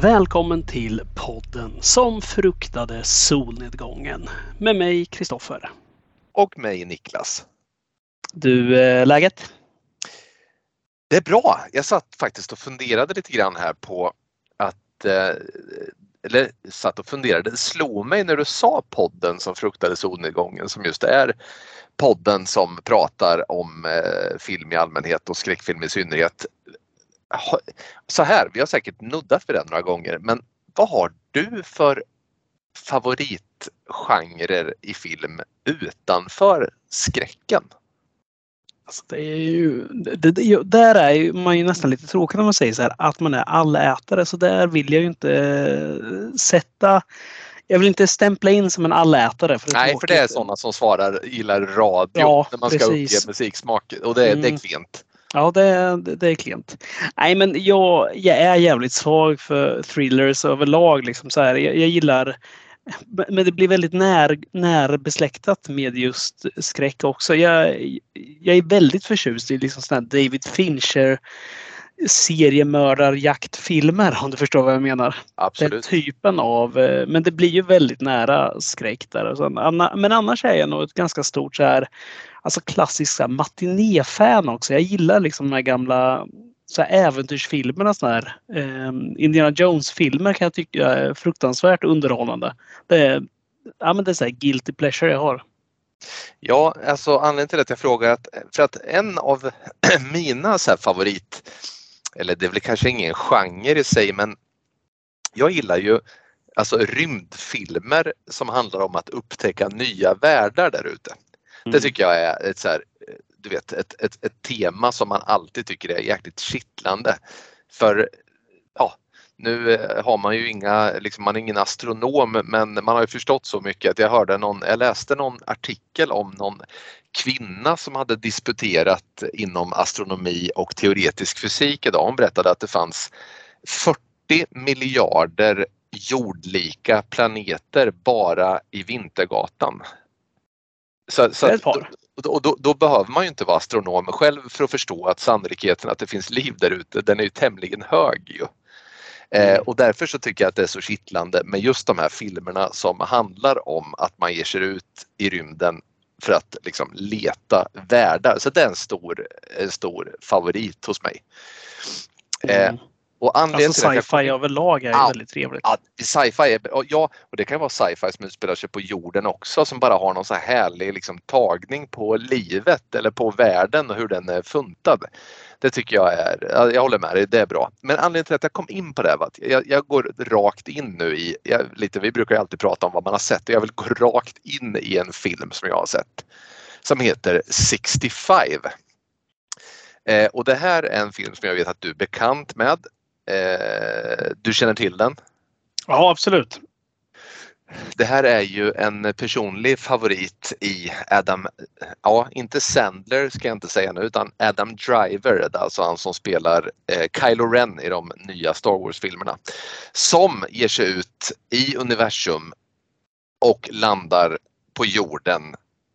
Välkommen till podden som fruktade solnedgången med mig Kristoffer. Och mig Niklas. Du, eh, läget? Det är bra. Jag satt faktiskt och funderade lite grann här på att eh, eller satt och funderade, det slog mig när du sa podden som fruktade solnedgången som just är podden som pratar om eh, film i allmänhet och skräckfilm i synnerhet. Så här, vi har säkert nuddat för den några gånger, men vad har du för favoritgenrer i film utanför skräcken? Alltså det är ju, det, det, där är man ju nästan lite tråkig när man säger så här att man är allätare så där vill jag ju inte eh, sätta jag vill inte stämpla in som en allätare. För Nej, för det är sådana som svarar gillar radio ja, när man ska precis. uppge musiksmak och det, mm. det är mm. klent. Ja, det, det är klent. Nej, men jag, jag är jävligt svag för thrillers överlag. Liksom så här. Jag, jag gillar men det blir väldigt när, närbesläktat med just skräck också. Jag, jag är väldigt förtjust i liksom såna David Fincher seriemördarjaktfilmer om du förstår vad jag menar. Absolut. Den typen av, eh, men det blir ju väldigt nära skräck där. Men annars är jag nog ett ganska stort så här, alltså klassisk matinéfan också. Jag gillar liksom de här gamla så här äventyrsfilmerna, såna här, eh, Indiana Jones-filmer kan jag tycka är fruktansvärt underhållande. Det är, ja, men det är så här guilty pleasure jag har. Ja, alltså anledningen till att jag frågar att för att en av mina så favorit, eller det är väl kanske ingen genre i sig, men jag gillar ju alltså rymdfilmer som handlar om att upptäcka nya världar där ute. Mm. Det tycker jag är ett så här, du vet, ett, ett, ett tema som man alltid tycker är jäkligt kittlande. För ja, nu eh, har man ju inga, liksom, man är ingen astronom men man har ju förstått så mycket att jag hörde någon, jag läste någon artikel om någon kvinna som hade disputerat inom astronomi och teoretisk fysik idag. Hon berättade att det fanns 40 miljarder jordlika planeter bara i Vintergatan. Så, så att, och då, då, behöver man ju inte vara astronom själv för att förstå att sannolikheten att det finns liv där ute den är ju tämligen hög. Ju. Eh, mm. och därför så tycker jag att det är så kittlande med just de här filmerna som handlar om att man ger sig ut i rymden för att liksom leta världar. Så det är en stor, en stor favorit hos mig. Eh, mm. Och anledningen alltså sci-fi överlag är ja, väldigt trevligt. Ja, sci-fi är, ja, och det kan vara sci-fi som utspelar sig på jorden också som bara har någon så här härlig liksom, tagning på livet eller på världen och hur den är funtad. Det tycker jag är, jag håller med dig, det är bra. Men anledningen till att jag kom in på det var att jag, jag går rakt in nu i, jag, lite, vi brukar ju alltid prata om vad man har sett och jag vill gå rakt in i en film som jag har sett som heter 65. Eh, och det här är en film som jag vet att du är bekant med. Eh, du känner till den? Ja, absolut. Det här är ju en personlig favorit i Adam, ja inte Sandler ska jag inte säga nu utan Adam Driver, alltså han som spelar eh, Kylo Ren i de nya Star Wars-filmerna. Som ger sig ut i universum och landar på jorden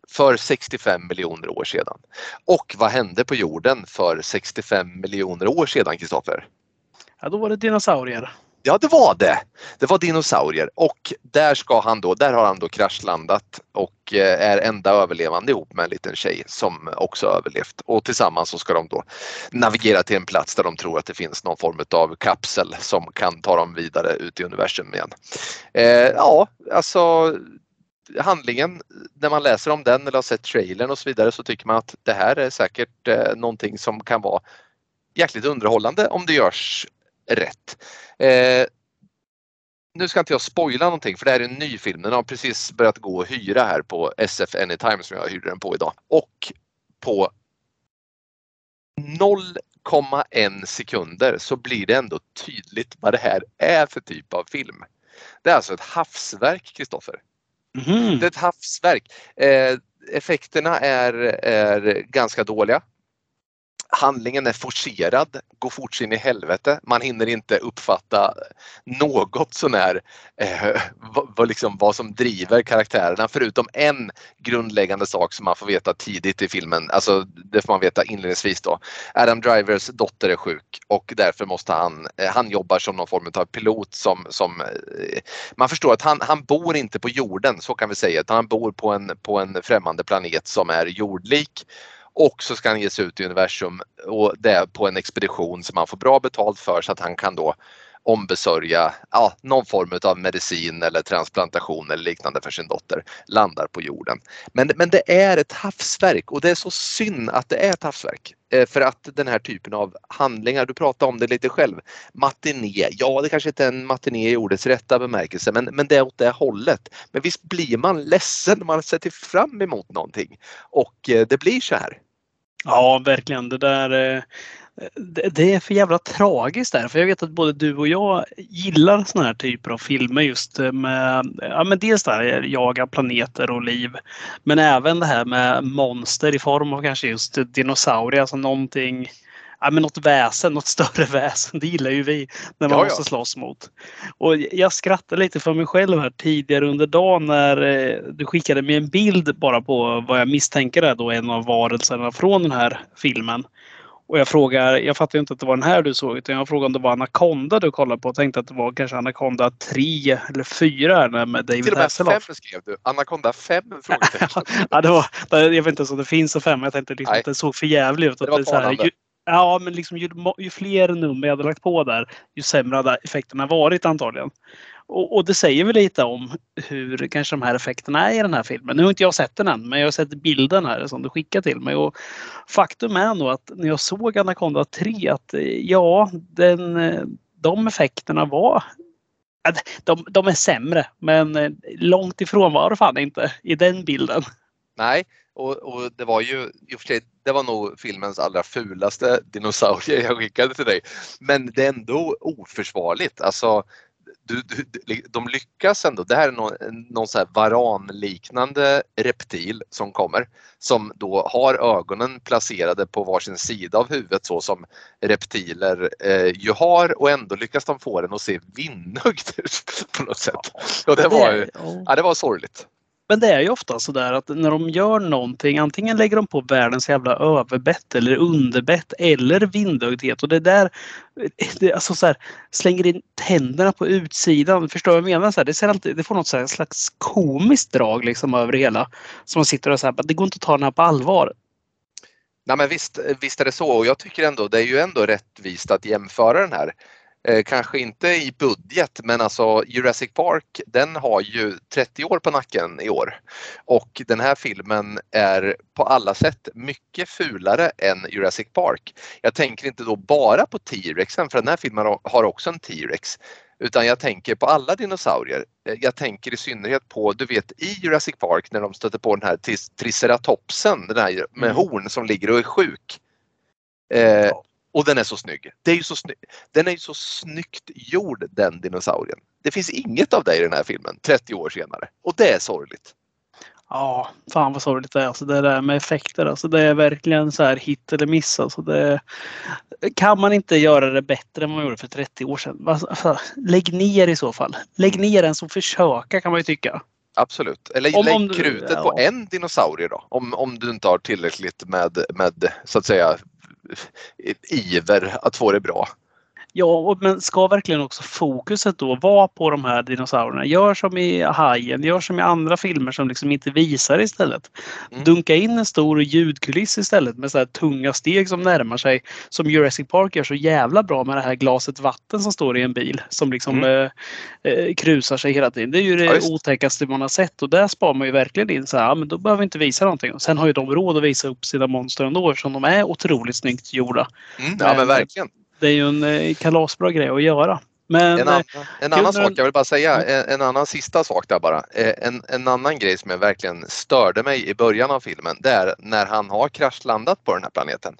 för 65 miljoner år sedan. Och vad hände på jorden för 65 miljoner år sedan, Kristoffer? Ja, då var det dinosaurier. Ja, det var det. Det var dinosaurier och där ska han då, där har han då kraschlandat och eh, är enda överlevande ihop med en liten tjej som också överlevt och tillsammans så ska de då navigera till en plats där de tror att det finns någon form av kapsel som kan ta dem vidare ut i universum igen. Eh, ja, alltså handlingen, när man läser om den eller har sett trailern och så vidare så tycker man att det här är säkert eh, någonting som kan vara jäkligt underhållande om det görs rätt. Eh, nu ska inte jag spoila någonting för det här är en ny film. Den har precis börjat gå att hyra här på SF Anytime som jag hyrde den på idag. Och på 0,1 sekunder så blir det ändå tydligt vad det här är för typ av film. Det är alltså ett havsverk, Kristoffer. Mm. Det är ett havsverk. Eh, effekterna är, är ganska dåliga handlingen är forcerad, går fort in i helvete. Man hinner inte uppfatta något sånär eh, vad, liksom, vad som driver karaktärerna förutom en grundläggande sak som man får veta tidigt i filmen. Alltså det får man veta inledningsvis då. Adam Drivers dotter är sjuk och därför måste han, eh, han jobbar som någon form av pilot som, som eh, man förstår att han, han bor inte på jorden, så kan vi säga, utan han bor på en, på en främmande planet som är jordlik och så ska han ge sig ut i universum och det på en expedition som han får bra betalt för så att han kan då ombesörja ja, någon form av medicin eller transplantation eller liknande för sin dotter landar på jorden. Men, men det är ett havsverk och det är så synd att det är ett havsverk. Eh, för att den här typen av handlingar, du pratade om det lite själv, matiné, ja det kanske inte är en matiné i ordets rätta bemärkelse men, men det är åt det hållet. Men visst blir man ledsen när man sätter fram emot någonting och eh, det blir så här. Ja, verkligen. Det där eh, det är för jävla tragiskt där. För jag vet att både du och jag gillar såna här typer av filmer just med, ja men dels där eh, jaga planeter och liv. Men även det här med monster i form av kanske just dinosaurier, alltså någonting ja, men något väsen, något större väsen. Det gillar ju vi när man ja, måste slåss mot. Och jag skrattade lite för mig själv här tidigare under dagen när eh, du skickade mig en bild bara på vad jag misstänker är då en av varelserna från den här filmen. Och jag frågar, jag fattar inte att det var den här du såg utan jag frågade om det var Anaconda du kollade på och tänkte att det var kanske Anaconda 3 eller 4 med David Till och med 5 skrev du. Anaconda 5? ja, det var, jag vet inte om det finns en 5 jag tänkte liksom att det såg för jävligt ut. Det var så här, Ja, men liksom ju, ju, fler nummer jag hade lagt på där, ju sämre hade effekterna varit antagligen. Och, och, det säger väl lite om hur kanske de här effekterna är i den här filmen. Nu har inte jag sett den än, men jag har sett bilden här som du skickade till mig. Och faktum är nog att när jag såg Anaconda 3 att eh, ja, den, eh, de effekterna var de, de är sämre, men eh, långt ifrån var det fan inte i den bilden. Nej, och, och, det var ju i och för sig, det var nog filmens allra fulaste dinosaurie jag skickade till dig. Men det är ändå oförsvarligt. Alltså, du, du, de lyckas ändå. Det här är någon, någon så här varanliknande reptil som kommer som då har ögonen placerade på varsin sida av huvudet så som reptiler eh, ju har och ändå lyckas de få den att se vinnögd ut på något sätt. Och det, var, ja, det var sorgligt. Men det är ju ofta så där att när de gör någonting, antingen lägger de på världens jävla överbett eller underbett eller vindögdhet och det där, det, alltså så här, slänger in tänderna på utsidan. Förstår du vad jag menar? Så här, det, ser alltid, det får något så här, slags komiskt drag liksom över det hela. Som man sitter och säger att det går inte att ta den här på allvar. Nej men visst, visst är det så och jag tycker ändå det är ju ändå rättvist att jämföra den här Eh, kanske inte i budget men alltså Jurassic Park den har ju 30 år på nacken i år. Och den här filmen är på alla sätt mycket fulare än Jurassic Park. Jag tänker inte då bara på T-rexen för den här filmen har också en T-rex. Utan jag tänker på alla dinosaurier. Eh, jag tänker i synnerhet på, du vet i Jurassic Park när de stöter på den här triceratopsen, den här med mm. horn som ligger och är sjuk. Eh, och den är så snygg. Det är ju så snygg. Den är ju så snyggt gjord den dinosaurien. Det finns inget av det i den här filmen 30 år senare och det är sorgligt. Ja, fan vad sorgligt det är. Alltså det där med effekter. Alltså det är verkligen så här hit eller miss. Alltså det, kan man inte göra det bättre än man gjorde för 30 år sedan? Alltså, lägg ner i så fall. Lägg ner den som försöka kan man ju tycka. Absolut. Eller om, lägg om krutet ja. på en dinosaurie då. Om, om du inte har tillräckligt med, med så att säga iver att få det bra. Ja, men ska verkligen också fokuset då vara på de här dinosaurierna? Gör som i Hajen, gör som i andra filmer som liksom inte visar istället. Mm. Dunka in en stor ljudkuliss istället med så här tunga steg som närmar sig. Som Jurassic Park gör så jävla bra med det här glaset vatten som står i en bil som liksom mm. eh, eh krusar sig hela tiden. Det är ju det ja, otäckaste man har sett och där spar man ju verkligen in så här, ja, men då behöver vi inte visa någonting. Sen har ju de råd att visa upp sina monster ändå eftersom de är otroligt snyggt gjorda. Mm, ja men verkligen det är ju en eh, kalasbra grej att göra. Men, En, annan, eh, en annan sak, jag vill bara säga, en, en annan sista sak där bara. Eh, En, en annan grej som jag verkligen störde mig i början av filmen, det är när han har kraschlandat på den här planeten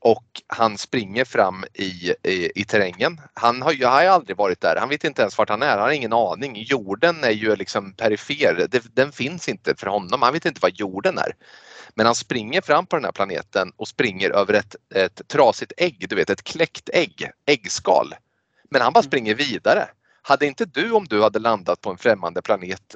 och han springer fram i, i, i terrängen. Han har ju har aldrig varit där, han vet inte ens vart han är, han har ingen aning. Jorden är ju liksom perifer, det, den finns inte för honom, han vet inte vad jorden är. Men han springer fram på den här planeten och springer över ett, ett trasigt ägg, du vet ett kläckt ägg, äggskal. Men han bara springer vidare. Hade inte du om du hade landat på en främmande planet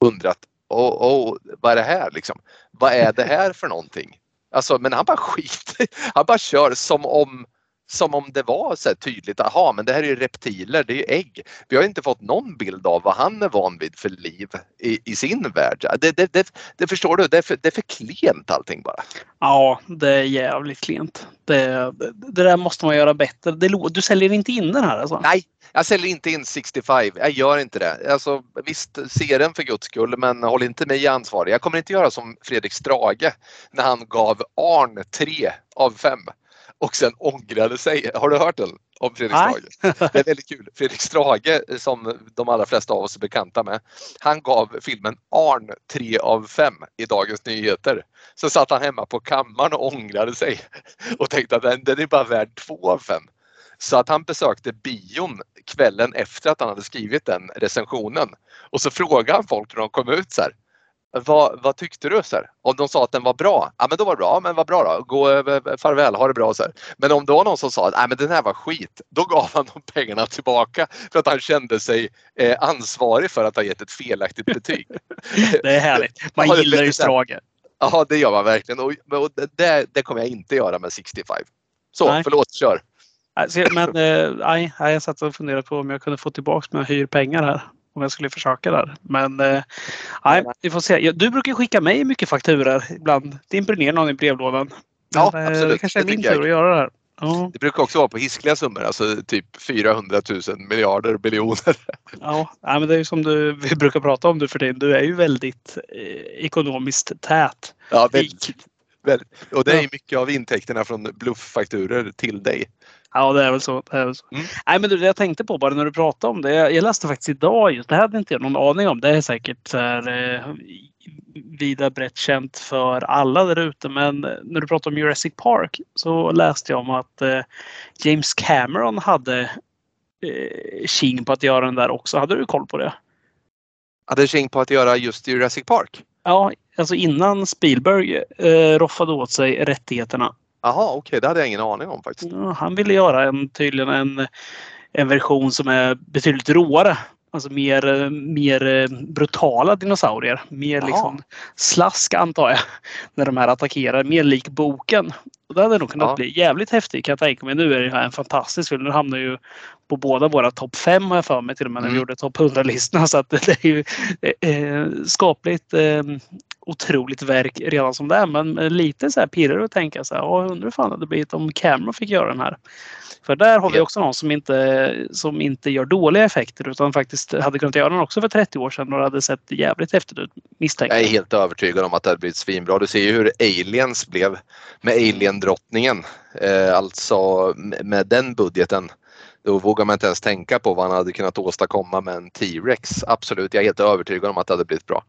undrat åh, åh, vad är det här liksom? Vad är det här för någonting? Alltså, men han bara skiter Han bara kör som om som om det var så tydligt, aha men det här är ju reptiler, det är ju ägg. Vi har inte fått någon bild av vad han är van vid för liv i, i sin värld. Det, det, det, det förstår du, det är, för, det är för klent allting bara. Ja, det är jävligt klent. Det, det, där måste man göra bättre. Du säljer inte in den här alltså? Nej, jag säljer inte in 65. Jag gör inte det. Alltså, visst, se den för guds skull, men håll inte mig ansvarig. Jag kommer inte göra som Fredrik Strage när han gav Arn 3 av 5 och sen ångrade sig. Har du hört den? Om Fredrik Nej. Strage. Det är väldigt kul. Fredrik Strage, som de allra flesta av oss är bekanta med, han gav filmen Arn 3 av 5 i Dagens Nyheter. Så satt han hemma på kammaren och ångrade sig och tänkte att den, den är bara värd 2 av 5. Så att han besökte bion kvällen efter att han hade skrivit den recensionen. Och så frågade han folk när de kom ut så här. Vad, vad tyckte du? Så här? Om de sa att den var bra, ja men då var det bra, Ja, men vad bra då, gå över, farväl, ha det bra. Så här. Men om det var någon som sa att men den här var skit, då gav han de pengarna tillbaka för att han kände sig eh, ansvarig för att ha gett ett felaktigt betyg. Det är härligt. Man gillar ju Strage. Ja det gör man verkligen och, och det, det kommer jag inte göra med 65. Så, Nej. förlåt, kör! Men eh, nej, jag satt och funderade på om jag kunde få tillbaka mina hyrpengar här. Om jag skulle försöka där. Men eh, nej, vi får se. Du brukar skicka mig mycket fakturor ibland. Det imponerar någon i brevlådan. Ja, Men, eh, absolut. Det kanske är Det min jag. tur att göra det här. Ja, Det brukar också vara på hiskliga summor, alltså typ 400 000 miljarder biljoner. ja. Men det är ju som du, vi brukar prata om du för tiden. Du är ju väldigt eh, ekonomiskt tät. Ja, väldigt, väldigt. Och det är mycket av intäkterna från blufffakturor till dig. Ja, det är väl så. Är väl så. Mm. Nej, men du, det jag tänkte på bara när du pratade om det. Jag, jag läste faktiskt idag just. Det hade inte jag någon aning om. Det är säkert så här, eh, vida brett känt för alla där ute. Men när du pratade om Jurassic Park så läste jag om att eh, James Cameron hade eh, king på att göra den där också. Hade du koll på det? Hade king på att göra just Jurassic Park? Ja, alltså innan Spielberg eh, roffade åt sig rättigheterna Jaha, okej, det hade jag ingen aning om faktiskt. Ja, han ville göra en, tydligen en, en version som är betydligt råare. Alltså mer, eh, mer eh, brutala dinosaurier. Mer liksom slask antar jag. När de här attackerar. Mer lik boken. Och det hade nog kunnat Ja. bli jävligt häftigt kan jag tänka mig. Nu är det här en fantastisk film. Nu hamnar ju på båda våra topp fem har jag för mig till och med när vi Mm. gjorde topp 100-listorna. Så att det är ju eh, skapligt eh, otroligt verk redan som det är. Men lite så här pirrar och tänka så här. Ja, undrar hur fan det hade blivit om Cameron fick göra den här. För där har vi också någon som inte, som inte gör dåliga effekter utan faktiskt hade kunnat göra den också för 30 år sedan och det hade sett jävligt häftigt ut misstänker Jag är helt övertygad om att det hade blivit svinbra. Du ser ju hur Aliens blev med Alien-drottningen. Eh, alltså med- med den budgeten. Då vågar man inte ens tänka på vad han hade kunnat åstadkomma med en T-Rex. Absolut, jag är helt övertygad om att det hade blivit bra.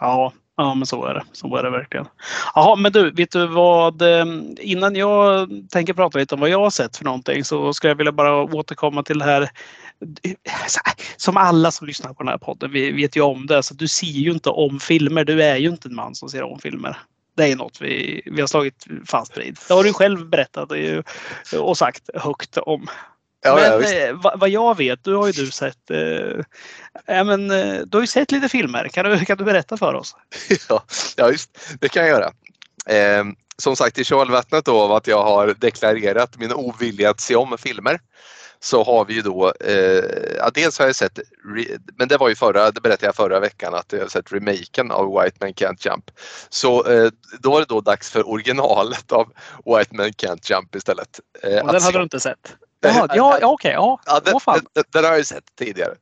Ja, ja, men så är det. Så är det verkligen. Jaha, men du, vet du vad? Ehm, innan jag tänker prata lite om vad jag har sett för någonting så skulle jag vilja bara återkomma till det här. Som alla som lyssnar på den här podden vi vet ju om det. Så du ser ju inte om filmer. Du är ju inte en man som ser om filmer. Det är något vi, vi har slagit fast vid. Det har du själv berättat och sagt högt om. Ja, ja, men visst. eh, vad, vad jag vet, du har ju du sett, eh, ja, men, eh, du har ju sett lite filmer. Kan du, kan du berätta för oss? ja, ja, visst. Det kan jag göra. Eh, som sagt, i kölvattnet då av att jag har deklarerat min ovilja att se om filmer så har vi ju då, eh, ja, dels har jag sett, men det var ju förra, det berättade jag förra veckan att jag har sett remaken av White Man Can't Jump. Så eh, då är det då dags för originalet av White Man Can't Jump istället. Eh, Och den se hade du om. inte sett? Jaha, ja, ja okej. Ja, Ja, den, fan. den, den har jag ju sett tidigare.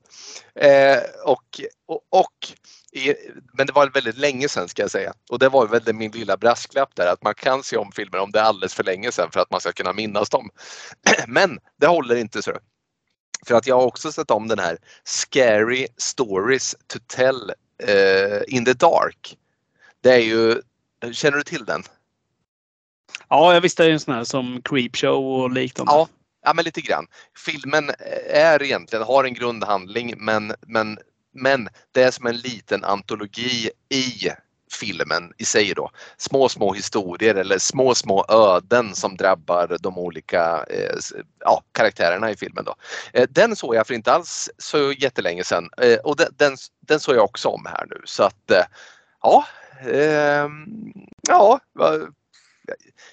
Eh, och, och, och i, men det var väldigt länge sedan ska jag säga. Och det var väl det min lilla brasklapp där att man kan se om filmer om det är alldeles för länge sedan för att man ska kunna minnas dem. Men det håller inte så. För att jag har också sett om den här Scary Stories to Tell uh, in the Dark. Det är ju, känner du till den? Ja, jag visste det är en sån här som Creepshow och liknande. Ja, ja men lite grann. Filmen eh, är egentligen, har en grundhandling men, men, men det är som en liten antologi i filmen i sig då. Små, små historier eller små, små öden som drabbar de olika eh, ja, karaktärerna i filmen. Då. Eh, den såg jag för inte alls så jättelänge sedan eh, och den, den, den, såg jag också om här nu så att eh, ja, ehm, ja,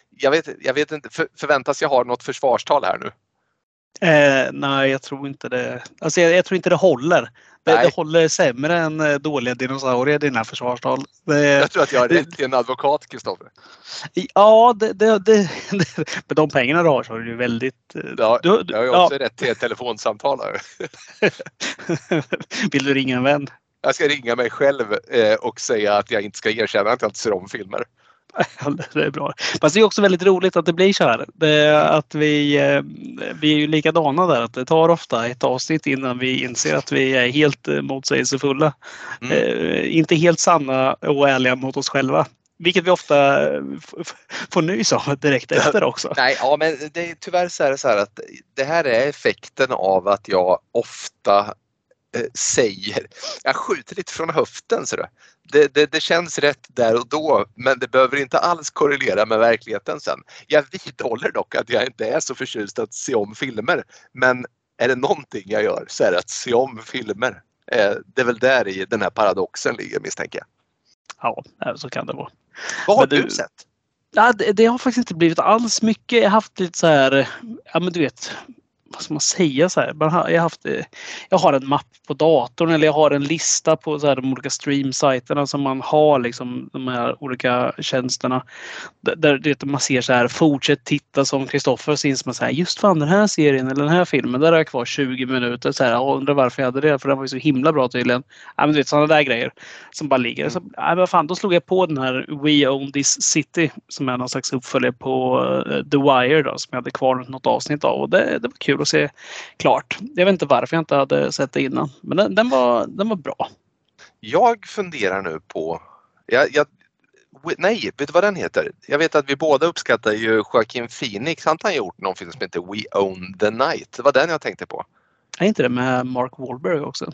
jag vet, jag vet inte, för, förväntas jag ha något försvarstal här nu? Eh, nej, jag tror inte det. Alltså, jag, jag tror inte det håller. Det, det, håller sämre än eh, dåliga dinosaurier dina försvarstal. Det, jag tror att jag har rätt till en advokat, Kristoffer. Ja, det, det, det, med de pengarna du har så har du ju väldigt... Eh, ja, du, jag har ju också ja. rätt till ett telefonsamtal. Vill du ringa en vän? Jag ska ringa mig själv eh, och säga att jag inte ska erkänna att jag inte ser om filmer. det är bra. Fast det är också väldigt roligt att det blir så här. Det, att vi, eh, vi är ju likadana där. Att det tar ofta ett avsnitt innan vi inser att vi är helt eh, motsägelsefulla. Mm. Eh, inte helt sanna och ärliga mot oss själva. Vilket vi ofta får nys av direkt efter också. Nej, ja, men det är tyvärr så är så här att det här är effekten av att jag ofta säger, jag skjuter lite från höften. Så det, det, det, känns rätt där och då men det behöver inte alls korrelera med verkligheten sen. Jag vidhåller dock att jag inte är så förtjust att se om filmer men är det någonting jag gör så är det att se om filmer. Eh, det är väl där i den här paradoxen ligger misstänker jag. Ja, så kan det vara. Vad har du, du sett? Ja, det, det, har faktiskt inte blivit alls mycket. Jag har haft lite så här, ja men du vet, vad ska man säga så här? jag, har haft, eh, jag har en mapp på datorn eller jag har en lista på så här, de olika streamsajterna som man har liksom de här olika tjänsterna. Där, där man ser så här fortsätt titta som Kristoffer inser man så här just fan den här serien eller den här filmen där är jag kvar 20 minuter. Så här, jag undrar varför jag hade det för den var ju så himla bra tydligen. Ja, men du vet sådana där grejer som bara ligger. Så, ja, men fan, då slog jag på den här We Own This City som är någon slags uppföljare på uh, The Wire då som jag hade kvar något avsnitt av och det, det var kul att se klart. Jag vet inte varför jag inte hade sett det innan. Men den, den var, den var bra. Jag funderar nu på, jag, jag, nej, vet du vad den heter? Jag vet att vi båda uppskattar ju Joaquin Phoenix. Har han gjort någon film som heter We Own the Night? Det var den jag tänkte på. Är inte det med Mark Wahlberg också?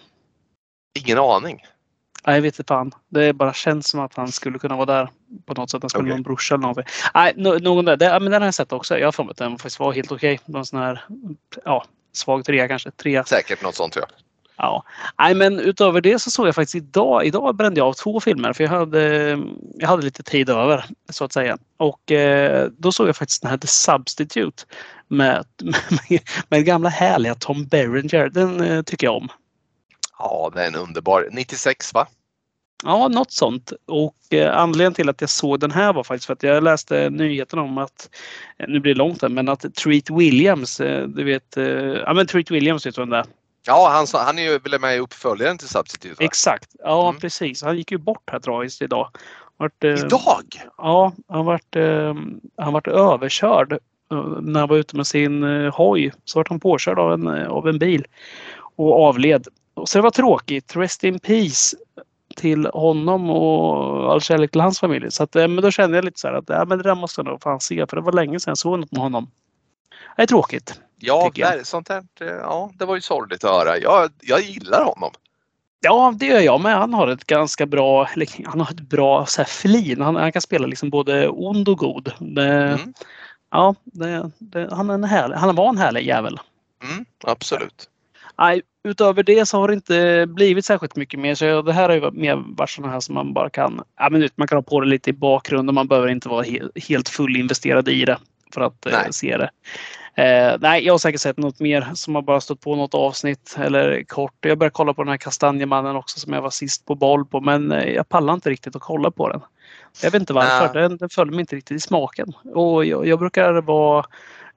Ingen aning. Nej, jag vet inte fan. Det bara känns som att han skulle kunna vara där på något sätt. Han skulle okay. vara en brorsa eller någonting. Nej, någon där. Det, men den har jag sett också. Jag har för mig att den faktiskt var helt okej. Okay. Någon sån här, ja, svag trea kanske. Trea. Säkert något sånt jag. Ja, nej men utöver det så såg jag faktiskt idag. Idag brände jag av två filmer för jag hade, jag hade lite tid över så att säga. Och eh, då såg jag faktiskt den här The Substitute med, med, med gamla härliga Tom Berenger. Den eh, tycker jag om. Ja, den är underbar. 96 va? Ja, något sånt. Och eh, anledningen till att jag såg den här var faktiskt för att jag läste nyheten om att, eh, nu blir det långt här, men att Treat Williams, eh, du vet, eh, ja men Treat Williams vet du vem det är? Ja, han, han är ju väl med i uppföljaren till Substitute? Va? Exakt, ja mm. precis. Han gick ju bort här tragiskt idag. Vart, idag? Ja, han vart, han vart överkörd när han var ute med sin hoj. Så vart han påkörd av en, av en bil och avled. Så det var tråkigt. Rest in peace till honom och all kärlek till hans familj. Så att, eh, men då kände jag lite så här att ja, men det där måste jag nog fan se för det var länge sedan jag såg något med honom. Det är tråkigt. Ja, där, sånt här, ja, det var ju sorgligt att höra. Jag, jag gillar honom. Ja, det gör jag med. Han har ett ganska bra, han har ett bra så här, flin. Han, han kan spela liksom både ond och god. Det, mm. Ja, det, det, han, är en härlig, han var en härlig jävel. Mm, absolut. Nej, utöver det så har det inte blivit särskilt mycket mer. Så det här har ju mer varit sådana här som man bara kan, ja, men man kan ha på det lite i bakgrunden. Man behöver inte vara he helt fullinvesterad i det för att eh, se det. Eh, nej, jag har säkert sett något mer som har bara stått på något avsnitt eller kort. Jag började kolla på den här Kastanjemannen också som jag var sist på boll på men eh, jag pallar inte riktigt att kolla på den. Jag vet inte varför. Den, den följer mig inte riktigt i smaken. Och jag, jag brukar vara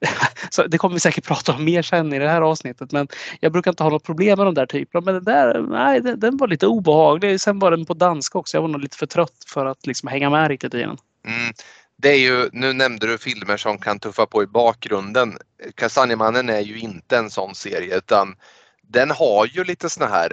så det kommer vi säkert prata om mer sen i det här avsnittet. Men jag brukar inte ha något problem med de där typerna. Men den där, nej, den, den var lite obehaglig. Sen var den på danska också. Jag var nog lite för trött för att liksom hänga med riktigt i den. Mm. det är ju, nu nämnde du filmer som kan tuffa på i bakgrunden. Kastanjemannen är ju inte en sån serie utan den har ju lite såna här,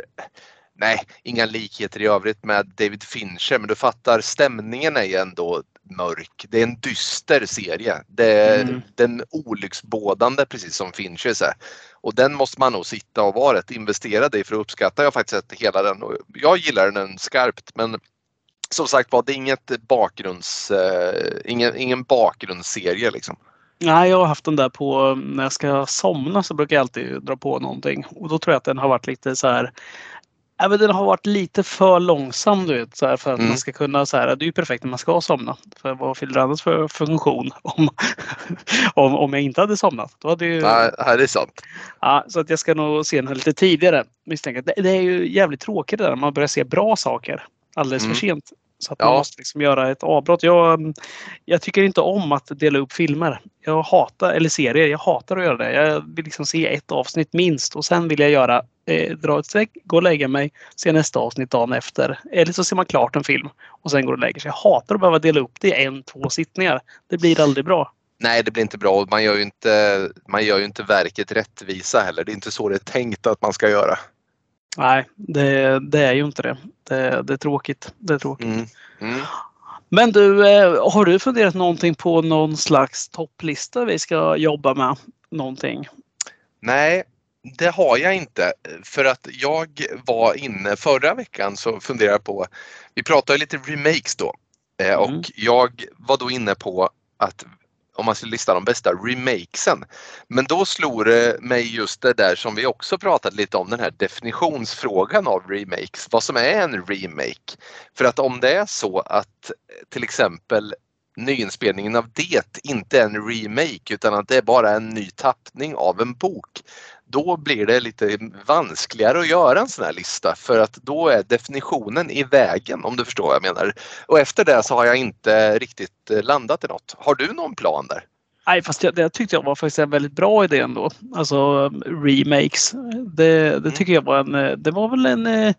nej, inga likheter i övrigt med David Fincher men du fattar stämningen är ju ändå mörk. Det är en dyster serie. Det är mm. den olycksbådande precis som Fincher är. Och den måste man nog sitta och vara rätt investerad i för att uppskatta. Jag har faktiskt sett hela den och jag gillar den skarpt men som sagt var, det är inget bakgrunds, eh, ingen, ingen bakgrundsserie liksom. Nej, jag har haft den där på när jag ska somna så brukar jag alltid dra på någonting och då tror jag att den har varit lite så här Även den har varit lite för långsam du vet, så här, för att mm. man ska kunna, så här, det är ju perfekt när man ska somna. För vad fyller det annars för funktion om, om, om jag inte hade somnat? Då hade ju... Nej, det är sant. Ja, så att jag ska nog se den lite tidigare. Misstänker. Det, det är ju jävligt tråkigt det där när man börjar se bra saker alldeles mm. för sent. Så att ja. man måste liksom göra ett avbrott. Jag, jag tycker inte om att dela upp filmer. Jag hatar, eller serier, jag hatar att göra det. Jag vill liksom se ett avsnitt minst och sen vill jag göra, eh, dra ett streck, gå och lägga mig, se nästa avsnitt dagen efter. Eller så ser man klart en film och sen går och lägger sig. Jag hatar att behöva dela upp det i en, två sittningar. Det blir aldrig bra. Nej, det blir inte bra. Man gör ju inte, man gör ju inte verket rättvisa heller. Det är inte så det är tänkt att man ska göra. Nej, det, det, är ju inte det. Det, det är tråkigt. Det är tråkigt. Mm. Mm. Men du, eh, har du funderat någonting på någon slags topplista vi ska jobba med? Någonting? Nej, det har jag inte. För att jag var inne förra veckan så funderade jag på, vi pratade lite remakes då. Eh, och mm. jag var då inne på att om man skulle lista de bästa remakesen. Men då slog det mig just det där som vi också pratade lite om, den här definitionsfrågan av remakes. Vad som är en remake. För att om det är så att till exempel nyinspelningen av Det inte är en remake utan att det är bara en ny tappning av en bok då blir det lite vanskligare att göra en sån här lista för att då är definitionen i vägen om du förstår vad jag menar. Och efter det så har jag inte riktigt eh, landat i något. Har du någon plan där? Nej, fast det, det tyckte jag var faktiskt en väldigt bra idé ändå. Alltså remakes. Det, det mm. tycker jag var en, det var väl en, eh,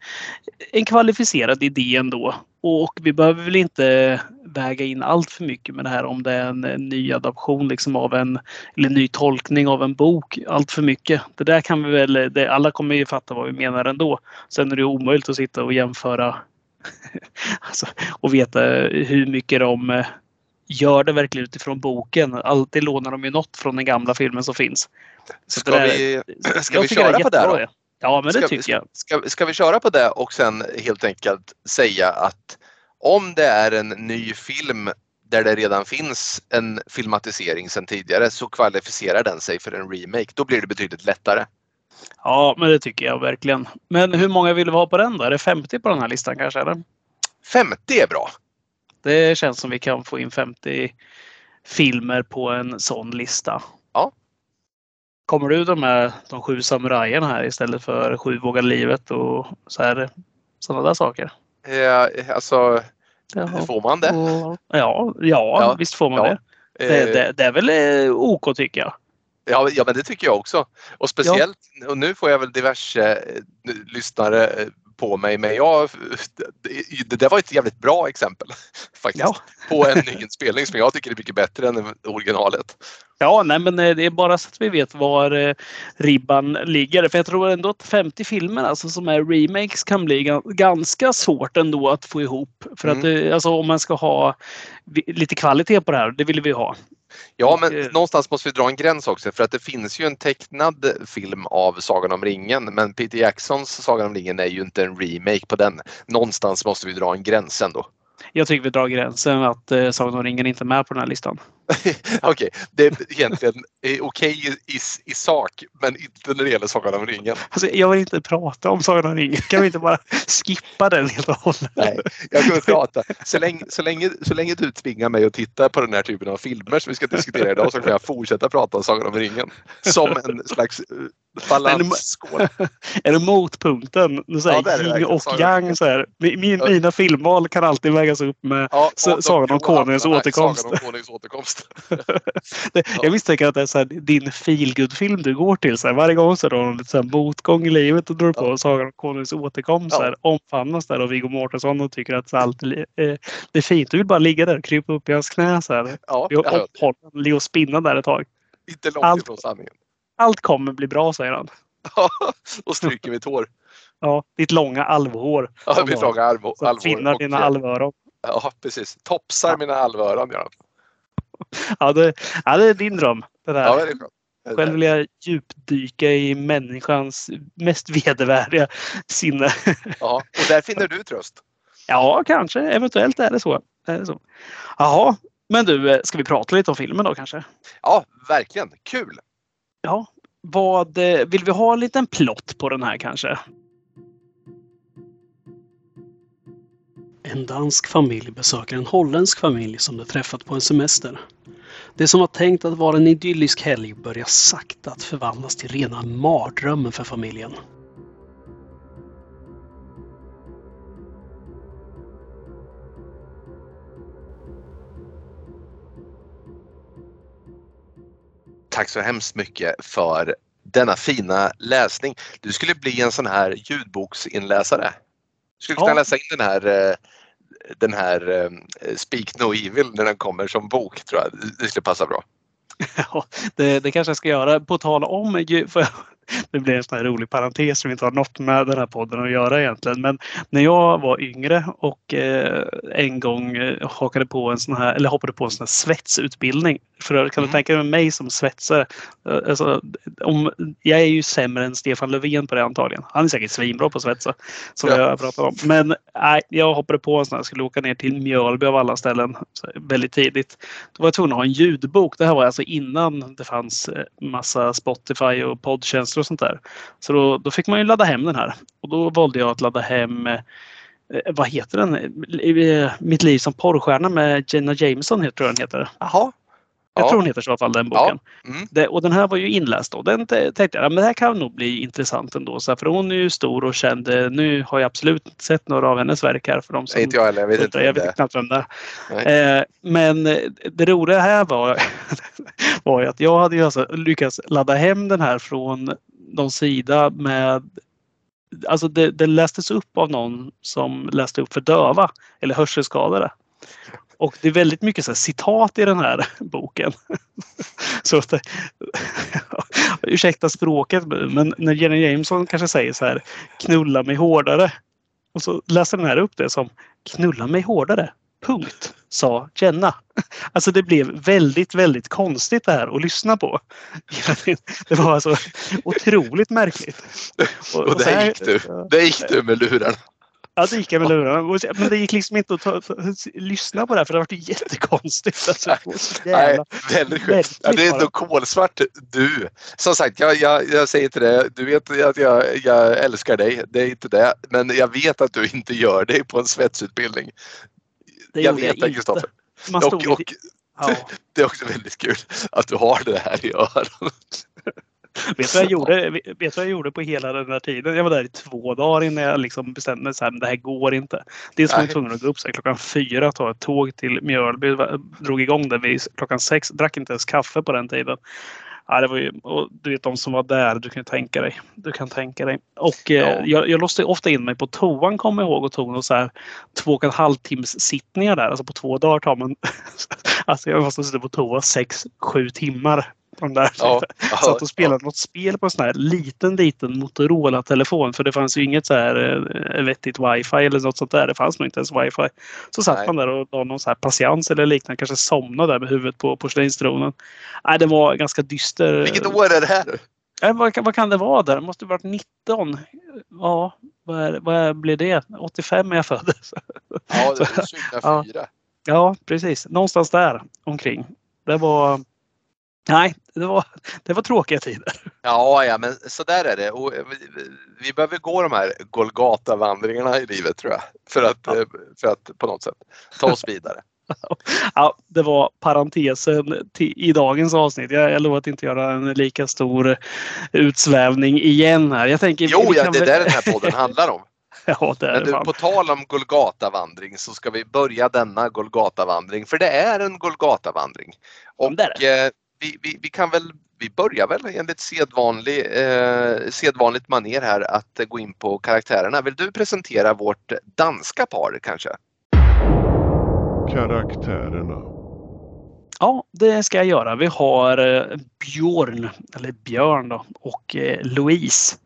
en kvalificerad idé ändå. Och vi behöver väl inte väga in allt för mycket med det här om det är en, ny adaption liksom av en eller ny tolkning av en bok. Allt för mycket. Det där kan vi väl, det, alla kommer ju fatta vad vi menar ändå. Sen är det omöjligt att sitta och jämföra alltså, och veta hur mycket de eh, gör det verkligen utifrån boken. Alltid lånar de ju något från den gamla filmen som finns. Så ska där, vi, ska vi köra på det då? Ja, men det ska, tycker jag. Ska, ska vi köra på det och sen helt enkelt säga att om det är en ny film där det redan finns en filmatisering sedan tidigare så kvalificerar den sig för en remake. Då blir det betydligt lättare. Ja, men det tycker jag verkligen. Men hur många vill vi ha på den då? Är det 50 på den här listan kanske? Eller? 50 är bra. Det känns som vi kan få in 50 filmer på en sån lista. Ja. Kommer du de här de sju samurajerna här istället för Sju vågar livet och så här, sådana där saker? Ja, alltså, Jaha. får man det? Ja, ja, ja, visst får man ja. det. Det, eh. det. det, är väl eh, OK tycker jag. Ja, ja, men det tycker jag också. Och speciellt, ja. och nu får jag väl diverse eh, lyssnare på mig men jag, det, det var ett jävligt bra exempel faktiskt. Ja. På en ny inspelning som jag tycker är mycket bättre än originalet. Ja, nej, men eh, det är bara så att vi vet var eh, ribban ligger. För jag tror ändå att 50 filmer alltså, som är remakes kan bli ganska svårt ändå att få ihop. För att mm. Eh, alltså, om man ska ha lite kvalitet på det här, det vill vi ha. Ja, men och, någonstans måste vi dra en gräns också för att det finns ju en tecknad film av Sagan om ringen men Peter Jacksons Sagan om ringen är ju inte en remake på den. Någonstans måste vi dra en gräns ändå. Jag tycker vi drar gränsen att eh, Sagan om ringen inte är med på den här listan. okej, okay. det är egentligen okej okay i, i, sak men inte när det gäller Sagan om ringen. Alltså, jag vill inte prata om Sagan om ringen. Kan vi inte bara skippa den helt och hållet? Nej, jag kommer prata. Så länge, så, länge, så länge du tvingar mig att titta på den här typen av filmer som vi ska diskutera idag så kan jag fortsätta prata om Sagan om ringen. Som en slags eh, balansskål. är det motpunkten? Du säger ja, yin och yang. Så här. Min, mina filmval kan alltid vägas upp med ja, Sagan om Konungens återkomst. Sagan om Konungens återkomst. det, jag misstänker att det är så här, din feelgood-film du går till. Så här, varje gång så är det lite så här, motgång i livet och drar på ja. Sagan om Konungens återkomst. Ja. omfamnas där av Viggo Mortensen och tycker att allt är, eh, det är fint. Du vill bara ligga där och krypa upp i hans knä. Så här. Ja, och, och, spinna där ett tag. Inte långt allt, ifrån sanningen. Allt kommer bli bra säger han. Ja, och stryker mitt hår. Ja, ditt långa alvhår. Ja, mitt långa alvhår. Som tvinnar dina alvöron. Ja, precis. Topsar ja. mina alvöron gör ja, det, ja, det är din dröm. Det där. Ja, det är Själv vill jag djupdyka i människans mest vedervärdiga sinne. Ja, och där finner du tröst. Ja, kanske. Eventuellt är det så. Är det så. Jaha, men du, ska vi prata lite om filmen då kanske? Ja, verkligen. Kul! Ja, vad, eh, vill vi ha en liten plott på den här kanske? En dansk familj besöker en holländsk familj som de träffat på en semester. Det som var tänkt att vara en idyllisk helg börjar sakta att förvandlas till rena mardrömmen för familjen. Tack så hemskt mycket för denna fina läsning. Du skulle bli en sån här ljudboksinläsare. Du skulle kunna ja. läsa in den här eh, den här eh, Speak No Evil när den kommer som bok tror jag. Det skulle passa bra. Ja, det, det kanske jag ska göra. På tal om, för det blir en sån här rolig parentes som inte har något med den här podden att göra egentligen. Men när jag var yngre och eh, en gång eh, hakade på en sån här, eller hoppade på en sån här svetsutbildning. För kan du mm. tänka dig mig som svetsare? Eh, alltså, om, jag är ju sämre än Stefan Löfven på det antagligen. Han är säkert svinbra på att svetsa. Som ja. jag pratat om. Men nej, jag hoppade på en sån här, skulle åka ner till Mjölby av alla ställen väldigt tidigt. Då var jag tvungen att ha en ljudbok. Det här var alltså innan det fanns massa Spotify och poddtjänster och sånt där. Så då, då fick man ju ladda hem den här. Och då valde jag att ladda hem eh, vad heter den? Eh, mitt liv som porrstjärna med Jenna Jameson tror jag den heter. Jaha. Jag ja. tror hon heter så i alla fall den boken. Ja. Mm. Det, och den här var ju inläst då. Den tänkte jag, men det här kan nog bli intressant ändå. Så för hon är ju stor och känd. Nu har jag absolut inte sett några av hennes verk här. För de som, inte jag heller. Jag vet, inte jag vet knappt vem det är. Eh, men det roliga här var, var ju att jag hade ju alltså lyckats ladda hem den här från någon sida med Alltså det, det lästes upp av någon som läste upp för döva eller hörselskadade. Och det är väldigt mycket så citat i den här boken. så att, ursäkta språket men när Jenny Jameson kanske säger så här knulla mig hårdare. Och så läser den här upp det som knulla mig hårdare. Punkt, sa Jenna. Alltså det blev väldigt, väldigt konstigt det här att lyssna på. Det var alltså otroligt märkligt. Och, och, där gick du. Där gick du med lurarna. Ja, det gick jag med lurarna. Men det gick liksom inte att ta, lyssna på det här för det var jättekonstigt. Alltså, Nej, väldigt sjukt. Ja, det är ändå kolsvart du. Som sagt, jag, jag, jag säger till dig, du vet att jag, jag älskar dig. Det är inte det. Men jag vet att du inte gör det på en svetsutbildning. Det jag vet det, Kristoffer. Och, och, ja. Det är också väldigt kul att du har det här i öronen. Vet du vad jag gjorde? Vet vad jag gjorde på hela den här tiden? Jag var där i två dagar innan jag liksom bestämde mig att det här går inte. Dels var jag tvungen att gå upp så klockan fyra, ta ett tåg till Mjölby, drog igång det vid klockan sex, drack inte ens kaffe på den tiden. Ja, det var ju, och du vet de som var där, du kan tänka dig. Du kan tänka dig. Och eh, ja. jag, jag låste ofta in mig på toan kommer jag ihåg och tog någon så här två och en halv timmes sittningar där. Alltså på två dagar tar man. alltså jag måste sitta på toa sex, sju timmar de där. Ja, Satt och spelade ja. något spel på en sån här liten, liten Motorola-telefon. För det fanns ju inget så här äh, vettigt wifi eller något sånt där. Det fanns nog inte ens wifi. Så satt Nej. man där och la någon så här patiens eller liknande. Kanske somnade där med huvudet på porslinstronen. Nej, det var ganska dyster. Vilket år är det här? Äh, vad, vad, kan det vara där? Det måste varit 19. Ja, vad, är, vad blir det? 85 är jag född. Ja, det är 2004. Ja, ja, precis. Någonstans där omkring. Det var Nej, det var, det var tråkiga tider. Ja, ja, men så där är det. Och vi, vi behöver gå de här Golgata-vandringarna i livet tror jag. För att, ja. för att på något sätt ta oss vidare. Ja, det var parentesen i dagens avsnitt. Jag, jag lovar att inte göra en lika stor utsvävning igen här. Jag tänker, jo, ja, det är det den här podden handlar om. Ja, det är Men du, på tal om Golgatavandring så ska vi börja denna Golgatavandring för det är en Golgatavandring. Och det det. Eh, vi, vi, vi kan väl vi börjar väl enligt sedvanlig, eh, sedvanligt maner här att gå in på karaktärerna. Vill du presentera vårt danska par kanske? Karaktärerna. Ja, det ska jag göra. Vi har eh, Björn, eller Björn då, och eh, Louise.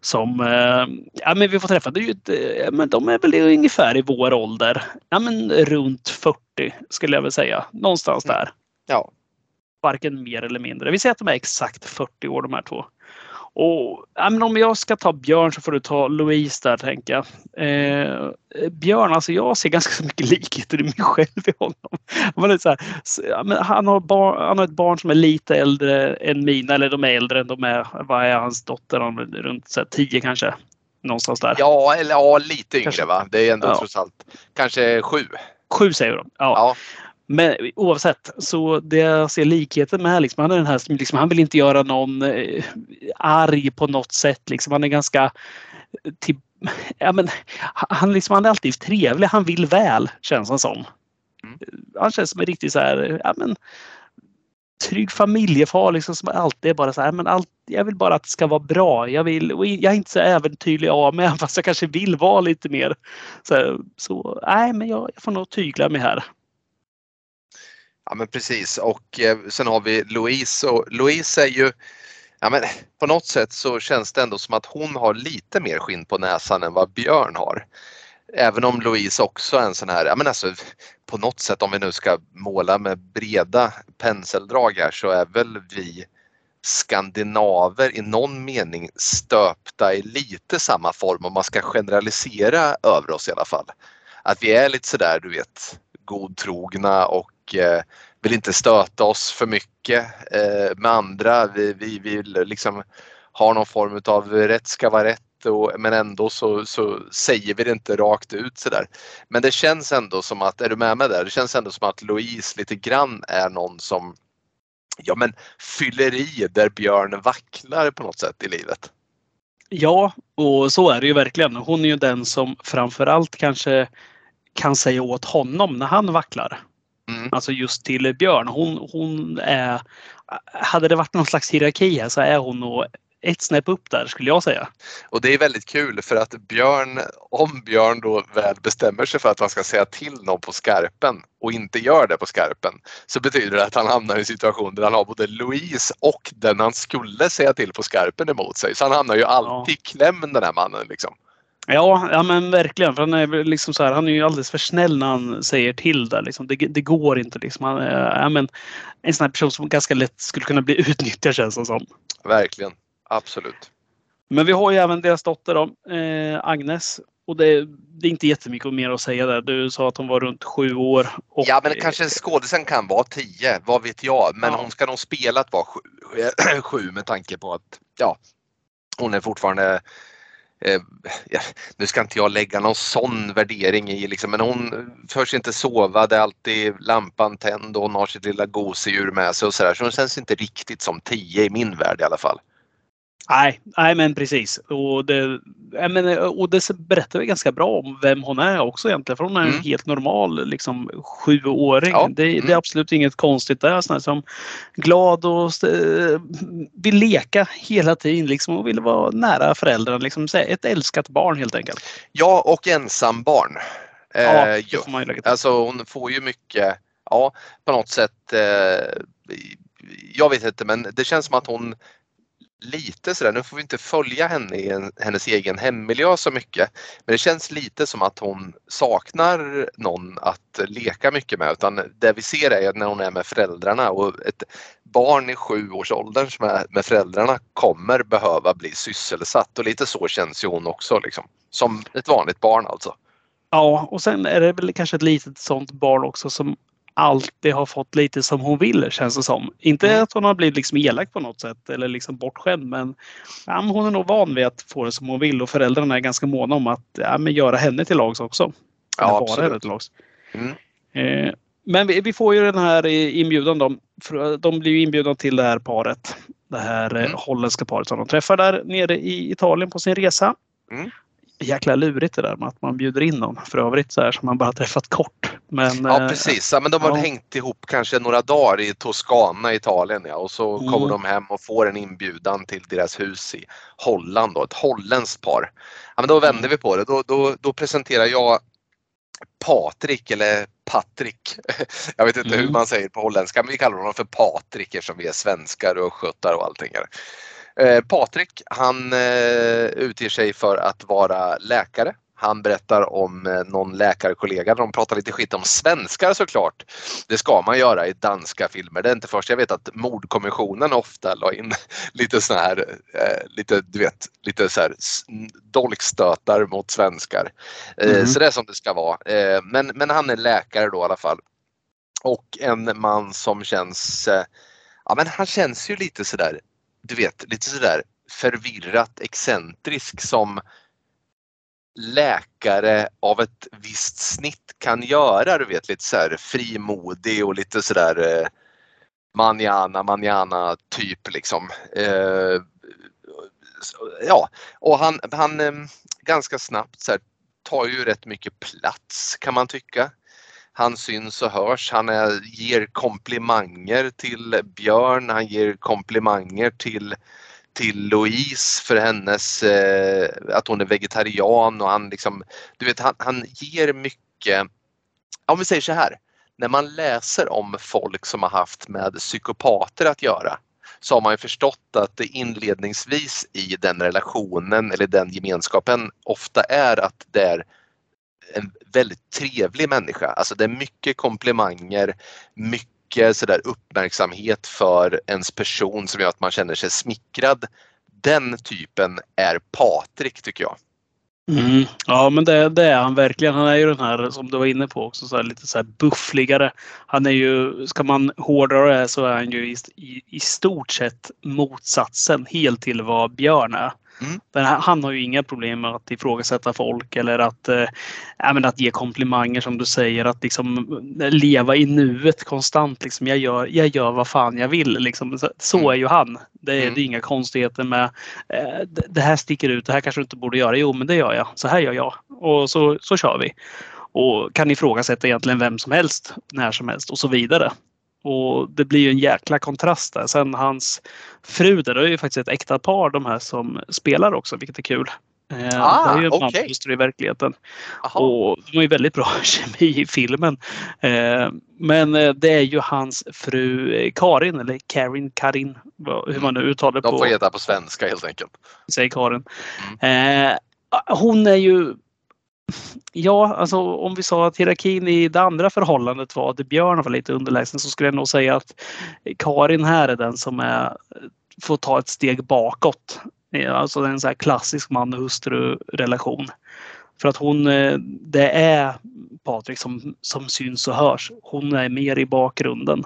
Som, eh, ja men vi får träffa, det är ju ett, eh, men de är väl ungefär i vår ålder. Ja men runt 40 skulle jag väl säga. Någonstans Mm. där. Ja, Varken mer eller mindre. Vi säger att de är exakt 40 år de här två. Och, men om jag ska ta Björn så får du ta Louise där tänker jag. Eh, Björn, alltså jag ser ganska så mycket likheter i mig själv i honom. Man är så här, han, har bar, han har ett barn som är lite äldre än mina, eller de är äldre än de är. Vad är hans dotter? Han är runt så här, 10 kanske. Någonstans där. ja, eller, ja lite yngre Kanske. va? Det är ändå Ja. trots allt kanske sju. Sju säger de. Ja. Ja, Men oavsett, så det jag ser likheten med liksom, han är den här som liksom, han vill inte göra någon eh, arg på något sätt. Liksom. Han är ganska till, ja, men, han, liksom, han är alltid trevlig. Han vill väl, känns han som. Mm. Han känns som en riktig så här, ja, men, trygg familjefar liksom, som alltid är bara så här, men allt, jag vill bara att det ska vara bra. Jag, vill, och jag är inte så äventyrlig av mig, fast jag kanske vill vara lite mer. Så, här, så nej, men jag, jag får nog tygla mig här ja men precis och eh, sen har vi Louise och Louise är ju Ja, men på något sätt så känns det ändå som att hon har lite mer skinn på näsan än vad Björn har. Även om Louise också är en sån här, ja men alltså på något sätt om vi nu ska måla med breda penseldrag här så är väl vi skandinaver i någon mening stöpta i lite samma form om man ska generalisera över oss i alla fall. Att vi är lite sådär du vet godtrogna och eh, vill inte stöta oss för mycket eh, med andra. Vi, vi vill liksom ha någon form av rätt ska vara rätt och, men ändå så, så säger vi det inte rakt ut sådär. Men det känns ändå som att, är du med mig där? Det känns ändå som att Louise lite grann är någon som ja men fyller i där Björn vacklar på något sätt i livet. Ja, och så är det ju verkligen. Hon är ju den som framförallt kanske kan säga åt honom när han vacklar. Mm. Alltså just till Björn. Hon, hon är... Hade det varit någon slags hierarki här så är hon nog ett snäpp upp där skulle jag säga. Och det är väldigt kul för att Björn, om Björn då väl bestämmer sig för att han ska säga till någon på skarpen och inte gör det på skarpen så betyder det att han hamnar i en situation där han har både Louise och den han skulle säga till på skarpen emot sig. Så han hamnar ju alltid i kläm den här mannen. Liksom. Ja, ja men verkligen. För han, är liksom så här, han är ju alldeles för snäll när han säger till där. Liksom. Det, det går inte. Liksom. Han, är- ja, men, en sån här person som ganska lätt skulle kunna bli utnyttjad känns det som. Verkligen, absolut. Men vi har ju även deras dotter då, eh, Agnes. Och det, det är inte jättemycket mer att säga där. Du sa att hon var runt sju år. Och, Ja men kanske skådisen kan vara tio, vad vet jag. Men Ja. hon ska nog spelat vara sju, sju med tanke på att ja, hon är fortfarande eh, Eh, ja, nu ska inte jag lägga någon sån värdering i liksom, men hon törs inte sova, det är alltid lampan tänd och hon har sitt lilla gosedjur med sig och sådär. Så hon känns inte riktigt som tio i min värld i alla fall. Nej, nej, men precis. Och det, menar, och det berättar väl ganska bra om vem hon är också egentligen. För hon är en Mm. helt normal liksom, sjuåring. Ja, Det, det mm. är absolut inget konstigt där. Sån här som glad och vill leka hela tiden liksom, och vill vara nära föräldrarna. Liksom, ett älskat barn helt enkelt. Ja och ensam barn. Eh, Ja, det jo. får man ju lägga till. Alltså hon får ju mycket, ja på något sätt, eh, jag vet inte men det känns som att hon lite sådär, nu får vi inte följa henne i en, hennes egen hemmiljö så mycket. Men det känns lite som att hon saknar någon att leka mycket med utan det vi ser är när hon är med föräldrarna och ett barn i sjuårsåldern som är med föräldrarna kommer behöva bli sysselsatt och lite så känns ju hon också liksom. Som ett vanligt barn alltså. Ja, och sen är det väl kanske ett litet sånt barn också som alltid har fått lite som hon vill känns det som. Inte Mm. att hon har blivit liksom elak på något sätt eller liksom bortskämd men, ja, men hon är nog van vid att få det som hon vill och föräldrarna är ganska måna om att ja, men göra henne till lags också. Ja, absolut. till lags. Mm. Eh, men vi, vi får ju den här inbjudan. För de blir ju inbjudna till det här paret. Det här eh, Mm. holländska paret som de träffar där nere i Italien på sin resa. Mm. Jäkla lurigt det där med att man bjuder in någon för övrigt så här som man bara träffat kort. Men, ja eh, precis, ja, men de har ja. hängt ihop kanske några dagar i Toscana, Italien ja, och så Mm. kommer de hem och får en inbjudan till deras hus i Holland, då, ett holländskt par. Ja, men då vänder Mm. vi på det, då, då, då presenterar jag Patrik eller Patrik. Jag vet inte hur Mm. man säger på holländska men vi kallar honom för Patrik eftersom vi är svenskar och skötar och allting. här. Eh, Patrik han eh, utger sig för att vara läkare. Han berättar om eh, någon läkarkollega. De pratar lite skit om svenskar såklart. Det ska man göra i danska filmer. Det är inte först. Jag vet att mordkommissionen ofta la in lite såna här, eh, lite, du vet, lite så här dolkstötar mot svenskar. Mhm. Så det är som det ska vara. Men, men han är läkare då i alla fall. Och en man som känns, ja men han känns ju lite sådär, du vet, lite sådär förvirrat excentrisk som läkare av ett visst snitt kan göra. Du vet lite så här frimodig och lite sådär eh, manjana, manjana typ liksom. Eh, ja, och han, han eh, ganska snabbt så här, tar ju rätt mycket plats kan man tycka. Han syns och hörs. Han är, ger komplimanger till Björn. Han ger komplimanger till, till Louise för hennes, eh, att hon är vegetarian och han liksom, du vet han, han ger mycket, om vi säger så här, när man läser om folk som har haft med psykopater att göra så har man ju förstått att det inledningsvis i den relationen eller den gemenskapen ofta är att det är en väldigt trevlig människa. Alltså det är mycket komplimanger, mycket sådär uppmärksamhet för ens person som gör att man känner sig smickrad. Den typen är Patrik tycker jag. Mm. Ja, men det, det är han verkligen. Han är ju den här som du var inne på också, så här, lite så här buffligare. Han är ju, ska man hårdra det så är han ju i, i, i stort sett motsatsen helt till vad Björn är. Mm. Men han, har ju inga problem med att ifrågasätta folk eller att, eh, men att ge komplimanger som du säger. Att liksom leva i nuet konstant. Liksom, jag, gör, jag gör vad fan jag vill. Liksom. Så, så Mm. är ju han. Det är, Mm. det är inga konstigheter med eh, det- det här sticker ut, det här kanske du inte borde göra. Jo, men det gör jag. Så här gör jag. Och så, så kör vi. Och kan ifrågasätta egentligen vem som helst, när som helst och så vidare. Och det blir ju en jäkla kontrast där. Sen hans fru, där, det är ju faktiskt ett äkta par de här som spelar också, vilket är kul. Eh, Ah, det är ju en okay. i verkligheten. Aha. Och de har ju väldigt bra kemi i filmen. Eh, men eh, det är ju hans fru Karin, eller Karin, Karin, hur man nu uttalar det De får heta på svenska helt enkelt. säger Karin. Eh, hon är ju... Ja, alltså om vi sa att hierarkin i det andra förhållandet var att Björn var lite underlägsen så skulle jag nog säga att Karin här är den som är, får ta ett steg bakåt. Alltså en så här klassisk man och hustru-relation. För att hon, eh, det är Patrik som, som syns och hörs. Hon är mer i bakgrunden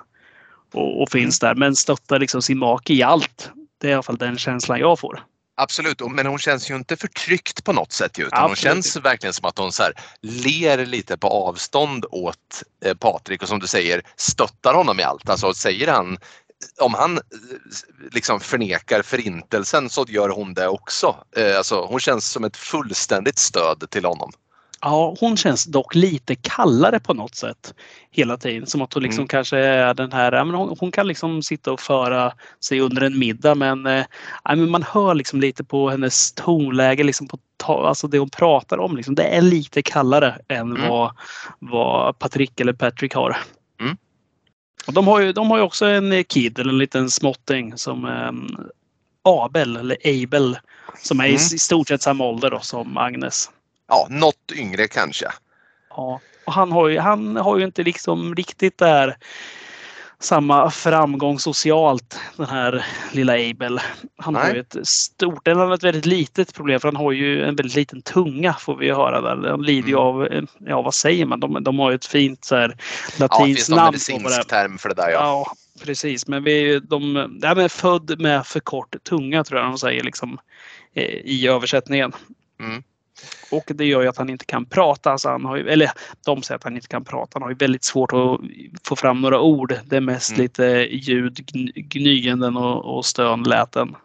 och, och finns där men stöttar liksom sin make i allt. Det är i alla fall den känslan jag får. Absolut, men hon känns ju inte förtryckt på något sätt. Utan hon känns verkligen som att hon så här, ler lite på avstånd åt eh, Patrik och som du säger stöttar honom i allt. Alltså säger han om han eh, liksom förnekar förintelsen så gör hon det också. Eh, Alltså, hon känns som ett fullständigt stöd till honom. Ja, hon känns dock lite kallare på något sätt hela tiden. Som att hon liksom Mm. kanske är den här, ja, men hon, hon kan liksom sitta och föra sig under en middag men, eh, ja, men man hör liksom lite på hennes tonläge, liksom på ta, alltså det hon pratar om. Liksom, det är lite kallare än Mm. vad, vad Patrick eller Patrick har. Mm. Och de, har ju, de har ju också en kid, eller en liten småtting som eh, Abel eller Abel som är i, Mm. i stort sett samma ålder då, som Agnes. Ja, något yngre kanske. Ja, och han har ju, han har ju inte liksom riktigt där samma framgång socialt, den här lilla Abel. Han har Nej. ju ett stort, eller har ett väldigt litet problem för han har ju en väldigt liten tunga får vi höra där. Han lider ju Mm. av, eh, ja vad säger man, de, de har ju ett fint så här Ja, det finns latinskt någon namn. medicinsk term för det där ja. Ja, precis. Men vi de, ja, men född med för kort tunga tror jag de säger liksom eh, i översättningen. Mm. Och det gör ju att han inte kan prata. Alltså han har ju, eller de säger att han inte kan prata. Han har ju väldigt svårt att få fram några ord. Det är mest Mm. lite ljud, gny- gnyenden och, och stönläten.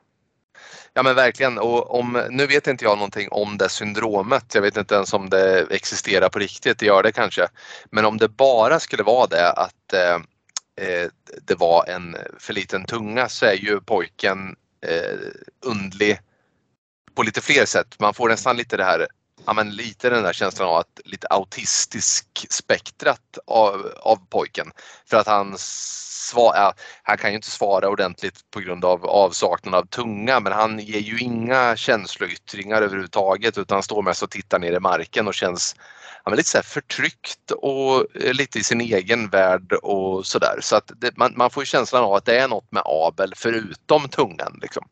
Ja men verkligen och om, nu vet inte jag någonting om det syndromet. Jag vet inte ens om det existerar på riktigt, det gör det kanske. Men om det bara skulle vara det att eh, eh det var en för liten tunga så är ju pojken eh, undlig på lite fler sätt. Man får nästan lite det här ja, men lite den där känslan av att lite autistisk spektrat av, av pojken. För att han svara, han kan ju inte svara ordentligt på grund av avsaknad av tunga men han ger ju inga känsloyttringar överhuvudtaget utan står mest och tittar ner i marken och känns ja, lite så förtryckt och eh, lite i sin egen värld och sådär. Så att det, man, man får känslan av att det är något med Abel förutom tungan. Liksom.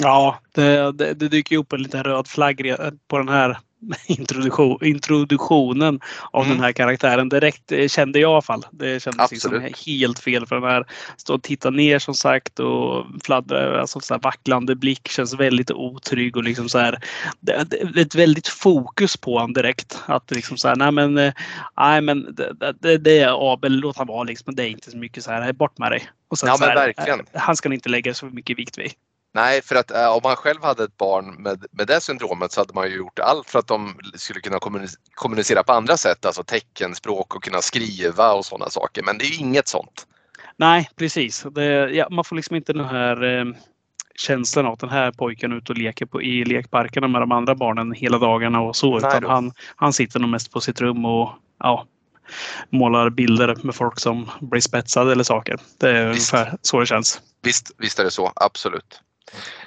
Ja, det, det, det dyker upp en liten röd flagg på den här introduktion, introduktionen av mm. den här karaktären. Direkt eh, kände jag i alla fall. Det kändes liksom helt fel för den här. Stå och titta ner som sagt och fladdra, alltså så här vacklande blick känns väldigt otrygg och liksom så här. Det, det, ett väldigt fokus på honom direkt. Att liksom så här, nej men, eh, nej men det, det, det är Abel, låt han vara liksom. Det är inte så mycket så här, bort med dig. Och sen ja, så här, verkligen. Eh, han ska inte lägga så mycket vikt vid. Nej, för att äh, om man själv hade ett barn med, med det syndromet så hade man ju gjort allt för att de skulle kunna kommunicera på andra sätt, alltså teckenspråk och kunna skriva och sådana saker. Men det är ju inget sånt. Nej, precis. Det, ja, man får liksom inte den här eh, känslan av att den här pojken är ute och leker på, i lekparkerna med de andra barnen hela dagarna och så. utan han, han sitter nog mest på sitt rum och ja, målar bilder med folk som blir spetsade eller saker. Det är visst. ungefär så det känns. Visst, visst är det så, absolut.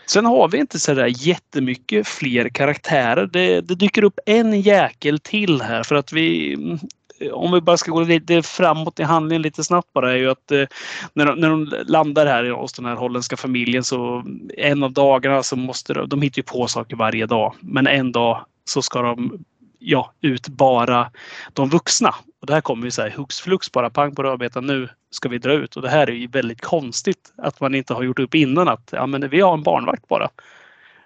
Sen har vi inte så där jättemycket fler karaktärer. Det, det, dyker upp en jäkel till här för att vi mm, om vi bara ska gå lite framåt i handlingen lite snabbt bara är ju att eh, när, de, när de landar här hos den här holländska familjen så mm, en av dagarna så måste de, de hittar ju på saker varje dag. Men en dag så ska de ja, ut bara de vuxna. Och det här kommer ju så här hux flux bara pang på rödbetan nu ska vi dra ut. Och det här är ju väldigt konstigt att man inte har gjort upp innan att ja, men vi har en barnvakt bara.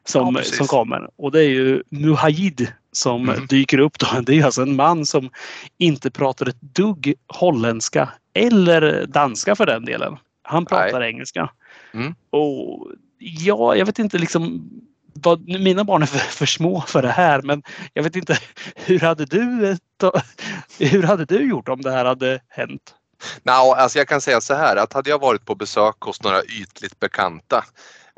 Som, ja, som kommer. Och det är ju Muhajid som mm. dyker upp då. Det är alltså en man som inte pratar ett dugg holländska eller danska för den delen. Han pratar Nej. engelska. Mm. Och ja, jag vet inte liksom vad, mina barn är för, för, små för det här men jag vet inte hur hade du hur hade du gjort om det här hade hänt? No, alltså jag kan säga så här att hade jag varit på besök hos några ytligt bekanta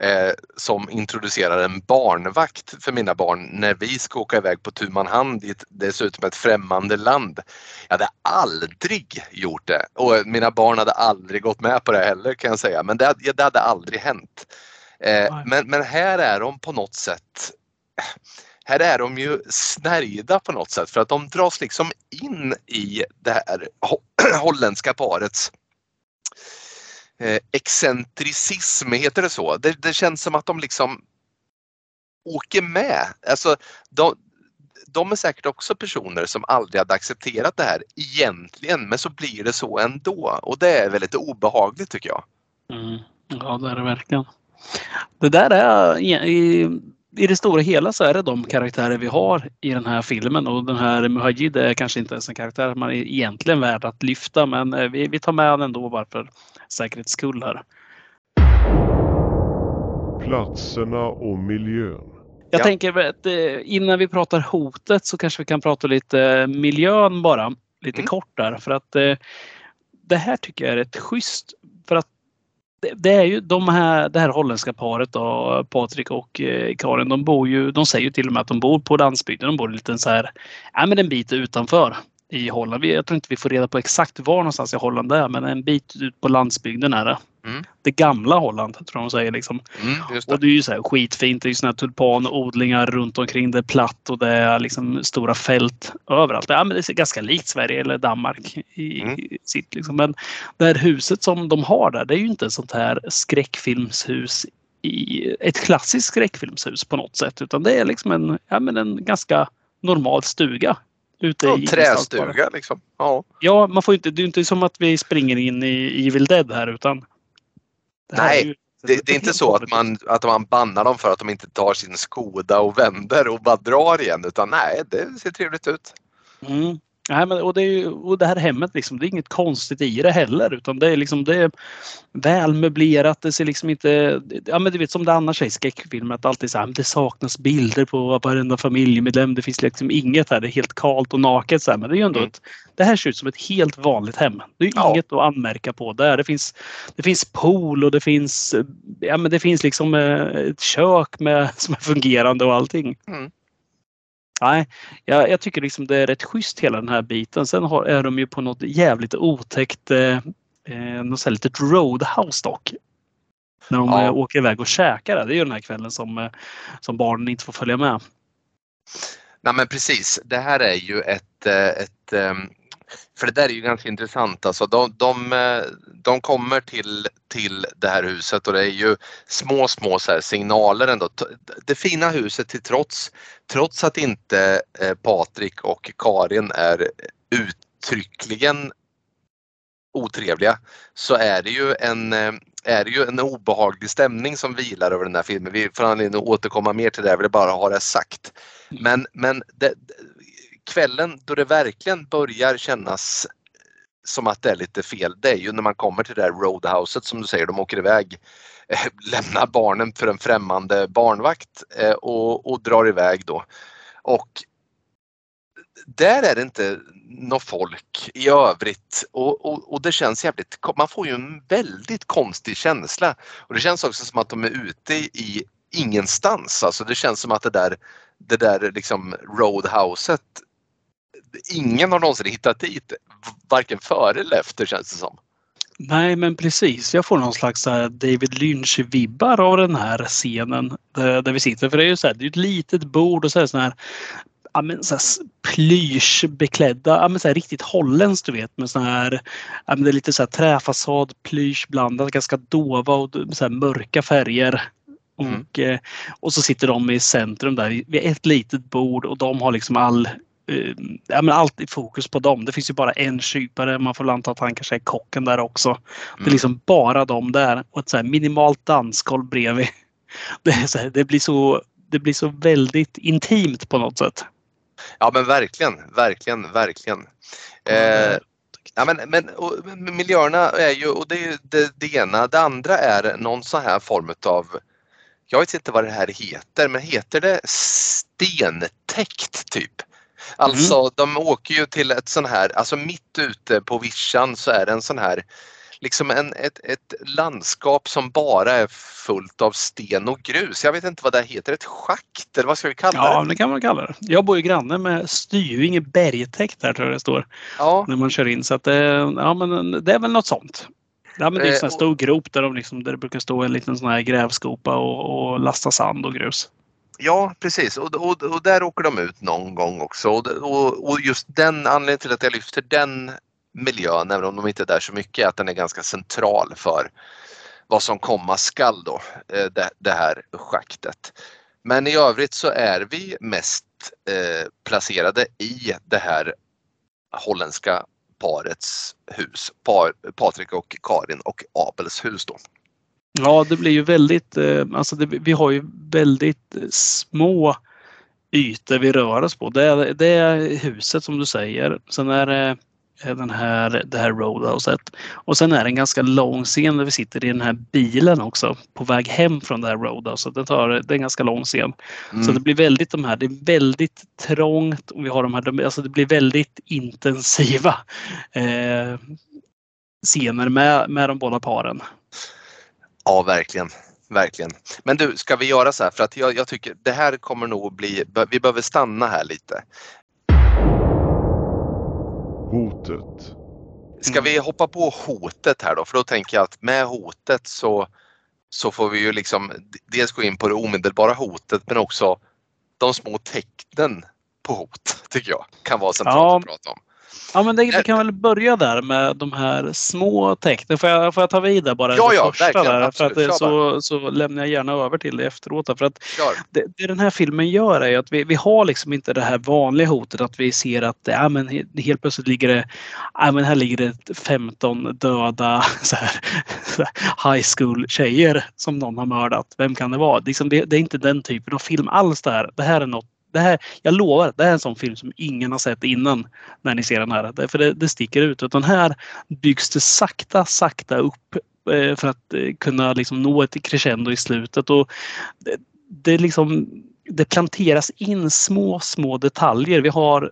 eh, som introducerar en barnvakt för mina barn när vi ska åka iväg på tu man hand i ett, dessutom ett främmande land. Jag hade aldrig gjort det och mina barn hade aldrig gått med på det heller kan jag säga men det, det hade aldrig hänt. Eh, men, men här är de på något sätt här är de ju snärjda på något sätt för att de dras liksom in i det här holländska parets eh, excentricism, heter det så? Det, det, känns som att de liksom åker med. Alltså, de, de är säkert också personer som aldrig hade accepterat det här egentligen men så blir det så ändå och det är väldigt obehagligt tycker jag. Mm. Ja det är det verkligen. Det där är i, det stora hela så är det de karaktärer vi har i den här filmen och den här Muhajid är kanske inte ens en karaktär man är egentligen värd att lyfta men eh, vi, vi tar med den ändå bara för säkerhets skull här. Platserna och miljön. Jag ja. tänker att eh, innan vi pratar hotet så kanske vi kan prata lite miljön bara. Lite mm. kort där för att eh, det här tycker jag är ett schysst det, är ju de här, det här holländska paret då, Patrik och eh, Karin, de bor ju, de säger ju till och med att de bor på landsbygden. De bor lite så här, ja men en bit utanför i Holland. Jag tror inte vi får reda på exakt var någonstans i Holland det är, men en bit ut på landsbygden är det. Mm. Det gamla Holland tror jag de säger. Liksom. Mm, det. Och det är ju så här skitfint. Det är ju såna tulpanodlingar runt omkring. Det är platt och det är liksom stora fält överallt. Ja, men det är ganska likt Sverige eller Danmark i, mm. sitt. Liksom. Men det här huset som de har där, det är ju inte ett sånt här skräckfilmshus i ett klassiskt skräckfilmshus på något sätt. Utan det är liksom en, ja, men en ganska normal stuga Ute ja, i trästuga liksom. Ja. ja, man får inte, det är inte som att vi springer in i Evil Dead här utan Nej, ju, det, det, är inte så att man, att man bannar dem för att de inte tar sin Skoda och vänder och bara drar igen utan nej, det ser trevligt ut. Mm. Nej, men, och, det ju, och det här hemmet, liksom, det är inget konstigt i det heller. Utan det är, liksom, det är väl möblerat. Det ser liksom inte... Ja, men du vet som det annars är i skräckfilmer. Att alltid så här, det saknas bilder på varenda familjemedlem. Det finns liksom inget här. Det är helt kalt och naket. Så här, men det är ju ändå Mm. ett, det här ser ut som ett helt vanligt hem. Det är Ja. inget att anmärka på där. Det finns, det finns pool och det finns, ja, men det finns liksom eh, ett kök med, som är fungerande och allting. Mm. Nej, jag, jag tycker liksom det är rätt schysst hela den här biten. Sen har, är de ju på något jävligt otäckt, eh, eh, något litet roadhouse dock. När de Ja. eh, åker iväg och käkar. Det är ju den här kvällen som, eh, som barnen inte får följa med. Nej men precis, det här är ju ett, eh, ett ehm, för det där är ju ganska intressant. Alltså de, de, eh, de kommer till, till det här huset och det är ju små, små så signaler ändå. Det fina huset till trots, trots att inte eh, Patrik och Karin är uttryckligen otrevliga så är det ju en, eh, är det ju en obehaglig stämning som vilar över den här filmen. Vi får anledning att återkomma mer till det, jag vill bara ha det sagt. Men, men det, kvällen då det verkligen börjar kännas eh, som att det är lite fel, det är ju när man kommer till det där roadhouset som du säger, de åker iväg, äh, lämnar barnen för en främmande barnvakt äh, och, och drar iväg då. Och där är det inte något folk i övrigt och, och, och det känns jävligt, man får ju en väldigt konstig känsla. Och det känns också som att de är ute i ingenstans, alltså det känns som att det där, det där liksom roadhouset, ingen har någonsin hittat dit, varken före eller efter känns det som. Nej, men precis. Jag får någon slags så här David Lynch-vibbar av den här scenen där, där vi sitter. För det är ju så här, det är ett litet bord och så är det sån här ja, men så här plyschbeklädda, ja, men så här riktigt holländskt du vet med sån här, ja, men det är lite så här träfasad, plysch blandat, ganska dova och så här mörka färger. Mm. Och, eh, och så sitter de i centrum där vid ett litet bord och de har liksom all eh, Ja, men allt i fokus på dem. Det finns ju bara en kypare. Man får anta att han kanske är kocken där också. Det är Mm. liksom bara de där och ett så minimalt dansgolv bredvid. Det, här, det, blir så, det blir så väldigt intimt på något sätt. Ja men verkligen, verkligen, verkligen. Eh, ja, men, men och, miljöerna är ju, och det är ju det, det ena. Det andra är någon sån här form av jag vet inte vad det här heter, men heter det stentäckt typ? Alltså de åker ju till ett sån här, alltså mitt ute på vischan så är det en sån här liksom en, ett, ett landskap som bara är fullt av sten och grus. Jag vet inte vad det heter, ett schakt eller vad ska vi kalla Ja, det? det kan man kalla det. Jag bor ju granne med Styvinge bergtäkt där tror jag det står. Ja, När man kör in. Så att det, ja, men det är väl något sånt. Ja, men det är en Eh, sån här stor grop där, de liksom, där det brukar stå en liten sån här grävskopa och, och lasta sand och grus. Ja precis och, och, och där åker de ut någon gång också och, och, och just den anledningen till att jag lyfter den miljön, även om de inte är där så mycket, är att den är ganska central för vad som komma skall då, eh, det, det här schaktet. Men i övrigt så är vi mest eh, placerade i det här holländska parets hus, par, Patrik och Karin och Abels hus då. Ja, det blir ju väldigt, eh, alltså det, vi har ju väldigt eh, små ytor vi rör oss på. Det är, det är huset som du säger. Sen är det eh, den här, det här roadhouset. Och sen är det en ganska lång scen där vi sitter i den här bilen också på väg hem från det här roadhouset. Det, tar, det är en ganska lång scen. Så Mm. det blir väldigt de här, det är väldigt trångt och vi har de här, alltså det blir väldigt intensiva eh, scener med, med de båda paren. Ja, verkligen. Verkligen. Men du, ska vi göra så här? För att jag, jag tycker det här kommer nog att bli, vi behöver stanna här lite. Hotet. Ska Mm. vi hoppa på hotet här då? För då tänker jag att med hotet så, så får vi ju liksom dels gå in på det omedelbara hotet men också de små tecknen på hot tycker jag kan vara centralt Ja. att prata om. Ja men det, vi kan väl börja där med de här små tecknen. Får jag, får jag ta vid där bara? Ja, ja, verkligen, där, för absolut. att det, Kör så, så lämnar jag gärna över till det efteråt. där. För att det, det den här filmen gör är att vi, vi har liksom inte det här vanliga hotet att vi ser att ja, men he- helt plötsligt ligger det ja, men här ligger det 15 döda så här, high school tjejer som någon har mördat. Vem kan det vara? Liksom det, det är inte den typen av film alls det här. Det här är något det här, jag lovar, det här är en sån film som ingen har sett innan när ni ser den här. För det, det sticker ut. Utan här byggs det sakta, sakta upp eh, för att eh, kunna liksom nå ett crescendo i slutet. Och det, det, liksom, det planteras in små, små detaljer. Vi har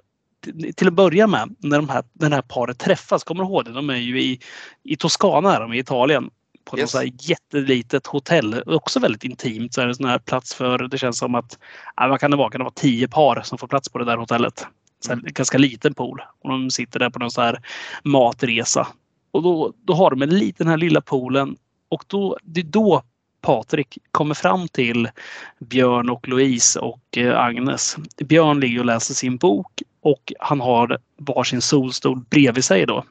till att börja med när de här, den här paret träffas, kommer du ihåg det? De är ju i, i Toscana, de är i Italien på yes. något jättelitet hotell. Också väldigt intimt. Så är det en sån här plats för, det känns som att, ja, vad kan det vara, kan det vara tio par som får plats på det där hotellet. Så här, mm. Ganska liten pool. Och de sitter där på någon sån här matresa. Och då, då har de en liten här lilla poolen och då, det är då Patrik kommer fram till Björn och Louise och eh, Agnes. Björn ligger och läser sin bok och han har varsin solstol bredvid sig då.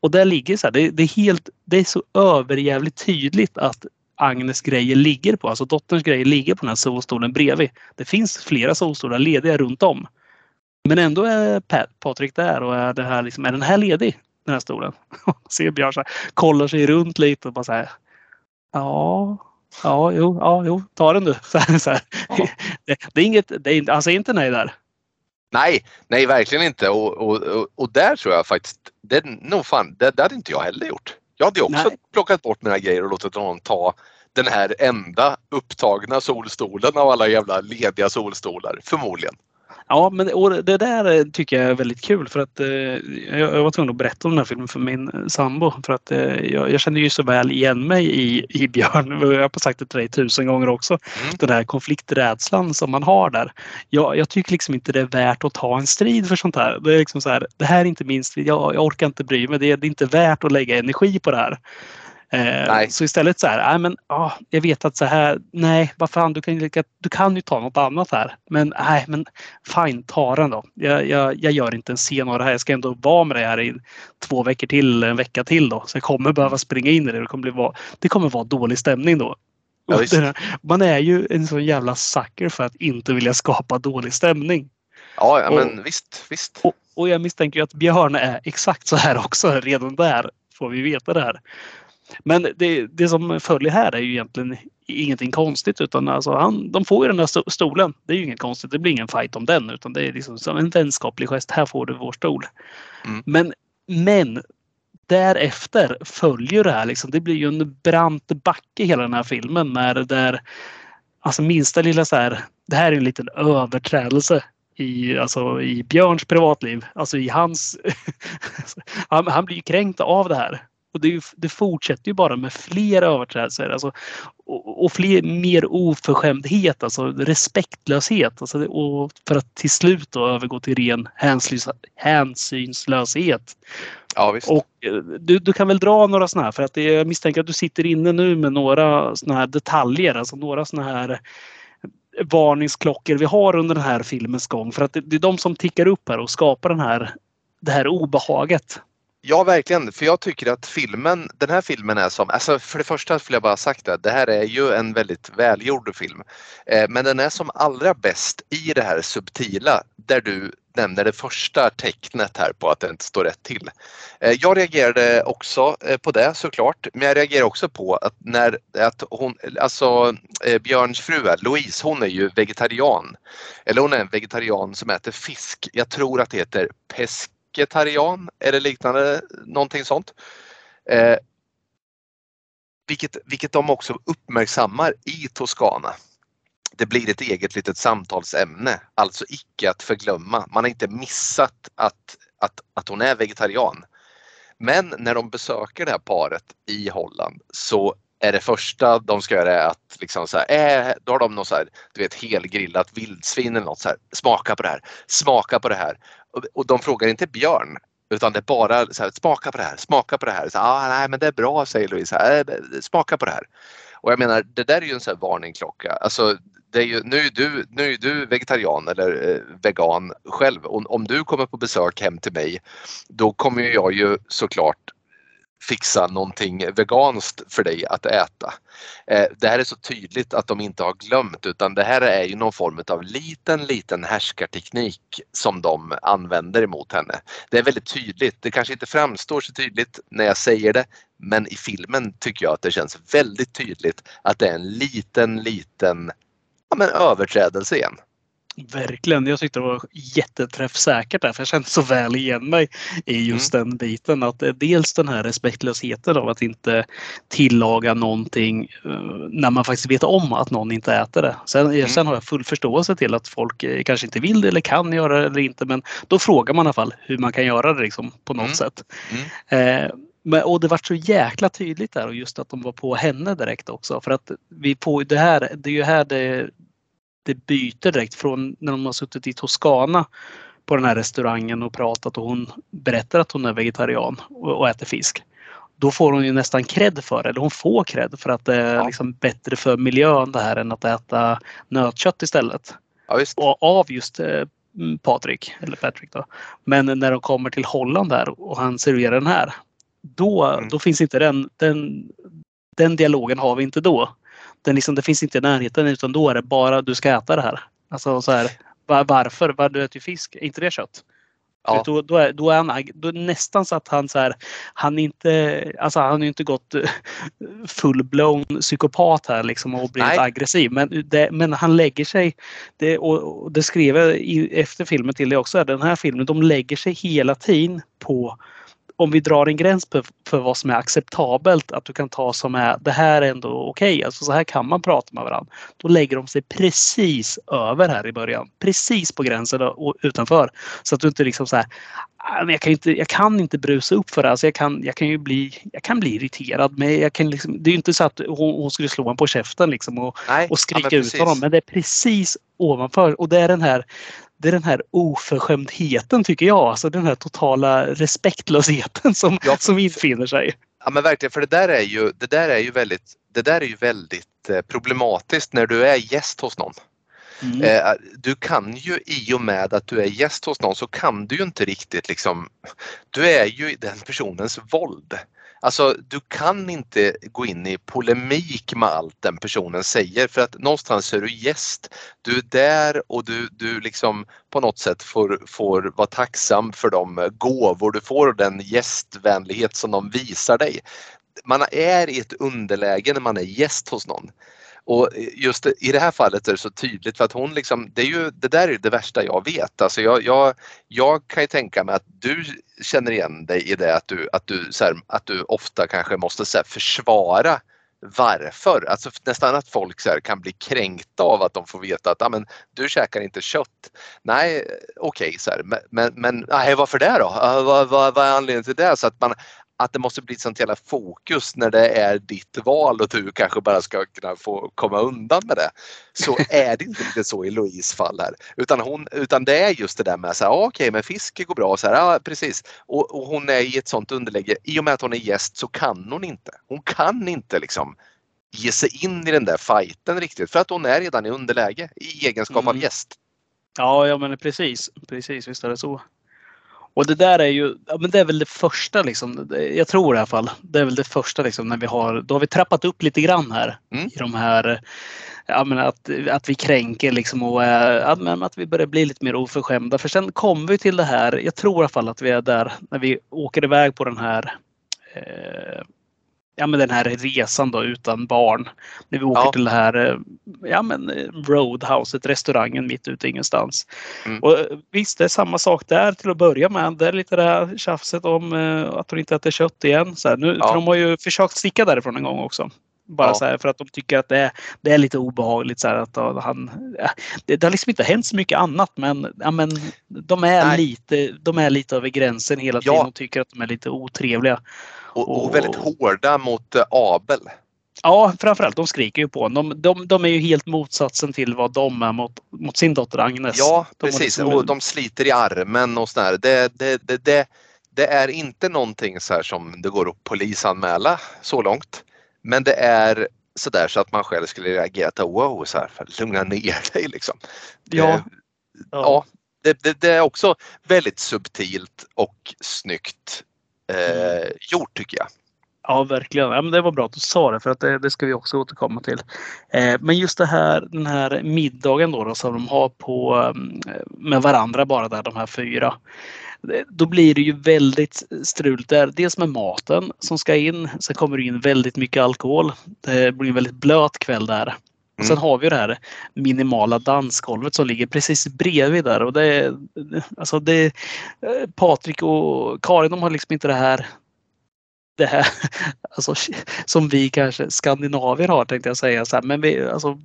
Och där ligger så här, det, det, är helt, det är så överjävligt tydligt att Agnes grejer ligger på, alltså dotterns grejer ligger på den här solstolen bredvid. Det finns flera solstolar lediga runt om. Men ändå är Patrik där och är, det här liksom, är den här ledig? Den här stolen. Ser Björn så här, kollar sig runt lite och bara så här. Ja, ja, jo, ja, jo, ta den du. Så här, så här. Ja. Det, det, är inget, det är, han säger inte nej där. Nej, nej verkligen inte. Och, och, och där tror jag faktiskt, det, no fan, det, det hade inte jag heller gjort. Jag hade också nej. plockat bort mina grejer och låtit någon ta den här enda upptagna solstolen av alla jävla lediga solstolar, förmodligen. Ja, men det där tycker jag är väldigt kul för att eh, jag, var tvungen att berätta om den här filmen för min eh, sambo för att eh, jag, jag, känner ju så väl igen mig i, i Björn. Jag har sagt det till dig tusen gånger också. Mm. Den här konflikträdslan som man har där. Jag, jag, tycker liksom inte det är värt att ta en strid för sånt här. Det är liksom så här, det här är inte min strid. Jag, jag orkar inte bry mig. Det är, det är inte värt att lägga energi på det här. Eh, så istället så här, nej men ah, jag vet att så här, nej vad fan du kan, du kan ju ta något annat här. Men nej men fine, ta den då. Jag, jag, jag gör inte en scen av det här. Jag ska ändå vara med det här i två veckor till, en vecka till då. Så jag kommer behöva springa in i det. Det kommer, bli, det kommer vara dålig stämning då. Ja, man är ju en sån jävla sucker för att inte vilja skapa dålig stämning. Ja, ja men visst, visst. Och, och jag misstänker att Björn är exakt så här också. Redan där får vi veta det här. Men det, det som följer här är ju egentligen ingenting konstigt utan alltså han, de får ju den där stolen. Det är ju inget konstigt. Det blir ingen fight om den utan det är liksom som en vänskaplig gest. Här får du vår stol. Mm. Men, men därefter följer det här liksom. Det blir ju en brant backe hela den här filmen när där alltså minsta lilla så här. Det här är en liten överträdelse i, alltså, i Björns privatliv. Alltså i hans... han, han blir kränkt av det här. Och det, det, fortsätter ju bara med fler överträdelser alltså, och, och fler, mer oförskämdhet, alltså respektlöshet. Alltså, och för att till slut då övergå till ren hänsyns, hänsynslöshet. Ja, visst. Och eh, du, du kan väl dra några sådana här för att det, jag misstänker att du sitter inne nu med några sådana här detaljer, alltså några sådana här varningsklockor vi har under den här filmens gång. För att det, det är de som tickar upp här och skapar den här, det här obehaget. Ja, verkligen. För jag tycker att filmen, den här filmen är som, alltså för det första skulle jag bara sagt det, det här är ju en väldigt välgjord film. Eh, men den är som allra bäst i det här subtila där du nämner det första tecknet här på att det inte står rätt till. Eh, jag reagerade också eh, på det såklart, men jag reagerar också på att när att hon, alltså eh, Björns fru Louise, hon är ju vegetarian. Eller hon är en vegetarian som äter fisk. Jag tror att det heter pesk vegetarian eller liknande, någonting sånt. Eh, vilket, vilket de också uppmärksammar i Toscana. Det blir ett eget litet samtalsämne, alltså icke att förglömma. Man har inte missat att, att, att hon är vegetarian. Men när de besöker det här paret i Holland så är det första de ska göra att liksom så här, äh, då har de något så här, du vet helgrillat vildsvin eller något så här, smaka på det här, smaka på det här. Och, de frågar inte Björn utan det är bara så här, smaka på det här, smaka på det här. Så, ah, nej men det är bra säger Louise, äh, smaka på det här. Och jag menar det där är ju en sån varningklocka. Alltså, det är ju, nu, är du, nu är du vegetarian eller eh, vegan själv. Och om du kommer på besök hem till mig då kommer jag ju såklart fixa någonting veganskt för dig att äta. Eh, det här är så tydligt att de inte har glömt utan det här är ju någon form av liten, liten härskarteknik som de använder emot henne. Det är väldigt tydligt. Det kanske inte framstår så tydligt när jag säger det men i filmen tycker jag att det känns väldigt tydligt att det är en liten, liten ja, men överträdelse igen. Verkligen. Jag tyckte det var jätteträffsäkert där för jag kände så väl igen mig i just mm. den biten. Att dels den här respektlösheten av att inte tillaga någonting eh, när man faktiskt vet om att någon inte äter det. Sen, mm. sen har jag full förståelse till att folk eh, kanske inte vill det eller kan göra det eller inte men då frågar man i alla fall hur man kan göra det liksom, på något mm. sätt. Mm. Eh, men, och det var så jäkla tydligt där och just att de var på henne direkt också. För att vi på det här, det är ju här det, det byter direkt från när de har suttit i Toscana på den här restaurangen och pratat och hon berättar att hon är vegetarian och, och äter fisk. Då får hon ju nästan cred för det, eller hon får cred för att det är ja. liksom bättre för miljön det här än att äta nötkött istället. Ja, och av just eh, Patrik, eller Patrick då. Men när de kommer till Holland där och han serverar den här då, mm. då finns inte den, den, den dialogen har vi inte då. Den liksom, det finns inte i närheten utan då är det bara du ska äta det här. Alltså så här, var, varför? Var, du äter ju fisk, är inte det kött? Ja. Då, då, är, då är han då är nästan så att han så här, han inte, alltså han har inte gått full-blown psykopat här liksom och blivit Nej. aggressiv. Men, det, men han lägger sig, det, och, det skrev jag i, efter filmen till det också, den här filmen, de lägger sig hela tiden på om vi drar en gräns för, för vad som är acceptabelt, att du kan ta som är det här är ändå okej, okay. alltså så här kan man prata med varandra. Då lägger de sig precis över här i början, precis på gränsen och utanför. Så att du inte liksom så här, ah, jag kan inte, jag kan inte brusa upp för det. Alltså jag, kan, jag kan ju bli, jag kan bli irriterad. Men jag kan liksom, det är inte så att hon, hon skulle slå honom på käften liksom och, Nej, och skrika ja, ut honom. Men det är precis ovanför. Och det är den här det är den här oförskämdheten tycker jag. Alltså den här totala respektlösheten som, ja, som infinner sig. Ja men verkligen, för det där är ju, det där är ju väldigt, det där är ju väldigt eh, problematiskt när du är gäst hos någon. Mm. Eh, du kan ju i och med att du är gäst hos någon så kan du ju inte riktigt liksom, du är ju i den personens våld. Alltså du kan inte gå in i polemik med allt den personen säger för att någonstans är du gäst. Du är där och du, du liksom på något sätt får, får vara tacksam för de gåvor du får och den gästvänlighet som de visar dig. Man är i ett underläge när man är gäst hos någon. Och just i det här fallet är det så tydligt för att hon liksom, det, är ju, det där är det värsta jag vet. Alltså jag, jag, jag kan ju tänka mig att du känner igen dig i det att du, att du, här, att du ofta kanske måste så här, försvara varför. Alltså nästan att folk så kan bli kränkta av att de får veta att ah, men, du käkar inte kött. Nej, okej, okay, men, men, men nej, varför det då? Ah, vad, vad, vad är anledningen till det? Så att man, att det måste bli ett sånt jävla fokus när det är ditt val och du kanske bara ska kunna få komma undan med det. Så är det inte riktigt så i Louise fall här. Utan, hon, utan det är just det där med att ah, okej okay, men fiske går bra. Så här, ja, precis. Och, och, hon är i ett sånt underläge. I och med att hon är gäst så kan hon inte. Hon kan inte liksom ge sig in i den där fighten riktigt för att hon är redan i underläge i egenskap mm. av gäst. Ja, ja men precis. Precis, visst är det så. Och det där är ju, ja, men det är väl det första liksom. Jag tror i alla fall. Det är väl det första liksom när vi har, då har vi trappat upp lite grann här mm. i de här ja, men att, att vi kränker liksom och ja, men att vi börjar bli lite mer oförskämda. För sen kommer vi till det här, jag tror i alla fall att vi är där när vi åker iväg på den här eh, ja, men den här resan då utan barn. När vi åker ja. till det här eh, ja, men eh, Roadhouset, restaurangen mitt ute ingenstans. Mm. Och eh, visst, det är samma sak där till att börja med. Det är lite det här tjafset om att de inte äter kött igen. Så här, nu, ja. De har ju försökt sticka därifrån en gång också. Bara ja. så här, för att de tycker att det är, det är lite obehagligt. Så att han, det, det har liksom inte hänt så mycket annat men, ja, men de, är lite, de är lite över gränsen hela tiden ja. och tycker att de är lite otrevliga. Och, och väldigt hårda mot eh, Abel. Ja, framförallt de skriker ju på honom. De, de, de, är ju helt motsatsen till vad de är mot, mot sin dotter Agnes. Ja, precis. Liksom... Och de sliter i armen och sådär. Det, det, det, det, det är inte någonting så här som det går att polisanmäla så långt. Men det är sådär så att man själv skulle reagera att wow, så här, för lugna ner dig liksom. Ja. ja. ja det, det, det, är också väldigt subtilt och snyggt eh, gjort tycker jag. Ja, verkligen. Ja, men det var bra att du sa det för att det, det ska vi också återkomma till. Eh, men just det här, den här middagen då, då som de har på, mm, med varandra bara där, de här fyra. Då blir det ju väldigt struligt där. Dels med maten som ska in. Sen kommer det in väldigt mycket alkohol. Det blir en väldigt blöt kväll där. Och sen har vi det här minimala dansgolvet som ligger precis bredvid där. Och det, alltså det, eh, Patrik och Karin de har liksom inte det här det här alltså, som vi kanske skandinavier har tänkte jag säga. Så här, men vi, alltså,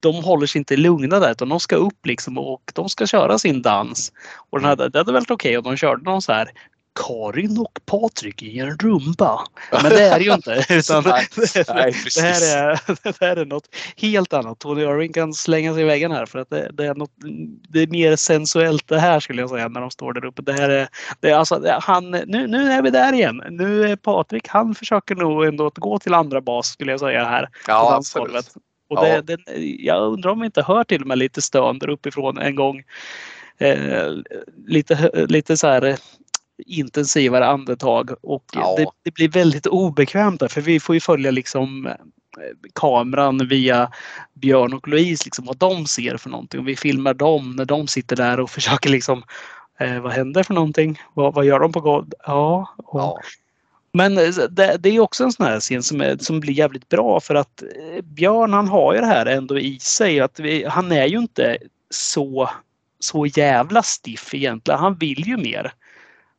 de håller sig inte lugna där utan de ska upp liksom och de ska köra sin dans. Och den hade, det hade varit okej om de körde någon så här Karin och Patrik i en rumba. Men det är det ju inte. Utan Nej, det, nej, det, här är, det här är något helt annat. Tony Irving kan slänga sig i väggen här för att det, det, är något, det är mer sensuellt det här skulle jag säga när de står där uppe. Det här är, det är alltså, han, nu, nu är vi där igen. Nu är Patrik, han försöker nog ändå att gå till andra bas skulle jag säga här. Ja, absolut. Och det, Ja. det, jag undrar om vi inte hör till och med lite stön där uppifrån en gång. Eh, lite, lite så här intensivare andetag och Ja. det, det blir väldigt obekvämt där för vi får ju följa liksom eh, kameran via Björn och Louise, liksom vad de ser för någonting. Och vi filmar dem när de sitter där och försöker liksom eh, vad händer för någonting? Vad, vad gör de på golvet? Ja, och, Ja. men eh, det, det är också en sån här scen som, är, som blir jävligt bra för att eh, Björn han har ju det här ändå i sig. Att vi, han är ju inte så, så jävla stiff egentligen. Han vill ju mer.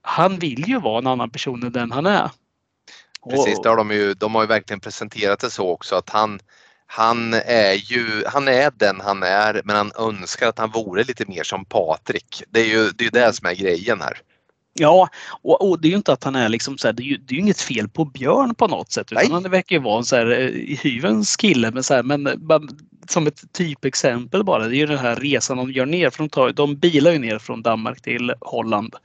Han vill ju vara en annan person än den han är. Precis, det har de, ju, de har ju verkligen presenterat det så också att han, han är ju han är den han är men han önskar att han vore lite mer som Patrik. Det är ju det, är det som är grejen här. Ja, och, och det är ju inte att han är liksom så här, det är ju, det är inget fel på Björn på något sätt. Utan Nej. han verkar ju vara en så här eh, hyvens kille. Men, så här, men som ett typexempel bara. Det är ju den här resan de gör ner. För de, tar, de bilar ju ner från Danmark till Holland.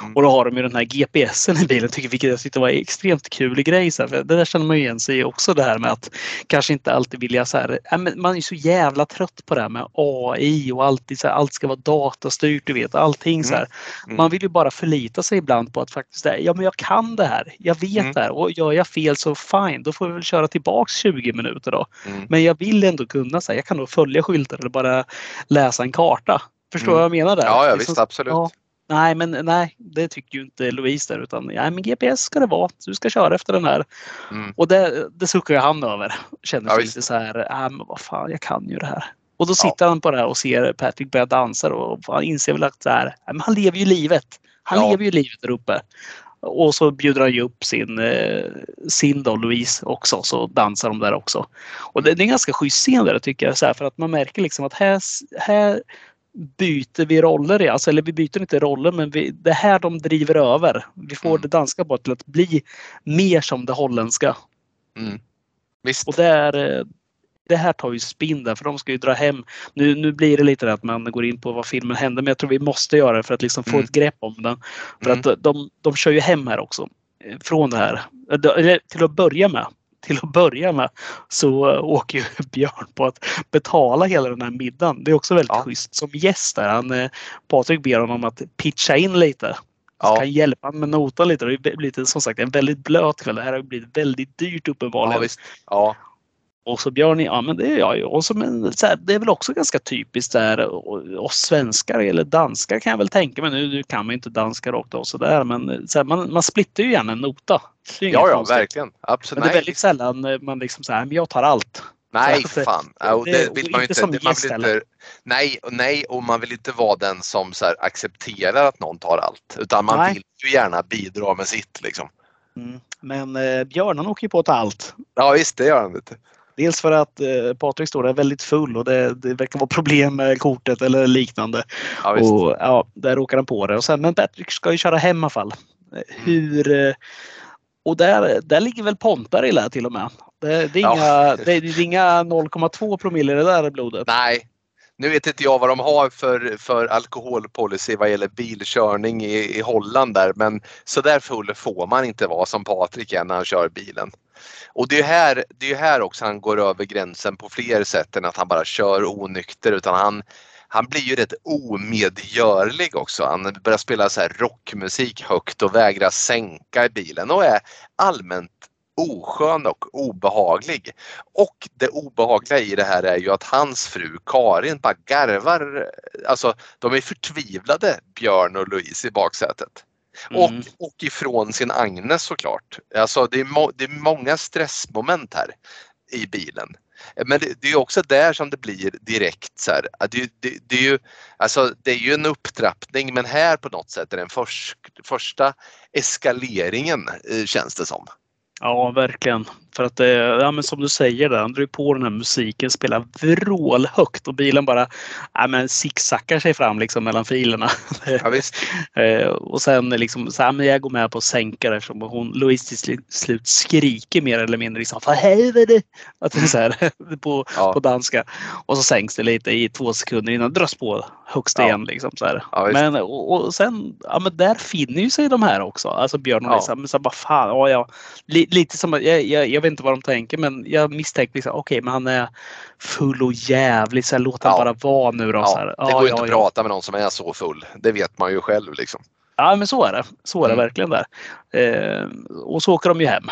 Mm. Och då har de ju den här GPSen i bilen. Tycker, vilket jag tyckte var en extremt kul grej. Så här, för det där känner man ju igen sig i också. Det här med att kanske inte alltid vilja så här. Man är så jävla trött på det här med AI och alltid så här, allt ska vara datastyrt. Du vet allting så här. Mm. Man vill ju bara förlita sig ibland på att faktiskt ja men jag kan det här. Jag vet Mm. det här och gör jag fel så fine, då får vi väl köra tillbaks 20 minuter då. Mm. Men jag vill ändå kunna säga, jag kan då följa skyltar eller bara läsa en karta. Förstår Mm. vad jag menar där? Ja, ja Liksom- visst absolut. ja. Nej, men nej, det tycker ju inte Louise där utan ja, men GPS ska det vara. Du ska köra efter den här. Mm. Och det, det suckar ju han över. Känner Ja, sig visst. lite så här, ja men vad fan, jag kan ju det här. Och då sitter han på det här och ser Patrick börja dansa och han inser väl att så här, ja, men han lever ju livet. Han Ja. lever ju livet där uppe. Och så bjuder han ju upp sin, eh, sin då, Louise också, så dansar de där också. Och det, det är en ganska schysst scen där tycker jag, så här, för att man märker liksom att här, här byter vi roller. Alltså, eller vi byter inte roller, men vi, det är här de driver över. Vi får Mm. det danska bara till att bli mer som det holländska. Mm. Visst. Och det, är, eh, det här tar ju spinn där för de ska ju dra hem. Nu, nu blir det lite det att man går in på vad filmen händer men jag tror vi måste göra det för att liksom få Mm. ett grepp om den. För Mm. att de, de kör ju hem här också. eh, Från det här. Eh, Eller till att börja med. Till att börja med så eh, åker ju Björn på att betala hela den här middagen. Det är också väldigt Ja. schysst. Som gäst där. Han, Patrik ber honom att pitcha in lite. Så Ja. kan hjälpa honom med notan lite. Det har blivit som sagt en väldigt blöt kväll. Det här har blivit väldigt dyrt uppenbarligen. Ja, visst. Ja. Och så Björn, ja men det är jag ju. Och så, men, så här, det är väl också ganska typiskt där och- oss svenskar eller danskar kan jag väl tänka mig. Nu, nu kan man inte danska rakt av sådär men så här, man, man splittar ju gärna en nota. Ja, ja, konstigt. verkligen. Absolut. Men det är väldigt sällan eh, man liksom säger, men jag tar allt. Nej, Så att, fan. Och det- det och vill man inte som man vill inte nej, och nej, och man vill inte vara den som så här, accepterar att någon tar allt. Utan man Nej. vill ju gärna bidra med sitt. Liksom. Mm. Men eh, Björn han åker ju på att ta allt. Ja, visst, det gör han. Vet du. Dels för att eh, Patrik står där väldigt full och det, det verkar vara problem med kortet eller liknande. Ja. Och ja, där råkar han på det. Och sen, men Patrick ska ju köra hem i alla fall. Mm. Hur... eh, Och där, där ligger väl Pontar i lä till och med. Det, det är Ja. inga, det, är inga 0,2 promille i det där blodet. Nej, nu vet inte jag vad de har för, för alkoholpolicy vad gäller bilkörning i, i Holland där men så där full får man inte vara som Patrik är när han kör bilen. Och det är ju här, det är här också han går över gränsen på fler sätt än att han bara kör onykter utan han, han blir ju rätt omedgörlig också. Han börjar spela så här rockmusik högt och vägrar sänka i bilen och är allmänt oskön och obehaglig. Och det obehagliga i det här är ju att hans fru Karin bara garvar. Alltså de är förtvivlade Björn och Louise i baksätet. Och, Mm. och ifrån sin Agnes såklart. Alltså det är, må, det är många stressmoment här i bilen. Men det, det är också där som det blir direkt så här. Det, det, det, är ju, alltså, det är ju en upptrappning men här på något sätt är den först, första eskaleringen eh, känns det som. Ja, verkligen. För att det, ja, men som du säger där, han drar på den här musiken, spelar vrålhögt och bilen bara ja, men zigzaggar sig fram liksom mellan filerna. Ja. Eh, och sen liksom, så men jag går med på att sänka det eftersom hon, Louise till slut skriker mer eller mindre liksom för helvete! Att det så här, på, Ja. på danska. Och så sänks det lite i två sekunder innan det dras på högst Ja. igen. Liksom, så. Ja, men, och, och sen, ja men där finner ju sig de här också. Alltså Björn och Ja. Lisa. Men så bara fan, ja, ja. Li- Lite som, jag, jag, jag vet inte vad de tänker men jag misstänker liksom, okej men han är full och jävlig så här, låt han Ja. bara vara nu då. Ja, det går ju inte att prata med någon som är så full. Det vet man ju själv liksom. Ja men så är det. Så är det Mm. verkligen där. Eh, och så åker de ju hem.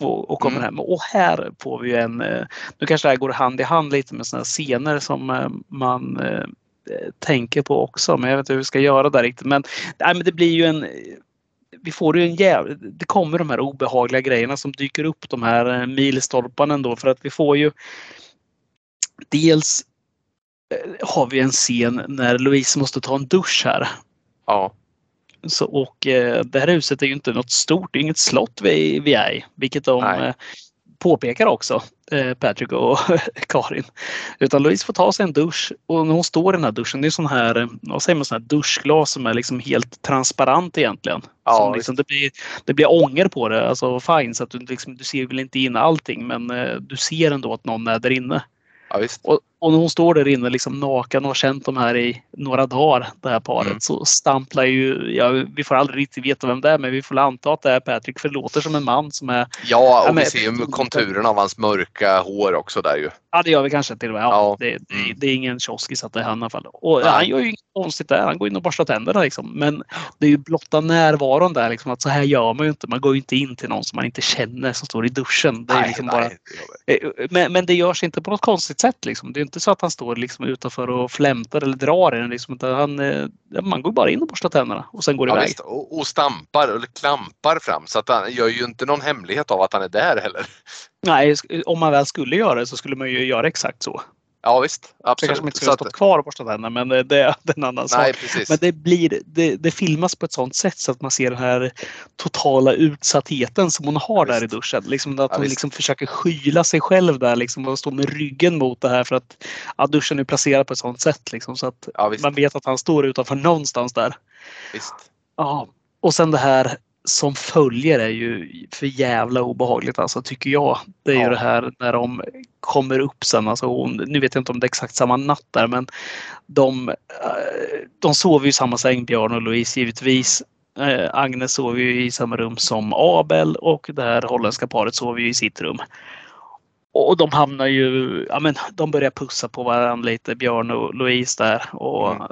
Och, och kommer Mm. hem. Och här får vi en, eh, nu kanske det här går hand i hand lite med sådana scener som eh, man eh, tänker på också. Men jag vet inte hur vi ska göra där riktigt. Men, nej, men det blir ju en vi får ju en jäv... Det kommer de här obehagliga grejerna som dyker upp de här eh, milstolparna ändå för att vi får ju Dels eh, har vi en scen när Louise måste ta en dusch här. Ja, Så, och eh, det här huset är ju inte något stort, det är inget slott vi, vi är i. Vilket de eh, påpekar också, eh, Patrick och Karin. Utan Louise får ta sig en dusch och när hon står i den här duschen, det är sån här, eh, vad säger man, sån här duschglas som är liksom helt transparent egentligen. Ja, som liksom, det, blir, det blir ånger på det, alltså fine, så att du, liksom, du ser väl inte in allting men eh, du ser ändå att någon är där inne. ja visst. Och, och när hon står där inne liksom naken och har känt de här i några dagar, det här paret, Mm. så stamplar ju, ja, vi får aldrig riktigt veta vem det är, men vi får anta att det är Patrick, för det låter som en man som är, Ja, och men- vi ser ju konturen av hans mörka hår också där ju. ja det gör vi kanske till och med, ja, Ja. Det, det, Mm. det är ingen kioskis att det är han i alla fall. Och Nej. han gör ju inget konstigt där, han går in och borstar tänderna liksom. Men det är ju blotta närvaron där liksom, att så här gör man ju inte, man går ju inte in till någon som man inte känner som står i duschen. Det är Nej, liksom nej, bara det. Eh, Men, men det görs inte på något konstigt sätt. Liksom. Det är inte så att han står liksom utanför och flämtar eller drar i den. Liksom. Han, eh, man går bara in och borstar tänderna och sen går Ja, iväg. Och, och stampar eller klampar fram så att han gör ju inte någon hemlighet av att han är där heller. Nej, om man väl skulle göra det så skulle man ju göra exakt så. Ja visst, Så kanske absolut. man inte skulle stått kvar och borstat tänderna men det, det är en annan nej, sak. precis. Men det, blir, det, det filmas på ett sånt sätt så att man ser den här totala utsattheten som hon har Ja, där i visst. duschen. Liksom att Ja, hon visst. liksom försöker skyla sig själv där liksom och stå med ryggen mot det här för att ja, duschen är placerad på ett sånt sätt. Liksom, så att Ja, man vet att han står utanför någonstans där. visst. Ja, och sen det här som följer är ju för jävla obehagligt alltså tycker jag. Det är ju Ja. det här när de kommer upp sen. Alltså, hon, nu vet jag inte om det är exakt samma natt där men de, eh, de sover ju i samma säng, Björn och Louise givetvis. Eh, Agnes sover ju i samma rum som Abel och det här holländska paret sover ju i sitt rum. Och de hamnar ju, ja men de börjar pussa på varandra lite, Björn och Louise där. Och Mm.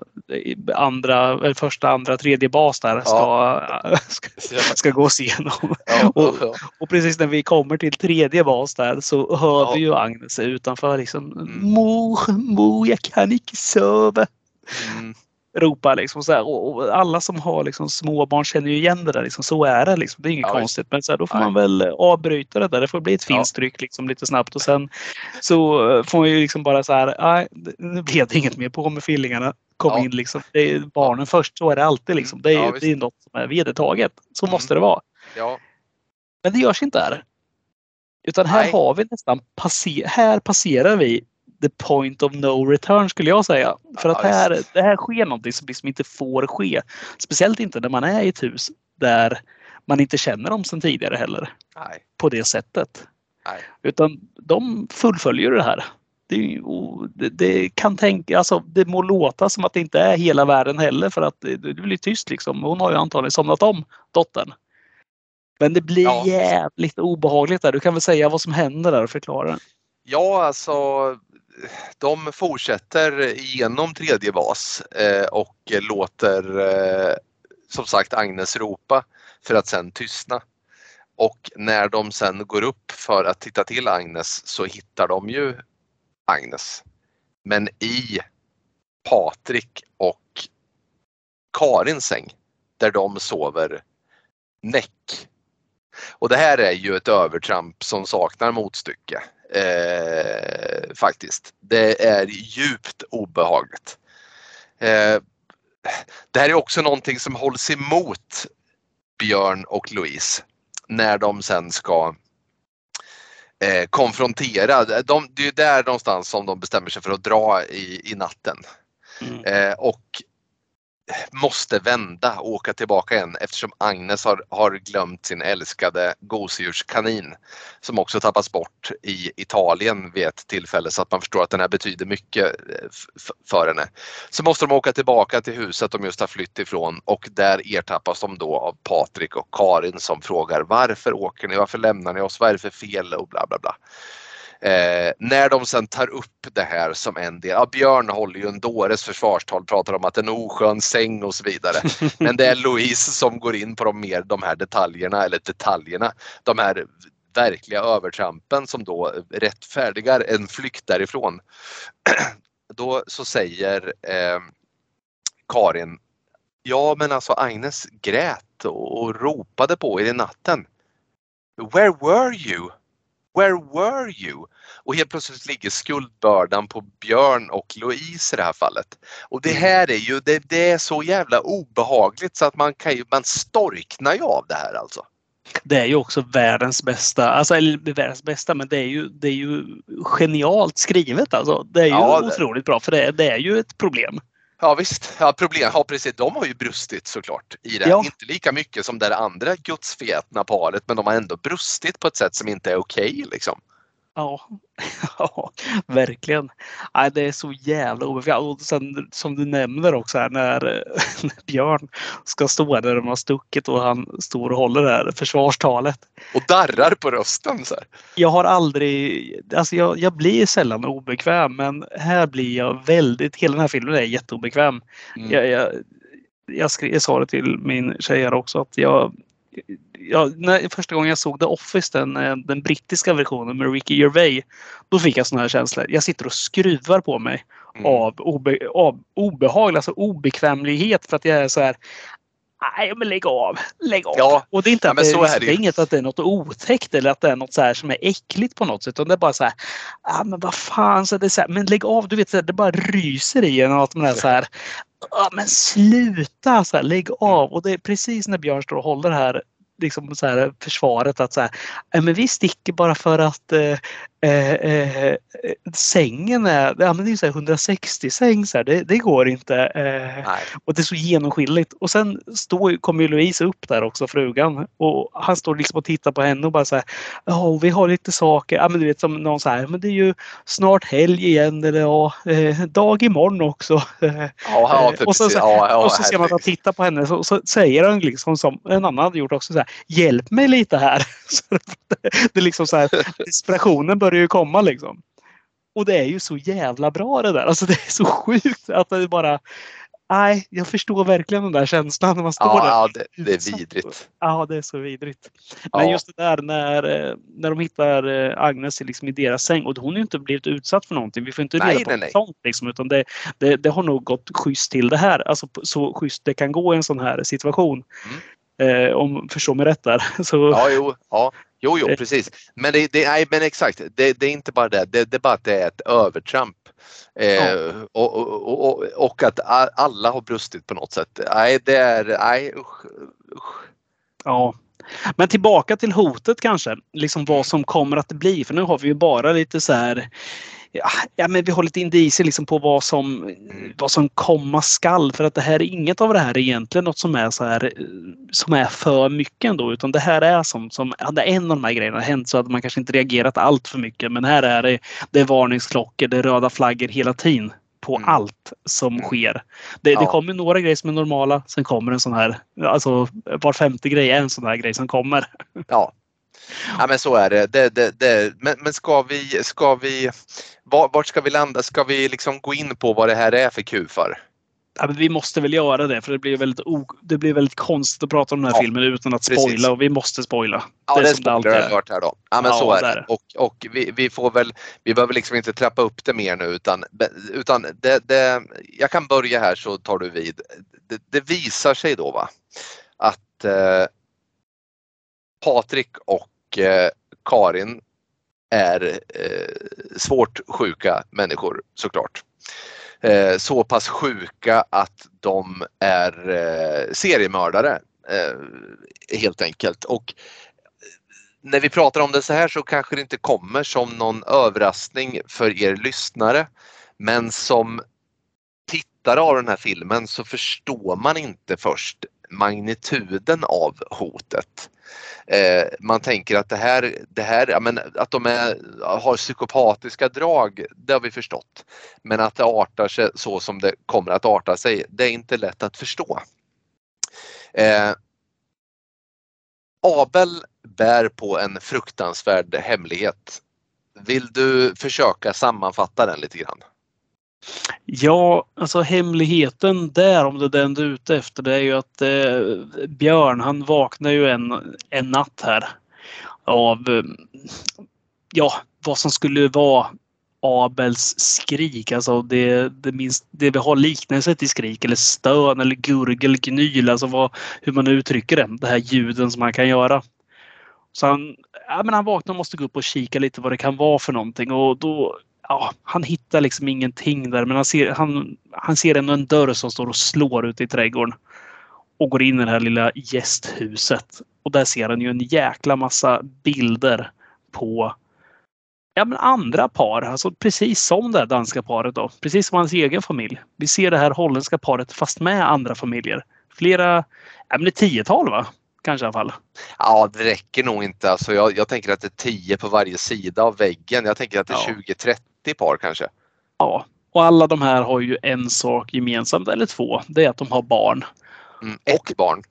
andra, första, andra, tredje bas där ska, ska, ska gås igenom. Ja, Och- ja, Och precis när vi kommer till tredje bas där så hör Ja. vi ju Agnes utanför liksom Mm. Mor, mor, jag kan inte sova. mm, Ropa liksom så här. Och, och alla som har liksom småbarn känner ju igen det där. Liksom. Så är det liksom. Det är inget Ja, konstigt. Men så här, då får Nej. man väl avbryta det där. Det får bli ett Ja. finstryck liksom lite snabbt. Och sen så eh, får man ju liksom bara så här. Nej, nu blev det inget mer på med fillingarna. Kom Ja. in liksom. Det är barnen först. Så är det alltid liksom. Det är, Ja, visst. det är något som är vedertaget. Så Mm. måste det vara. ja, Men det görs inte här. Utan här Nej. har vi nästan passer, här passerar vi the point of no return skulle jag säga. För att här, det här sker någonting som liksom inte får ske. Speciellt inte när man är i ett hus där man inte känner dem sedan tidigare heller nej, på det sättet. nej. Utan de fullföljer det här. Det, det, det kan tänka, alltså det må låta som att det inte är hela världen heller för att det, det blir tyst liksom. Hon har ju antagligen somnat om, dottern. Men det blir Ja. jävligt obehagligt där. Du kan väl säga vad som händer där och förklara. Ja, alltså de fortsätter genom tredje bas eh, och låter eh, som sagt Agnes ropa för att sen tystna. Och när de sen går upp för att titta till Agnes så hittar de ju Agnes. Men i Patrik och Karins säng där de sover näck. Och det här är ju ett övertramp som saknar motstycke. Eh, faktiskt. Det är djupt obehagligt. Eh, det här är också någonting som hålls emot Björn och Louise när de sen ska eh, konfrontera. De, det är där någonstans som de bestämmer sig för att dra i, i natten. Mm. Eh, och måste vända och åka tillbaka igen eftersom Agnes har, har glömt sin älskade gosedjurskanin som också tappats bort i Italien vid ett tillfälle så att man förstår att den här betyder mycket eh, för henne. Så måste de åka tillbaka till huset de just har flytt ifrån och där ertappas de då av Patrik och Karin som frågar varför åker ni, varför lämnar ni oss, vad är det för fel och bla bla bla. Eh, när de sen tar upp det här som en del, ja, Björn håller ju en dåres försvarstal, pratar om att en oskön säng och så vidare. Men det är Louise som går in på de mer de här detaljerna, eller detaljerna, de här verkliga övertrampen som då rättfärdigar en flykt därifrån. då så säger eh, Karin, ja men alltså Agnes grät och, och ropade på er i natten. Where were you? Where were you? Och helt plötsligt ligger skuldbördan på Björn och Louise i det här fallet. Och det här är ju, det, det är så jävla obehagligt så att man kan ju, man storknar ju av det här alltså. Det är ju också världens bästa, alltså eller världens bästa, men det är ju, det är ju genialt skrivet alltså. Det är ju Ja, det- otroligt bra för det, det är ju ett problem. Ja visst, ja, problem, ja precis, de har ju brustit såklart i det. Ja. Inte lika mycket som det andra gudsfetna paret men de har ändå brustit på ett sätt som inte är okej liksom. Ja, ja verkligen. Nej, det är så jävla obekvämt. Och sen som du nämner också här när, när Björn ska stå där de har stuckit och han står och håller det här försvarstalet. Och darrar på rösten så här. Jag har aldrig, alltså jag, jag blir sällan obekväm men här blir jag väldigt, hela den här filmen är jätteobekväm. Mm. Jag, jag, jag, skrev, jag sa det till min tjej här också att jag Ja, när, första gången jag såg The Office, den, eh, den brittiska versionen med Ricky Gervais, då fick jag såna här känslor. Jag sitter och skruvar på mig Mm. av, obe, av obehag, alltså obekvämlighet för att jag är så här. Nej, men lägg av. Lägg av. Ja, och det är inte ja, att det, så är det inget att det är något otäckt eller att det är något så här som är äckligt på något sätt. Utan det är bara så här. Ah, men vad fan. Så det är så här, men lägg av. Du vet, så här, det bara ryser i en. och Att man är så här. Ah, men sluta. Så här, lägg av. Och det är precis när Björn står och håller det här liksom så här, försvaret att så här, "Ja, men vi sticker bara för att eh, eh, eh, sängen är, ja, men det är så här 160 säng, så här, det, det går inte. Eh, och det är så genomskinligt. Och sen står, kommer ju Louise upp där också, frugan. Och han står liksom och tittar på henne och bara så här. Ja, vi har lite saker. Ja, men du vet som någon så här. Men det är ju snart helg igen. Eller ja, eh, dag imorgon också. Ja, ja, Eh, och så- precis. ja, ja, och så ser man att han tittar på henne så, så säger han liksom som en annan hade gjort också så här. Hjälp mig lite här. Det är liksom så här. Desperationen börjar ju komma liksom. Och det är ju så jävla bra det där. Alltså det är så sjukt att det bara. Nej, jag förstår verkligen den där känslan när man står ja, där. ja, det, det är vidrigt. Ja, det är så vidrigt. Men Ja. just det där när, eh, när de hittar eh, Agnes i liksom i deras säng och hon har ju inte blivit utsatt för någonting. Vi får inte Nej, reda på nej, nej. sånt liksom, utan det, det, det har nog gått schysst till det här. Alltså så schysst det kan gå i en sån här situation. Eh, om förstå mig rätt där. Så. Ja, jo, ja. Jo, jo, Eh. precis. Men, det, det, nej, men exakt, det, det är inte bara det. det. Det är bara att det är ett övertramp. Eh, Ja. och, och, och, och att alla har brustit på något sätt. Nej, det är... Nej, usch, usch. Ja. Men tillbaka till hotet kanske. Liksom vad som kommer att bli. För nu har vi ju bara lite så här. Ja, ja men vi har lite indicier liksom på vad som, vad som komma skall. För att det här är inget av det här är egentligen något som är så här eh, som är för mycket ändå. Utan det här är sånt som, hade en av de här grejerna hänt så hade man kanske inte reagerat allt för mycket. Men här är det, det är varningsklockor, det är röda flaggor hela tiden på Mm. allt som Mm. sker. Det, det Ja. kommer några grejer som är normala. Sen kommer en sån här, alltså var femte grej är en sån här grej som kommer. Ja. Ja, men så är det. det, det, det. Men, men ska vi... Ska vi var, vart ska vi landa? Ska vi liksom gå in på vad det här är för kufar? Ja, vi måste väl göra det för det blir väldigt, det blir väldigt konstigt att prata om den här Ja, filmen utan att precis. spoila och vi måste spoila. Ja, Det är det, som det är. här då. Ja, men Ja, så är är det. Och, och vi, vi får väl, vi behöver liksom inte trappa upp det mer nu utan, utan det, det, jag kan börja här så tar du vid. Det, det visar sig då va att eh, Patrik och eh, Karin är eh, svårt sjuka människor såklart. Eh, så pass sjuka att de är eh, seriemördare eh, helt enkelt. Och eh, när vi pratar om det så här så kanske det inte kommer som någon överraskning för er lyssnare. Men som tittare av den här filmen så förstår man inte först magnituden av hotet. Eh, man tänker att det här, det här ja, men att de är, har psykopatiska drag, det har vi förstått. Men att det artar sig så som det kommer att arta sig, det är inte lätt att förstå. Eh, Abel bär på en fruktansvärd hemlighet. Vill du försöka sammanfatta den lite grann? Ja, alltså hemligheten där, om det är den du är ute efter, det är ju att eh, Björn han vaknar ju en, en natt här av eh, ja, vad som skulle vara Abels skrik, alltså det, det, minst, det vi har liknelse till skrik eller stön eller gurgel, gnyl, alltså vad, hur man uttrycker det, det här ljuden som man kan göra. Så han, ja, men han vaknar och måste gå upp och kika lite vad det kan vara för någonting och då ja, han hittar liksom ingenting där men han ser, han, han ser ändå en dörr som står och slår ute i trädgården. Och går in i det här lilla gästhuset. Och där ser han ju en jäkla massa bilder på ja, men andra par. Alltså precis som det här danska paret då. Precis som hans egen familj. Vi ser det här holländska paret fast med andra familjer. Flera, ja men ett tiotal va? Kanske i alla fall. Ja, det räcker nog inte. Alltså jag, jag tänker att det är 10 på varje sida av väggen. Jag tänker att det är ja. 20-30 par kanske. Ja, och alla de här har ju en sak gemensamt, eller två. Det är att de har barn. Mm, ett och, barn.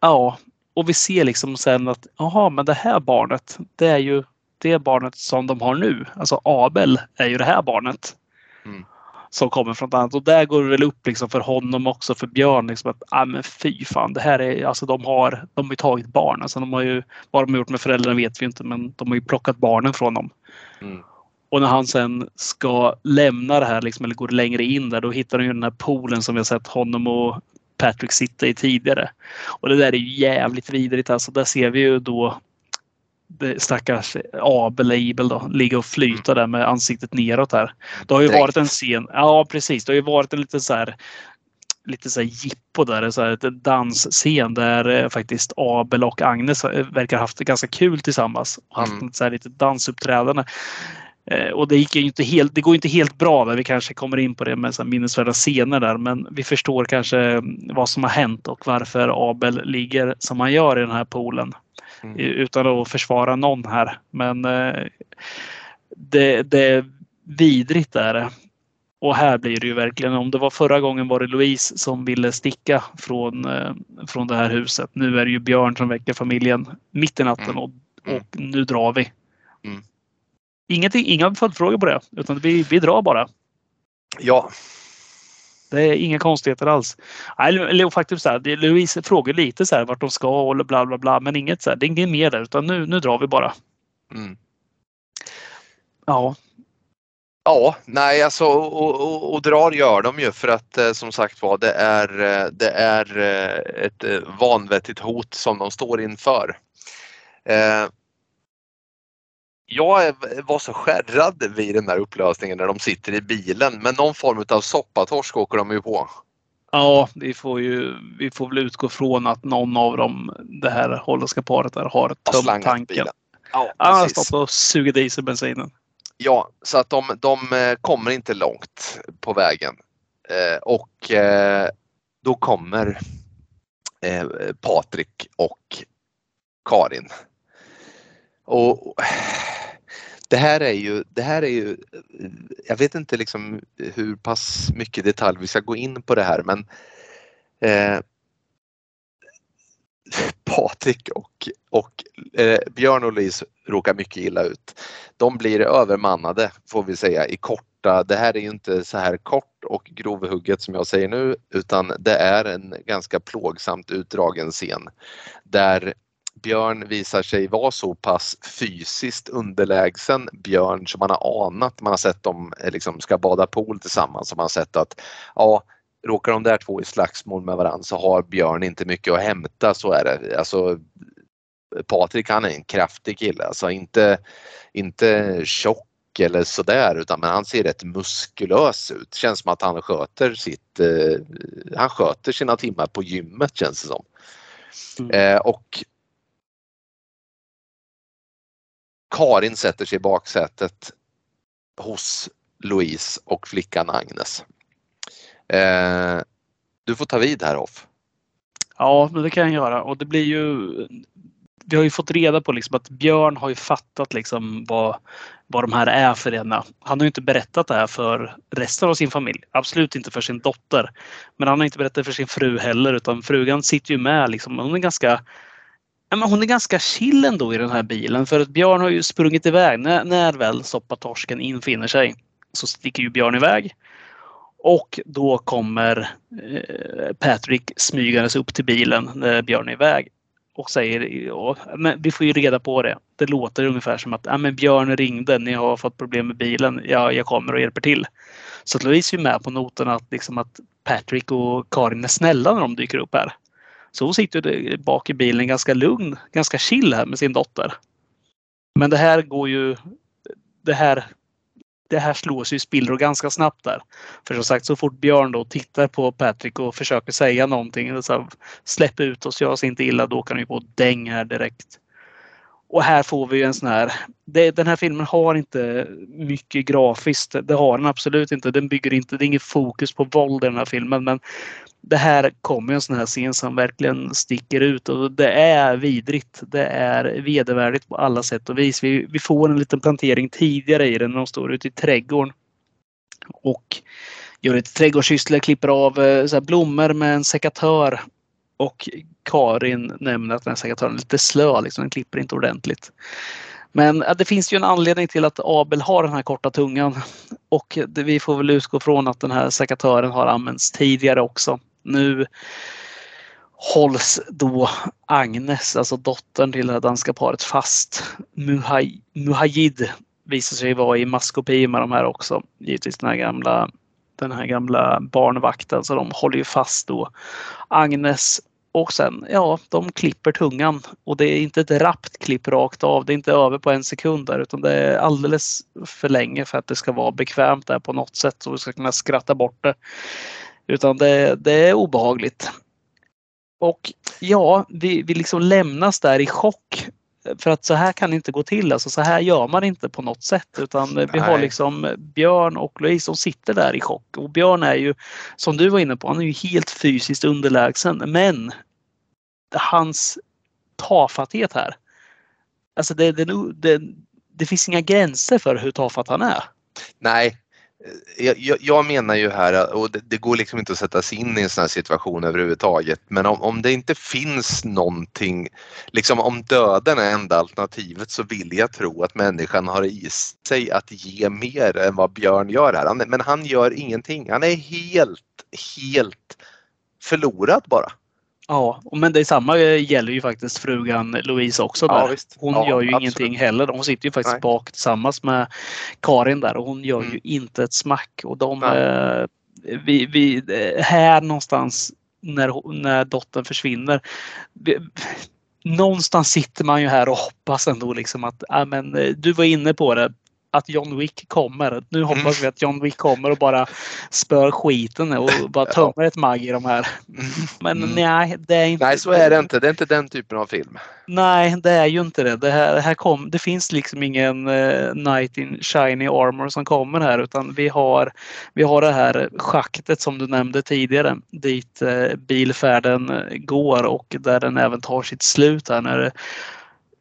Ja, och vi ser liksom sen att jaha, men det här barnet, det är ju det barnet som de har nu. Alltså Abel är ju det här barnet. Mm som kommer från ett annat. Och där går det väl upp liksom för honom också, för Björn. Liksom att, ah, men fy fan, det här är, alltså de har, de har tagit barn. Alltså de har ju, vad de har gjort med föräldrarna vet vi inte, men de har ju plockat barnen från dem. Mm. Och när han sen ska lämna det här, liksom, eller går längre in där, då hittar han ju den här poolen som vi har sett honom och Patrick sitta i tidigare. Och det där är ju jävligt vidrigt. Alltså, där ser vi ju då stackars Abel, Abel då, ligga och flyta där med ansiktet neråt här. Det har ju Direkt. varit en scen, ja precis, det har ju varit en liten så här lite så här jippo där, så här, ett dansscen där eh, faktiskt Abel och Agnes eh, verkar ha haft det ganska kul tillsammans. Och haft mm. så här lite dansuppträdande. Eh, och det gick ju inte helt, det går inte helt bra där. Vi kanske kommer in på det med så minnesvärda scener där, men vi förstår kanske vad som har hänt och varför Abel ligger som han gör i den här poolen. Mm. Utan att försvara någon här. Men eh, det, det är vidrigt är det. Och här blir det ju verkligen, om det var förra gången var det Louise som ville sticka från, eh, från det här huset. Nu är det ju Björn som väcker familjen mitt i natten mm. och, mm. och nu drar vi. Mm. Ingenting, inga följdfrågor på det, utan vi, vi drar bara. Ja, det är inga konstigheter alls. Eller faktiskt så här, Louise frågar lite så här vart de ska och bla bla bla. Men inget så här, det är inget mer där utan nu, nu drar vi bara. Mm. Ja. Ja, nej alltså och, och, och, drar gör de ju för att eh, som sagt var det är, eh, det är eh, ett vanvettigt hot som de står inför. Jag var så skärrad vid den här upplösningen när de sitter i bilen men någon form av soppatorsk åker de ju på. Ja, vi får ju vi får väl utgå från att någon av dem, det här holländska paret där, har tömt tanken. Ja, har stått och sugit i sig bensinen. Ja, så att de, de eh, kommer inte långt på vägen. Eh, och eh, då kommer eh, Patrik och Karin. Och det här är ju, det här är ju, jag vet inte liksom hur pass mycket detalj vi ska gå in på det här men eh, Patrik och, och eh, Björn och Louise råkar mycket illa ut. De blir övermannade får vi säga i korta, det här är ju inte så här kort och grovhugget som jag säger nu utan det är en ganska plågsamt utdragen scen där Björn visar sig vara så pass fysiskt underlägsen Björn som man har anat. Man har sett dem eh, liksom ska bada pool tillsammans och man har sett att ja, råkar de där två i slagsmål med varandra så har Björn inte mycket att hämta, så är det. Alltså, Patrik han är en kraftig kille, alltså inte, inte tjock eller sådär utan men han ser rätt muskulös ut. Känns som att han sköter sitt, eh, han sköter sina timmar på gymmet känns det som. Mm. Eh, och Karin sätter sig i baksätet hos Louise och flickan Agnes. Eh, du får ta vid här Hoff. Ja, men det kan jag göra och det blir ju vi har ju fått reda på liksom att Björn har ju fattat liksom vad, vad de här är för ena. Han har ju inte berättat det här för resten av sin familj. Absolut inte för sin dotter. Men han har inte berättat för sin fru heller utan frugan sitter ju med. Liksom. Hon är ganska hon är ganska chill ändå i den här bilen för att Björn har ju sprungit iväg. När, när väl soppatorsken infinner sig så sticker ju Björn iväg. Och då kommer eh, Patrick smygandes upp till bilen när Björn är iväg och säger ja, men vi får ju reda på det. Det låter ungefär som att ja, men Björn ringde, ni har fått problem med bilen. Ja, jag kommer och hjälper till. Så att Louise är med på noten att, liksom att Patrick och Karin är snälla när de dyker upp här. Så hon sitter bak i bilen ganska lugn, ganska chill här med sin dotter. Men det här går ju... Det här det här slås ju i spillror ganska snabbt där. För som sagt så fort Björn då tittar på Patrick och försöker säga någonting. Så släpp ut oss, gör oss inte illa. Då kan han ju däng här direkt. Och här får vi en sån här. Det, den här filmen har inte mycket grafiskt. Det har den absolut inte. Den bygger inte. Det är inget fokus på våld i den här filmen. Men det här kommer en sån här scen som verkligen sticker ut och det är vidrigt. Det är vedervärdigt på alla sätt och vis. Vi, vi får en liten plantering tidigare i den när de står ute i trädgården. Och gör ett trädgårdssysslor, klipper av eh, så här, blommor med en sekatör. Och Karin nämner att den här sekatören är lite slö, liksom. den klipper inte ordentligt. Men det finns ju en anledning till att Abel har den här korta tungan. Och vi får väl utgå från att den här sekatören har använts tidigare också. Nu hålls då Agnes, alltså dottern till det danska paret fast. Muhaj, Muhajid visar sig vara i maskopi med de här också. Givetvis den här gamla den här gamla barnvakten så de håller ju fast då Agnes och sen, ja, de klipper tungan och det är inte ett rappt klipp rakt av. Det är inte över på en sekund där utan det är alldeles för länge för att det ska vara bekvämt där på något sätt så vi ska kunna skratta bort det. Utan det, det är obehagligt. Och ja, vi, vi liksom lämnas där i chock. För att så här kan det inte gå till. Alltså, så här gör man inte på något sätt. Utan Nej. vi har liksom Björn och Louise som sitter där i chock. Och Björn är ju, som du var inne på, han är ju helt fysiskt underlägsen. Men hans tafatthet här. Alltså det, det, det, det finns inga gränser för hur tafatt han är. Nej, Eh, jag, jag, menar ju här, eh, och det, det, går liksom inte att sätta sig in i en sån här situation överhuvudtaget, men om, om det inte finns någonting, liksom om döden är enda alternativet så vill jag tro att människan har i sig att ge mer än vad Björn gör här. Han, men han gör ingenting. Han är helt, helt förlorad bara. Ja, men det samma gäller ju faktiskt frugan Louise också. Där. Ja, hon ja, gör ju absolut. ingenting heller. Hon sitter ju faktiskt Nej. bak tillsammans med Karin där och hon gör mm. ju inte ett smack. Och de, eh, vi, vi, här någonstans när, när dottern försvinner. Vi, någonstans sitter man ju här och hoppas ändå liksom att, ja, men, eh, du var inne på det att John Wick kommer. Nu hoppas mm. vi att John Wick kommer och bara spör skiten och bara tömmer ett mag i de här. Mm. Men mm. nej, det är inte. Nej, så är det inte. Det är inte den typen av film. Nej, det är ju inte det. Det, här, här kom, det finns liksom ingen uh, Night in Shiny Armor som kommer här utan vi har, vi har det här schaktet som du nämnde tidigare dit uh, bilfärden går och där den även tar sitt slut här när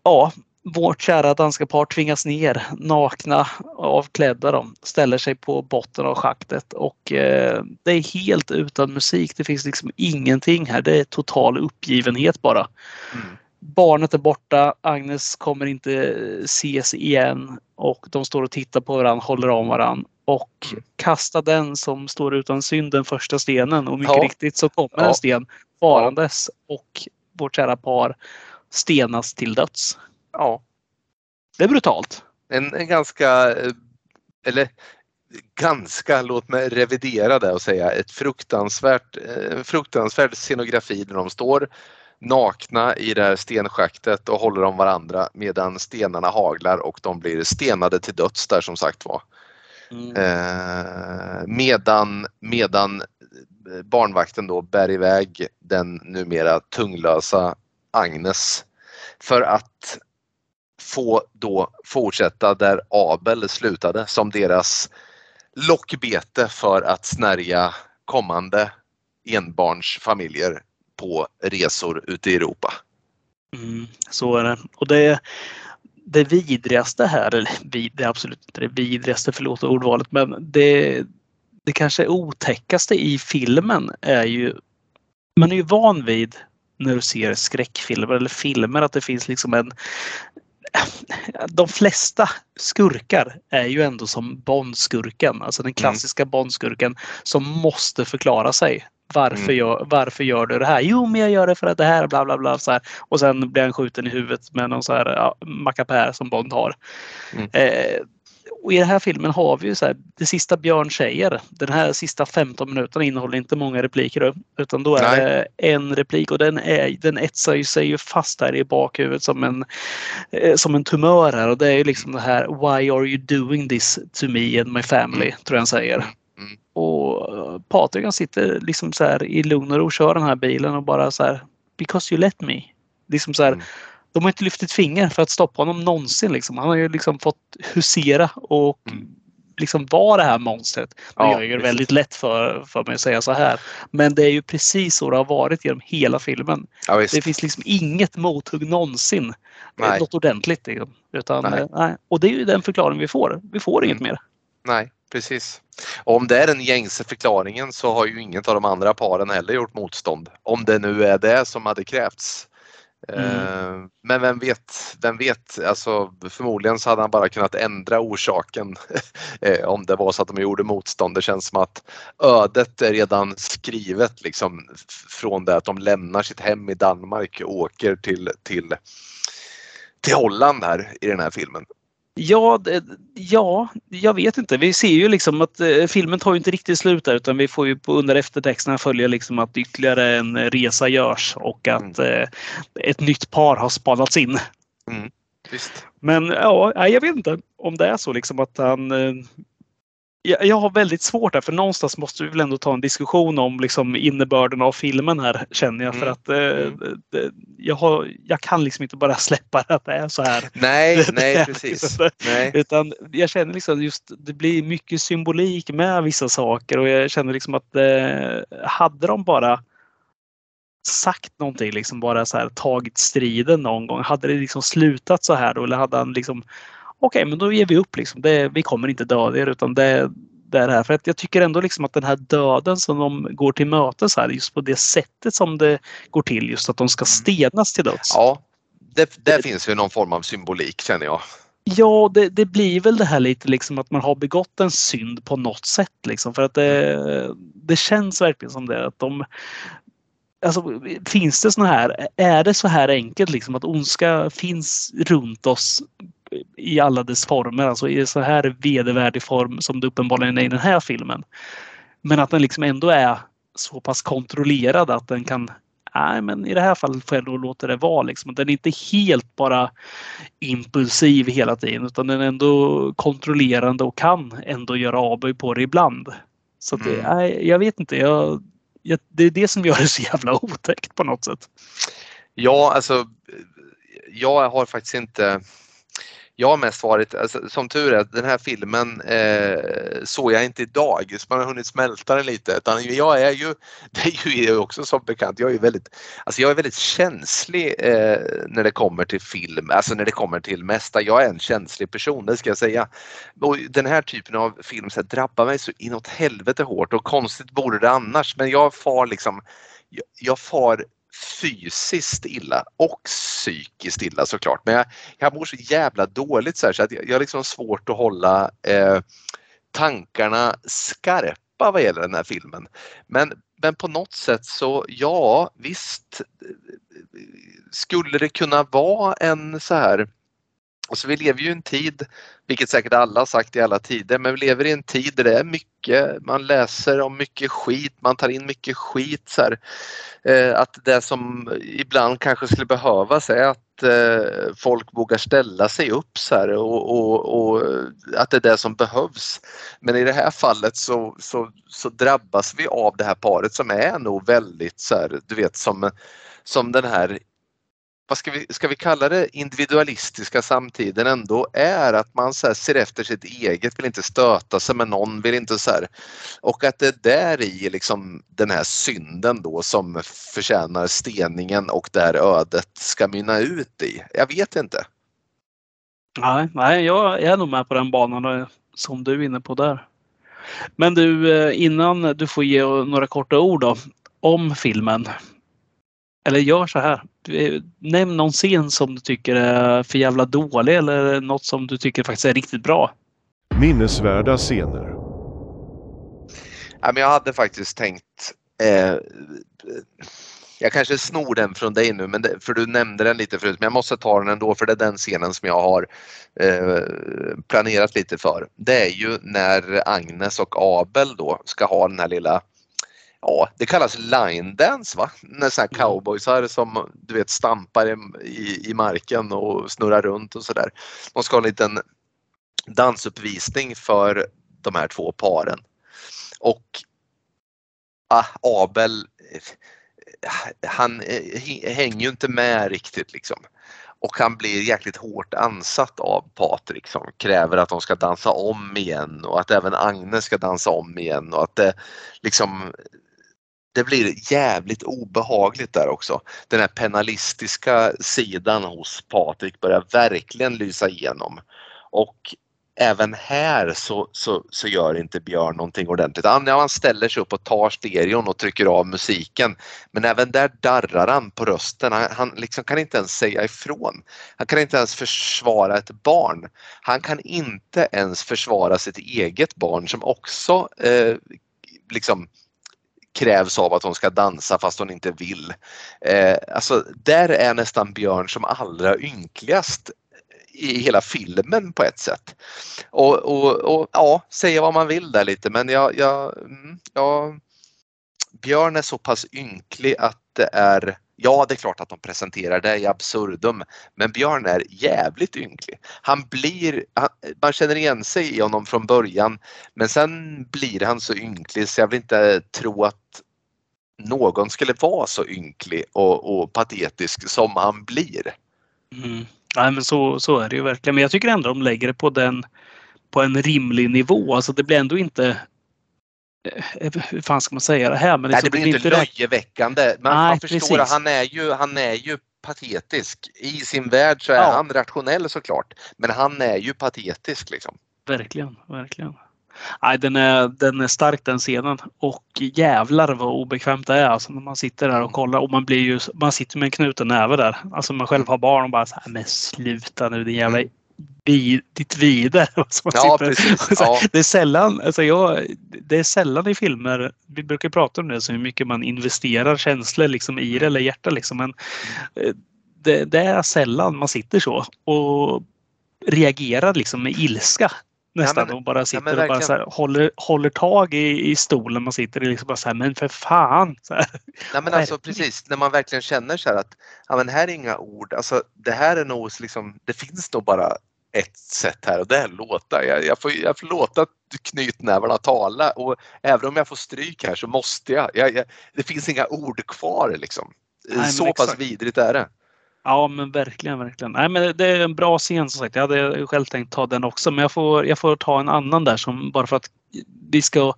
ja, vårt kära danska par tvingas ner nakna, avklädda de ställer sig på botten av schaktet och eh, det är helt utan musik. Det finns liksom ingenting här. Det är total uppgivenhet bara. Mm. Barnet är borta. Agnes kommer inte ses igen och de står och tittar på varandra, håller om varandra och mm. kasta den som står utan synd den första stenen och mycket ja. riktigt så kommer ja. en sten farandes och vårt kära par stenas till döds. Ja. Det är brutalt. En, en ganska, eh, eller ganska, låt mig revidera det och säga ett fruktansvärt, eh, fruktansvärd scenografi där de står nakna i det här stenschaktet och håller om varandra medan stenarna haglar och de blir stenade till döds där som sagt var. Mm. Eh, medan, medan barnvakten då bär iväg den numera tunglösa Agnes för att få då fortsätta där Abel slutade som deras lockbete för att snärja kommande enbarnsfamiljer på resor ute i Europa. Mm, så är det. Och det, det vidrigaste här, eller det är absolut inte det vidrigaste, förlåt ordvalet, men det, det kanske otäckaste i filmen är ju, man är ju van vid när du ser skräckfilmer eller filmer att det finns liksom en de flesta skurkar är ju ändå som Bondskurken, alltså den klassiska mm. Bondskurken som måste förklara sig. Varför, mm. gör, varför gör du det här? Jo, men jag gör det för att det här bla bla bla. Så här. Och sen blir han skjuten i huvudet med någon så här ja, mackapär som Bond har. Mm. Eh, och i den här filmen har vi ju så här, det sista Björn säger. Den här sista 15 minuterna innehåller inte många repliker utan då är Nej. det en replik och den, är, den etsar ju sig ju fast här i bakhuvudet som en, eh, som en tumör här och det är ju liksom det här Why are you doing this to me and my family? Mm. tror jag han säger. Mm. Och eh, Patrik han sitter liksom så här i lugn och ro och kör den här bilen och bara så här Because you let me. Liksom så här, mm de har inte lyft ett finger för att stoppa honom någonsin. Liksom. Han har ju liksom fått husera och mm. liksom vara det här monstret. Nu ja, gör det väldigt lätt för, för mig att säga så här. Men det är ju precis så det har varit genom hela filmen. Ja, det finns liksom inget mothugg någonsin. Nej. Något ordentligt. Liksom. Utan, nej. nej. Och det är ju den förklaring vi får. Vi får mm. inget mer. Nej, precis. Och om det är den gängse förklaringen så har ju inget av de andra paren heller gjort motstånd. Om det nu är det som hade krävts. Mm. Eh, men vem vet, vem vet, alltså förmodligen så hade han bara kunnat ändra orsaken eh, om det var så att de gjorde motstånd. Det känns som att ödet är redan skrivet liksom från det att de lämnar sitt hem i Danmark och åker till, till, till Holland här i den här filmen. Ja, ja, jag vet inte. Vi ser ju liksom att eh, filmen tar ju inte riktigt slut där utan vi får ju på, under eftertexterna följa liksom att ytterligare en resa görs och att mm. eh, ett nytt par har spanats in. Mm. Men ja, jag vet inte om det är så liksom att han eh, jag har väldigt svårt här för någonstans måste vi väl ändå ta en diskussion om liksom innebörden av filmen här känner jag. Mm. För att eh, mm. det, jag, har, jag kan liksom inte bara släppa att det är så här. Nej, nej precis. Nej. Utan jag känner liksom just det blir mycket symbolik med vissa saker och jag känner liksom att eh, hade de bara sagt någonting, liksom bara så här tagit striden någon gång. Hade det liksom slutat så här då eller hade han liksom okej, men då ger vi upp. Liksom. Det, vi kommer inte döda er utan det, det är det här. För att jag tycker ändå liksom att den här döden som de går till mötes här, just på det sättet som det går till, just att de ska mm. stenas till döds. Ja, det, det finns ju någon form av symbolik känner jag. Ja, det, det, blir väl det här lite liksom att man har begått en synd på något sätt. Liksom, för att det, det känns verkligen som det. Att de, alltså, finns det såna här, är det så här enkelt liksom att ondska finns runt oss i alla dess former, alltså i så här vedervärdig form som det uppenbarligen är i den här filmen. Men att den liksom ändå är så pass kontrollerad att den kan Nej, men i det här fallet får jag då låta det vara. Liksom. Den är inte helt bara impulsiv hela tiden utan den är ändå kontrollerande och kan ändå göra avböj på det ibland. Så att, mm. nej, jag vet inte. Jag, jag, det är det som gör det så jävla otäckt på något sätt. Ja, alltså jag har faktiskt inte jag har mest varit, alltså, som tur är, den här filmen eh, såg jag inte idag, så man har hunnit smälta den lite. Utan jag är ju, det är ju också som bekant, jag är väldigt, alltså jag är väldigt känslig eh, när det kommer till film, alltså när det kommer till mesta. Jag är en känslig person, det ska jag säga. Och den här typen av film så här, drabbar mig så inåt helvete hårt och konstigt vore det annars, men jag far liksom, jag, jag far fysiskt illa och psykiskt illa såklart. Men jag, jag mår så jävla dåligt så, här, så att jag, jag har liksom svårt att hålla eh, tankarna skarpa vad gäller den här filmen. Men, men på något sätt så ja, visst eh, skulle det kunna vara en så här och så vi lever ju i en tid, vilket säkert alla har sagt i alla tider, men vi lever i en tid där det är mycket, man läser om mycket skit, man tar in mycket skit. Så här. Eh, att det som ibland kanske skulle behövas är att eh, folk vågar ställa sig upp så här och, och, och, att det är det som behövs. Men i det här fallet så, så, så drabbas vi av det här paret som är nog väldigt så här, du vet som, som den här vad ska vi, ska vi kalla det, individualistiska samtiden ändå är att man så ser efter sitt eget, vill inte stöta sig med någon, vill inte så här, och att det är där i liksom den här synden då som förtjänar steningen och där ödet ska mynna ut i. Jag vet inte. Nej, nej jag är nog med på den banan eh, som du är inne på där. Men du, eh, innan du får ge några korta ord då, om filmen. Eller gör så här. Nämn någon scen som du tycker är för jävla dålig eller något som du tycker faktiskt är riktigt bra. Minnesvärda scener. Ja, men jag hade faktiskt tänkt eh, jag kanske snor den från dig nu, men det, för du nämnde den lite förut, men jag måste ta den ändå för det är den scenen som jag har eh, planerat lite för. Det är ju när Agnes och Abel då ska ha den här lilla ja, det kallas line dance va? När sådana här mm. cowboysar som du vet stampar i, i marken och snurrar runt och sådär. De ska ha en liten dansuppvisning för de här två paren. Och ah, Abel, han eh, hänger ju inte med riktigt liksom. Och han blir jäkligt hårt ansatt av Patrik som kräver att de ska dansa om igen och att även Agnes ska dansa om igen och att det liksom det blir jävligt obehagligt där också. Den här penalistiska sidan hos Patrik börjar verkligen lysa igenom. Och även här så, så, så gör inte Björn någonting ordentligt. Han, han ställer sig upp och tar stereon och trycker av musiken. Men även där darrar han på rösten. Han, han liksom kan inte ens säga ifrån. Han kan inte ens försvara ett barn. Han kan inte ens försvara sitt eget barn som också eh, liksom krävs av att hon ska dansa fast hon inte vill. Eh, alltså där är nästan Björn som allra ynkligast i hela filmen på ett sätt. Och, och, och ja, säga vad man vill där lite men jag, jag, mm, jag Björn är så pass ynklig att det är Ja, det är klart att de presenterar det i absurdum, men Björn är jävligt ynklig. Han blir, han, man känner igen sig i honom från början, men sen blir han så ynklig så jag vill inte tro att någon skulle vara så ynklig och, och patetisk som han blir. Mm. Nej, men så, så är det ju verkligen. Men jag tycker ändå de lägger det på den på en rimlig nivå. Alltså det blir ändå inte hur fan ska man säga det här? Men Nej, det blir inte löjeväckande. Man, Nej, man förstår att han är, ju, han är ju patetisk. I sin värld så är ja. han rationell såklart. Men han är ju patetisk liksom. Verkligen, verkligen. Nej, den är, den är stark den scenen och jävlar vad obekvämt det är alltså när man sitter där och kollar och man blir ju, man sitter med en knuten näve där. Alltså man själv har barn och bara så här, men sluta nu din jävla ditt vide. Ja, precis. Ja. Det, är sällan, alltså jag, det är sällan i filmer, vi brukar prata om det, så hur mycket man investerar känslor liksom i det eller hjärta. Liksom, men eh, det, det, är sällan man sitter så och reagerar liksom med ilska nästan ja, men, och bara sitter ja, och bara så här, håller, håller tag i, i stolen man sitter i. Liksom bara så här, men för fan! Så här. Ja, men alltså, precis, när man verkligen känner så här att ja, men här är inga ord. Alltså, det här är nog liksom, det finns nog bara ett sätt här och det är låta. Jag, jag, får, jag får låta knytnävarna tala och även om jag får stryk här så måste jag. jag, jag det finns inga ord kvar liksom. Nej, så pass vidrigt är det. Ja men verkligen, verkligen. Nej, men det är en bra scen som sagt. Jag hade själv tänkt ta den också men jag får, jag får ta en annan där som bara för att vi ska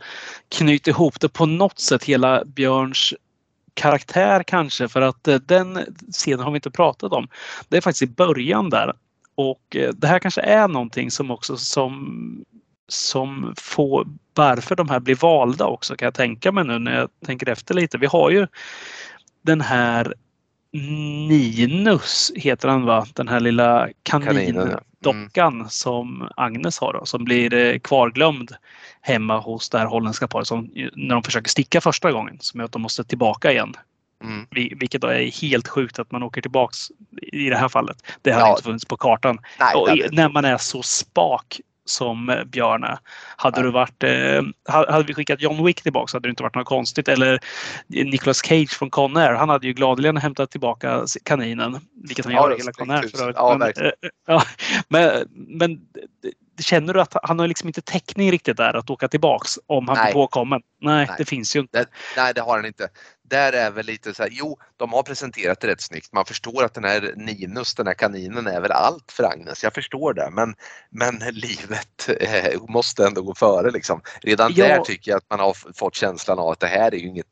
knyta ihop det på något sätt hela Björns karaktär kanske för att eh, den scenen har vi inte pratat om. Det är faktiskt i början där och eh, det här kanske är någonting som också som som får varför de här blir valda också kan jag tänka mig nu när jag tänker efter lite. Vi har ju den här Ninus heter han va? Den här lilla kanindockan mm. som Agnes har då, som blir eh, kvarglömd hemma hos det här holländska paret som när de försöker sticka första gången som gör att de måste tillbaka igen Mm. Vilket är helt sjukt att man åker tillbaks i det här fallet. Det hade Ja. inte funnits på kartan. Nej, Och det när man är så spak som eh, Björn är. Hade, Nej. du varit, eh, ha- hade vi skickat John Wick tillbaka så hade det inte varit något konstigt. Eller Nicolas Cage från Conair. Han hade ju gladeligen hämtat tillbaka kaninen. Vilket han Ja, gör i hela Conair. tusen. för övrigt. Ja, men, verkligen. eh, ja, men, men känner du att han har liksom inte täckning riktigt där att åka tillbaks om han Nej. blir påkommen? Nej, Nej. det finns ju inte. Det, nej, det har han inte. Där är väl lite så här, jo, de har presenterat det rätt snyggt. Man förstår att den här Ninus, den här kaninen, är väl allt för Agnes. Jag förstår det, men, men livet eh, måste ändå gå före liksom. Redan Ja. där tycker jag att man har fått känslan av att det här är ju inget,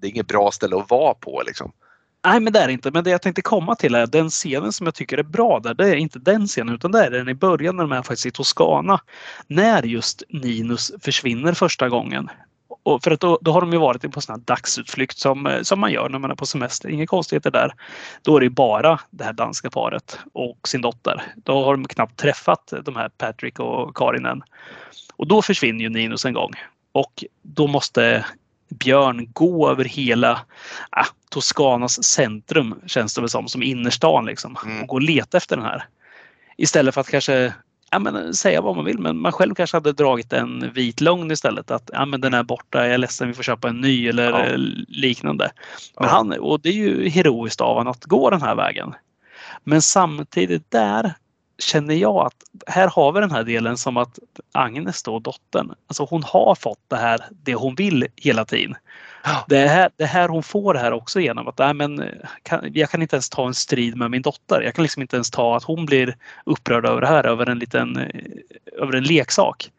det är inget bra ställe att vara på liksom. Nej, men det är det inte. Men det jag tänkte komma till är den scenen som jag tycker är bra där. Det är inte den scenen utan det är den i början när de är faktiskt i Toscana. När just Ninus försvinner första gången. Och för att då, då har de ju varit på sån här dagsutflykt som, eh, som man gör när man är på semester. Inga konstigheter där. Då är det bara det här danska paret och sin dotter. Då har de knappt träffat de här Patrick och Karin än. Och då försvinner ju Ninus en gång. Och då måste Björn gå över hela ah, Toscanas centrum känns det väl som, som innerstan liksom. Mm. Och gå och leta efter den här. Istället för att kanske ja, men, säga vad man vill men man själv kanske hade dragit en vit lögn istället. Att ja, men den är borta, jag är ledsen, vi får köpa en ny eller Ja. eh, liknande. Men Ja. han, och det är ju heroiskt av honom att gå den här vägen. Men samtidigt där känner jag att här har vi den här delen som att Agnes då, dottern, alltså hon har fått det här, det hon vill hela tiden. Det är här, det är här hon får här också genom att nej, men, kan, jag kan inte ens ta en strid med min dotter. Jag kan liksom inte ens ta att hon blir upprörd över det här, över en liten eh, över en leksak.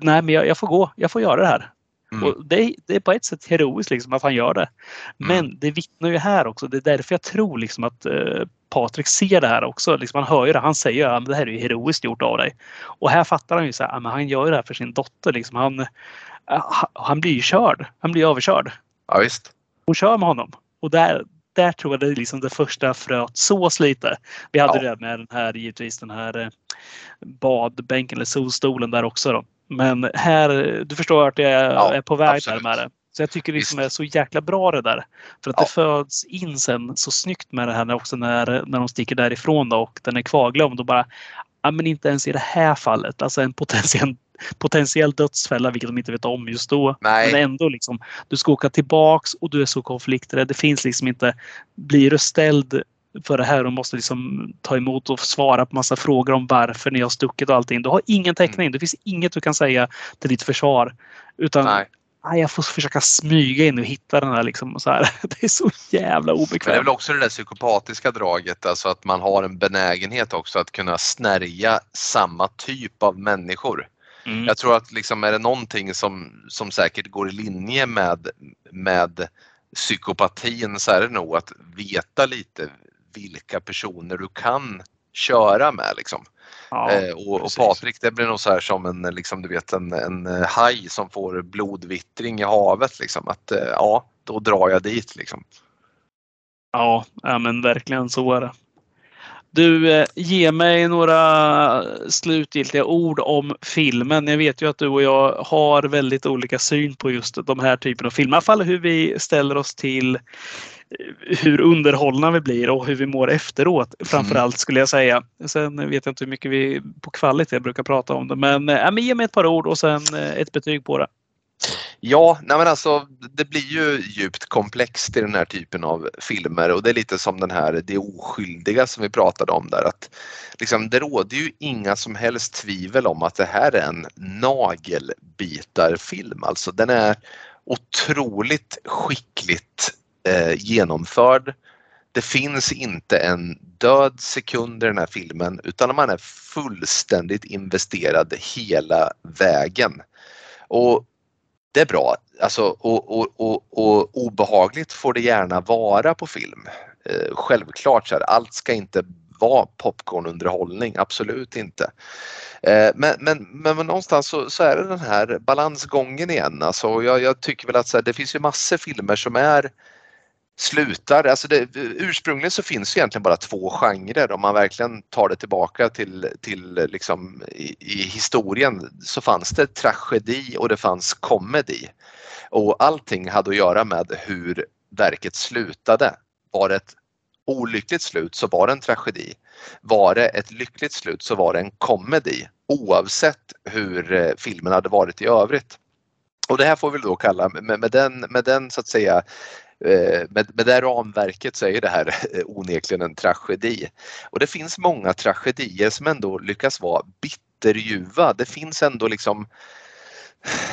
Nej, men jag, jag får gå, jag får göra det här. Mm. Och det, är- det är på ett sätt heroiskt liksom att han gör det. Men Mm. det vittnar ju här också. Det är därför jag tror liksom att eh, Patrik ser det här också. Liksom han hör ju det. Han säger att det här är ju heroiskt gjort av dig. Och här fattar han ju så här, "Ja, men han gör det här för sin dotter. Liksom. Han, han- han blir ju körd. Han blir överkörd. Ja, visst. Hon kör med honom. Och där, där tror jag det är liksom det första fröet sås lite. Vi hade Ja. det med den här givetvis den här eh, badbänken eller solstolen där också. Då. Men här, du förstår att jag är, Ja, är på väg absolut. där med det. Så jag tycker det liksom är så jäkla bra det där. För att Ja. det föds in sen så snyggt med det här också när, när de sticker därifrån då och den är kvarglömd och bara Ja, men inte ens i det här fallet. Alltså en potentiell, potentiell dödsfälla, vilket de inte vet om just då. Nej. Men ändå liksom, du ska åka tillbaks och du är så konflikträdd. Det finns liksom inte, blir du ställd för det här och måste liksom ta emot och svara på massa frågor om varför ni har stuckit och allting. Du har ingen täckning. Det finns inget du kan säga till ditt försvar. Utan Nej. nej, jag får försöka smyga in och hitta den här. Liksom, så här. Det är så jävla Men det är obekvämt. väl också det där psykopatiska draget, alltså att man har en benägenhet också att kunna snärja samma typ av människor. Mm. Jag tror att liksom är det någonting som, som säkert går i linje med, med psykopatin så är det nog att veta lite vilka personer du kan köra med. Liksom. Ja, eh, och, och. Patrik det blir nog så här som en, liksom, du vet, en, en eh, haj som får blodvittring i havet. Liksom. Att eh, ja, då drar jag dit. Liksom. Ja, men verkligen så är det. Du, eh, ge mig några slutgiltiga ord om filmen. Jag vet ju att du och jag har väldigt olika syn på just de här typen av filmer. I alla fall hur vi ställer oss till eh, hur underhållna vi blir och hur vi mår efteråt. Framförallt skulle jag säga. Sen vet jag inte hur mycket vi på kvalitet brukar prata om det. Men, ja, men ge mig ett par ord och sen ett betyg på det. Ja, nej men alltså det blir ju djupt komplext i den här typen av filmer och det är lite som den här Det oskyldiga som vi pratade om där. Att liksom, det råder ju inga som helst tvivel om att det här är en nagelbitarfilm. Alltså den är otroligt skickligt eh, genomförd. Det finns inte en död sekund i den här filmen utan man är fullständigt investerad hela vägen. Och det är bra. Alltså, och, och, och, och obehagligt får det gärna vara på film. Eh, självklart, så här, allt ska inte vara popcornunderhållning, absolut inte. Eh, men, men, men, någonstans så, så är det den här balansgången igen. Alltså, jag, jag tycker väl att så här, det finns ju massor filmer som är slutar, alltså det, ursprungligen så finns det egentligen bara två genrer om man verkligen tar det tillbaka till, till liksom i, i historien så fanns det tragedi och det fanns komedi. Och allting hade att göra med hur verket slutade. Var det ett olyckligt slut så var det en tragedi. Var det ett lyckligt slut så var det en komedi oavsett hur eh, filmen hade varit i övrigt. Och det här får vi då kalla, med, med, den, med den så att säga Eh, men, med, det det ramverket så är det här eh, onekligen en tragedi. Och det finns många tragedier som ändå lyckas vara bitterljuva. Det finns ändå liksom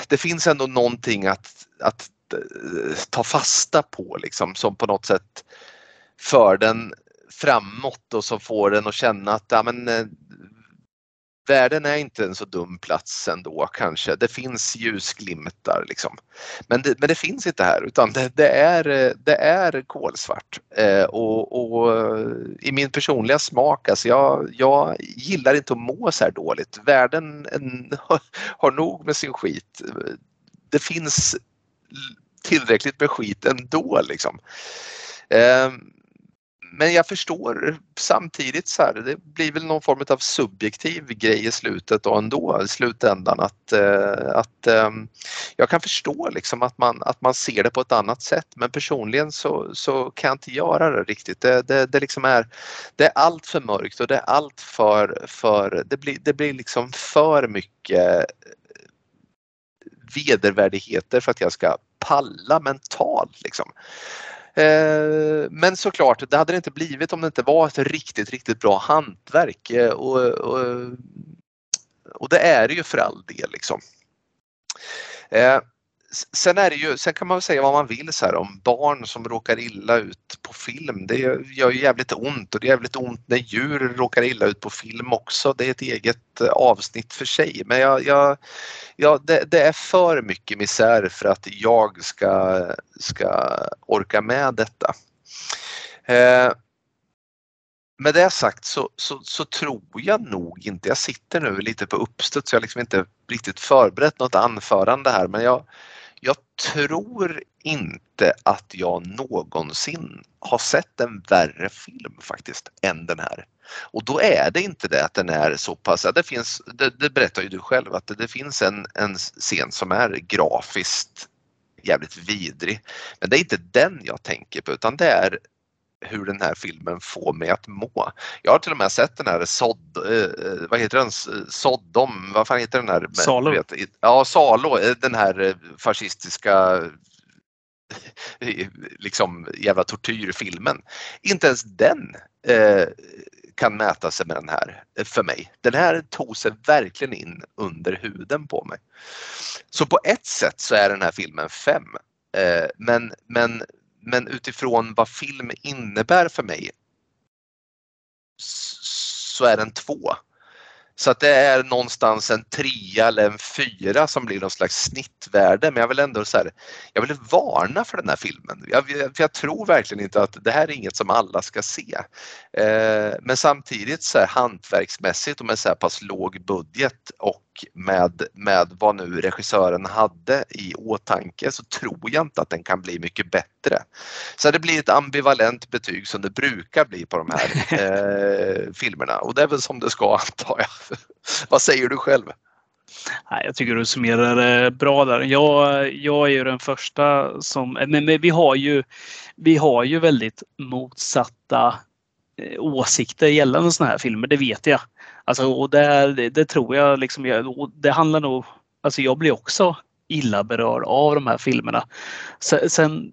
det finns ändå någonting att, att eh, ta fasta på liksom som på något sätt för den framåt och som får den att känna att ja, men, världen är inte en så dum plats ändå kanske. Det finns ljusglimtar liksom. Men det, men det finns inte här utan det, det är, det är kolsvart. Eh, och, och, i min personliga smak, alltså jag, jag gillar inte att må så här dåligt. Världen en, har nog med sin skit. Det finns tillräckligt med skit ändå liksom. Eh, men jag förstår samtidigt så här, det blir väl någon form av subjektiv grej i slutet och ändå i slutändan att, eh, att ehm, jag kan förstå liksom att man, att man ser det på ett annat sätt men personligen så, så kan jag inte göra det riktigt. Det, det, det liksom är, det är allt för mörkt och det är allt för, för det, blir, det blir liksom för mycket vedervärdigheter för att jag ska palla mentalt. Liksom. Eh, men såklart, det hade det inte blivit om det inte var ett riktigt, riktigt bra hantverk. Eh, och, och, och det är det ju för all del. Liksom. Eh, Sen, är det ju, sen kan man väl säga vad man vill så här, om barn som råkar illa ut på film. Det gör ju jävligt ont och det är jävligt ont när djur råkar illa ut på film också. Det är ett eget eh, avsnitt för sig. Men jag, jag, ja, det, det, är för mycket misär för att jag ska, ska orka med detta. Eh, med det sagt så, så, så, tror jag nog inte, jag sitter nu lite på uppstuds, jag har liksom inte riktigt förberett något anförande här men jag, jag tror inte att jag någonsin har sett en värre film faktiskt än den här. Och då är det inte det att den är så pass, det finns, det, det berättar ju du själv att det, det finns en, en scen som är grafiskt jävligt vidrig. Men det är inte den jag tänker på utan det är hur den här filmen får mig att må. Jag har till och med sett den här Sod, eh, vad heter den, Sodom, vad fan heter den här? Salo. Vet, ja, Salo, eh, den här eh, fascistiska liksom jävla tortyrfilmen. Inte ens den eh, kan mäta sig med den här för mig. Den här tog sig verkligen in under huden på mig. Så på ett sätt så är den här filmen fem. Eh, men, men men utifrån vad film innebär för mig så är den två. Så att det är någonstans en trea eller en fyra som blir någon slags snittvärde. Men jag vill ändå så här, jag vill varna för den här filmen. Jag, för jag tror verkligen inte att det här är inget som alla ska se. Eh, men samtidigt så här, hantverksmässigt och med så här pass låg budget och med, med vad nu regissören hade i åtanke så tror jag inte att den kan bli mycket bättre. Så det blir ett ambivalent betyg som det brukar bli på de här eh, filmerna och det är väl som det ska antar jag. vad säger du själv? Jag tycker du summerar det bra där. Jag, jag är ju den första som... Men, men vi, har ju, vi har ju väldigt motsatta eh, Eh, åsikter gällande sådana här filmer, det vet jag. Alltså, och det, det, tror jag liksom, det handlar nog, alltså jag blir också illa berörd av de här filmerna. Sen,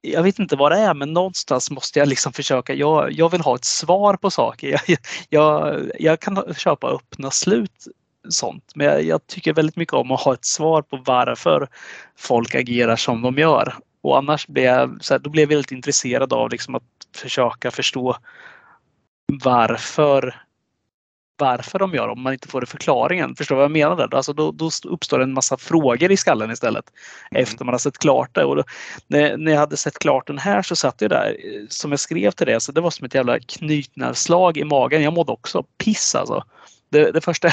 jag vet inte vad det är men någonstans måste jag liksom försöka, jag, jag vill ha ett svar på saker. Jag, jag, jag kan köpa öppna slut sånt men jag, jag, tycker väldigt mycket om att ha ett svar på varför folk agerar som de gör. Och annars blir jag, så här, då blir jag väldigt intresserad av liksom att försöka förstå varför varför de gör om man inte får förklaringen. Förstår vad jag menar? Där? Alltså då, då uppstår en massa frågor i skallen istället mm. efter man har sett klart det. Och då, när, när jag hade sett klart den här så satt jag där eh, som jag skrev till det, så det var som ett jävla knytnävsslag i magen. Jag mådde också piss alltså det, det första,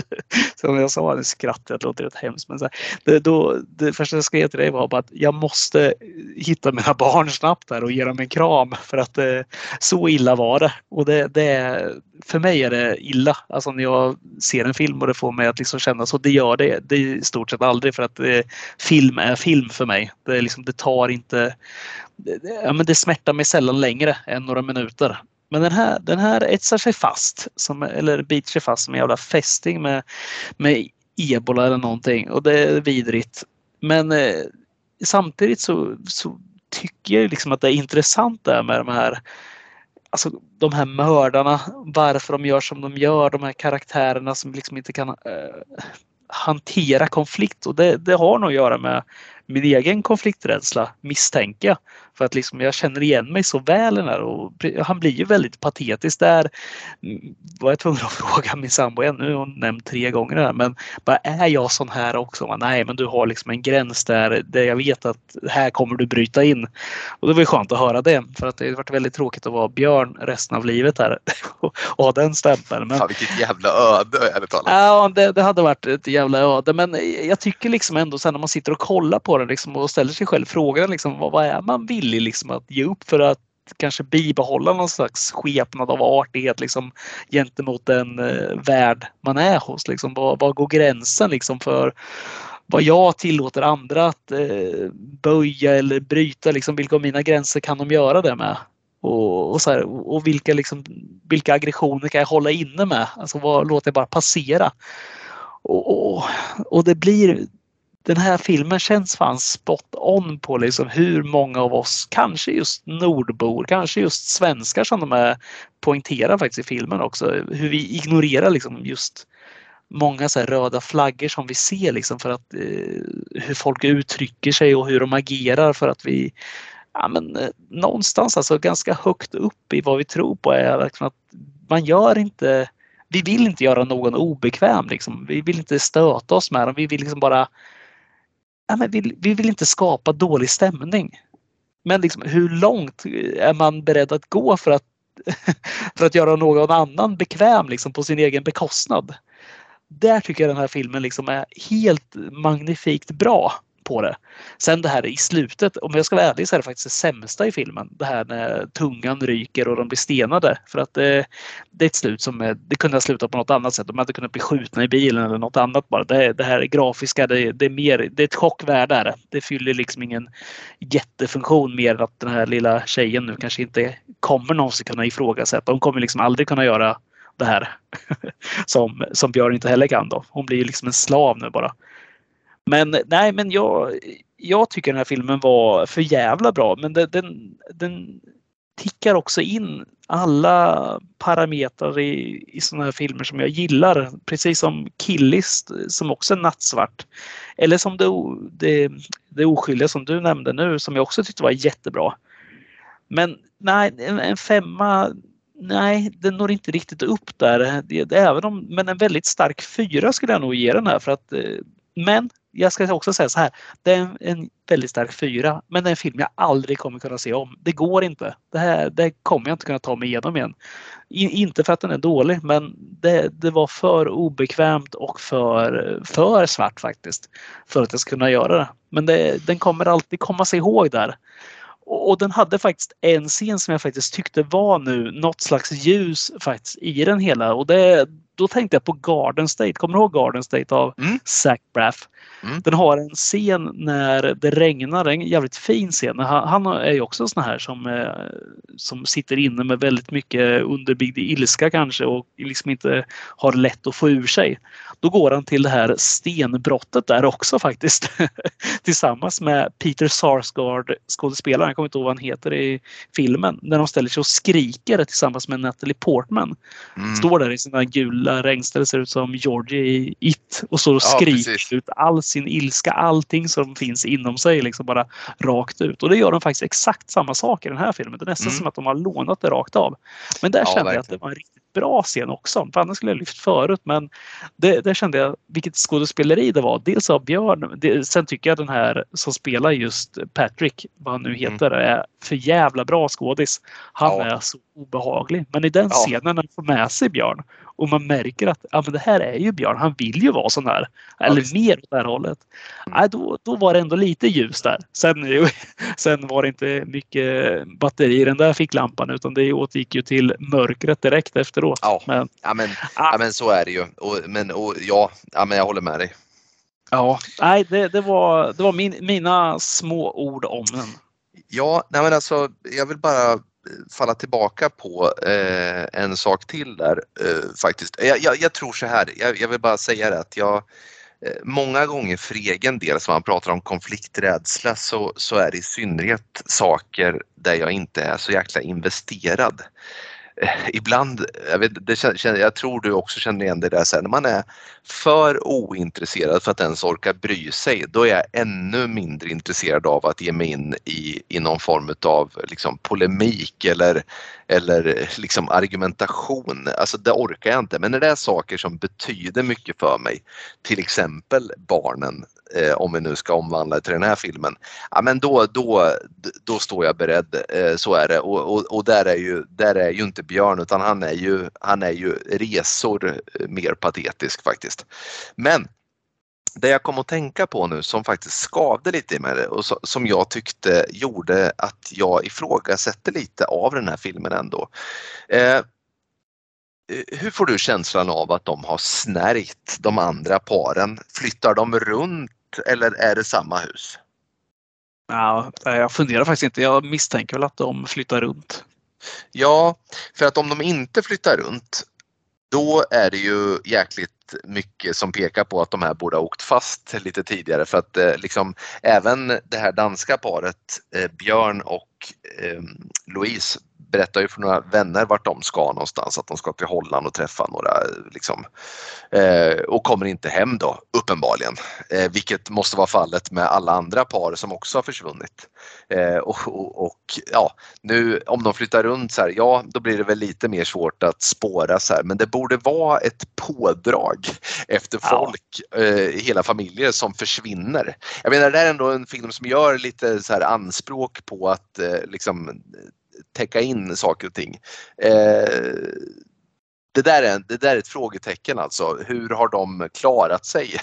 som jag sa, nu skrattar det låter rätt hemskt, men så här, det, då, det första jag skrev till dig var att jag måste hitta mina barn snabbt här och ge dem en kram för att eh, så illa var det. Och det, det, för mig är det illa. Alltså när jag ser en film och det får mig att liksom känna så. Det gör det, det i stort sett aldrig för att eh, film är film för mig. Det, är liksom, det tar inte... Det, ja, men det smärtar mig sällan längre än några minuter. Men den här, den här etsar sig fast, som, eller biter sig fast som en jävla fästing med, med ebola eller någonting och det är vidrigt. Men eh, samtidigt så, så tycker jag liksom att det är intressant där med de här Alltså de här mördarna, varför de gör som de gör, de här karaktärerna som liksom inte kan eh, hantera konflikt och det, det har nog att göra med min egen konflikträdsla misstänker jag. För att liksom jag känner igen mig så väl i den här och han blir ju väldigt patetisk där. Mm, var jag tvungen att fråga min sambo igen, nu har hon nämnt tre gånger det här, men bara, är jag sån här också? Nej, men du har liksom en gräns där, där jag vet att här kommer du bryta in. Och det var ju skönt att höra det för att det har varit väldigt tråkigt att vara björn resten av livet här och ha den stämpeln. Men, Fan, vilket jävla öde ärligt talat. Ja, det, det hade varit ett jävla öde, men jag tycker liksom ändå sen när man sitter och kollar på den liksom, och ställer sig själv frågan liksom, vad, vad är man villig liksom att ge upp för att kanske bibehålla någon slags skepnad av artighet liksom, gentemot den eh, värld man är hos. Liksom. Var, var går gränsen liksom, för vad jag tillåter andra att eh, böja eller bryta? Liksom, vilka av mina gränser kan de göra det med? Och, och, så här, och vilka, liksom, vilka aggressioner kan jag hålla inne med? Alltså vad låter jag bara passera? Och, och, och det blir den här filmen känns fan spot on på liksom hur många av oss, kanske just nordbor, kanske just svenskar som de är poängterar faktiskt i filmen också, hur vi ignorerar liksom just många så röda flaggor som vi ser liksom för att eh, hur folk uttrycker sig och hur de agerar för att vi ja, men, eh, någonstans alltså ganska högt upp i vad vi tror på är liksom att man gör inte vi vill inte göra någon obekväm. Liksom. Vi vill inte stöta oss med dem. Vi vill liksom bara ja, men vi, vi vill inte skapa dålig stämning. Men liksom, hur långt är man beredd att gå för att, för att göra någon annan bekväm liksom, på sin egen bekostnad? Där tycker jag den här filmen liksom är helt magnifikt bra på det. Sen det här i slutet, om jag ska vara ärlig så är det faktiskt det sämsta i filmen. Det här när tungan ryker och de blir stenade. För att det, det är ett slut som är, det kunde ha slutat på något annat sätt. De hade kunnat bli skjutna i bilen eller något annat bara. Det, det här grafiska, det, det, är mer, det är ett chockvärde. Det fyller liksom ingen jättefunktion mer än att den här lilla tjejen nu kanske inte kommer någonsin kunna ifrågasätta. Hon kommer liksom aldrig kunna göra det här som, som Björn inte heller kan då. Hon blir ju liksom en slav nu bara. Men nej, men jag, jag tycker den här filmen var för jävla bra. Men den, den, den tickar också in alla parametrar i, i sådana här filmer som jag gillar. Precis som Killis som också är nattsvart. Eller som det, det, det oskyldiga som du nämnde nu som jag också tyckte var jättebra. Men nej, en, en femma Nej, den når inte riktigt upp där. Det, det, även om, men en väldigt stark fyra skulle jag nog ge den här för att eh, men jag ska också säga så här. Det är en väldigt stark fyra, men det är en film jag aldrig kommer kunna se om. Det går inte. Det här det kommer jag inte kunna ta mig igenom igen. I, inte för att den är dålig, men det, det var för obekvämt och för, för svart faktiskt. För att jag ska kunna göra det. Men det, den kommer alltid komma sig ihåg där. Och, och den hade faktiskt en scen som jag faktiskt tyckte var nu något slags ljus faktiskt i den hela. Och det, då tänkte jag på Garden State. Kommer du ihåg Garden State av mm. Zach Braff? Mm. Den har en scen när det regnar, en jävligt fin scen. Han, han är ju också en sån här som, eh, som sitter inne med väldigt mycket underbyggd ilska kanske och liksom inte har lätt att få ur sig. Då går han till det här stenbrottet där också faktiskt. Tillsammans med Peter Sarsgaard, skådespelaren, jag kommer inte ihåg vad han heter i filmen. När de ställer sig och skriker tillsammans med Natalie Portman. Mm. Står där i sina gula regnställ, ser ut som Georgie i It och står och skriker ja, ut all sin ilska, allting som finns inom sig liksom bara rakt ut. Och det gör de faktiskt exakt samma sak i den här filmen. Det är nästan mm. som att de har lånat det rakt av. Men där ja, kände verkligen. jag att det var en riktigt bra scen också. För annars skulle jag lyft förut men det, där kände jag vilket skådespeleri det var. Dels av Björn, det, sen tycker jag den här som spelar just Patrick, vad han nu mm. heter, mm. är för jävla bra skådis. Han ja. är så obehaglig. Men i den ja. scenen när han får med sig Björn Och man märker att ja, men det här är ju Björn, han vill ju vara sån här. Eller visst. mer åt det här hållet. Mm. Nej, då, då var det ändå lite ljus där. Sen, sen var det inte mycket batteri i den där ficklampan utan det återgick ju till mörkret direkt efteråt. Ja. Men, Ja men, Ah. ja, men så är det ju. Och, men, och, ja, ja, men jag håller med dig. ja, nej, det, det var, det var min, mina små ord om den. Ja, nej men alltså, jag vill bara falla tillbaka på eh, en sak till där eh, faktiskt. Jag, jag, jag tror så här, jag, jag vill bara säga det att jag eh, många gånger för egen del som man pratar om konflikträdsla så, så är det i synnerhet saker där jag inte är så jäkla investerad. Eh, Ibland, jag, vet, det jag tror du också känner igen det där, så här, när man är för ointresserad för att ens orka bry sig, då är jag ännu mindre intresserad av att ge mig in i, i någon form av liksom, polemik eller, eller liksom argumentation. Alltså det orkar jag inte. Men när det är saker som betyder mycket för mig, till exempel barnen, eh, om vi nu ska omvandla det till den här filmen, ja, men då, då, då står jag beredd. Eh, så är det. Och, och, och där, är ju, där är ju inte Björn utan han är ju, han är ju resor eh, mer patetisk faktiskt. Men det jag kom att tänka på nu som faktiskt skavde lite i mig och som jag tyckte gjorde att jag ifrågasätter lite av den här filmen ändå. Eh, hur får du känslan av att de har snärjt de andra paren? Flyttar de runt eller är det samma hus? Ja, jag funderar faktiskt inte. Jag misstänker väl att de flyttar runt. Ja, för att om de inte flyttar runt då är det ju jäkligt mycket som pekar på att de här borde ha åkt fast lite tidigare. För att eh, liksom även det här danska paret eh, Björn och eh, Louise berättar ju för några vänner vart de ska någonstans, att de ska till Holland och träffa några liksom, eh, och kommer inte hem då uppenbarligen, eh, vilket måste vara fallet med alla andra par som också har försvunnit. Eh, och, och, och ja, nu om de flyttar runt så här, ja då blir det väl lite mer svårt att spåra så här, men det borde vara ett pådrag efter Ja. folk, eh, hela familjer som försvinner. Jag menar det är ändå en film som gör lite så här anspråk på att eh, liksom täcka in saker och ting. Eh, det där, är, det där är ett frågetecken alltså. Hur har de klarat sig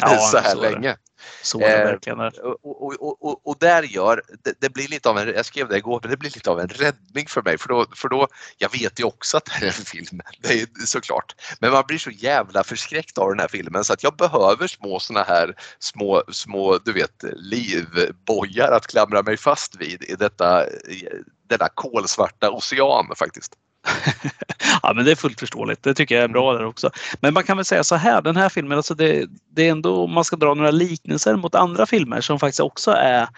Ja, så här så det. länge? Så är det Eh, verkligen. Och, och, och, och, och där gör, det, det blir lite av en, jag skrev det igår, men det blir lite av en räddning för mig för då, för då jag vet ju också att det här är en film, det är såklart. Men man blir så jävla förskräckt av den här filmen så att jag behöver små såna här små, små du vet, livbojar att klamra mig fast vid i detta, i denna kolsvarta ocean faktiskt. Ja, men det är fullt förståeligt. Det tycker jag är bra där också. Men man kan väl säga så här, den här filmen, alltså det, det är ändå, om man ska dra några liknelser mot andra filmer som faktiskt också är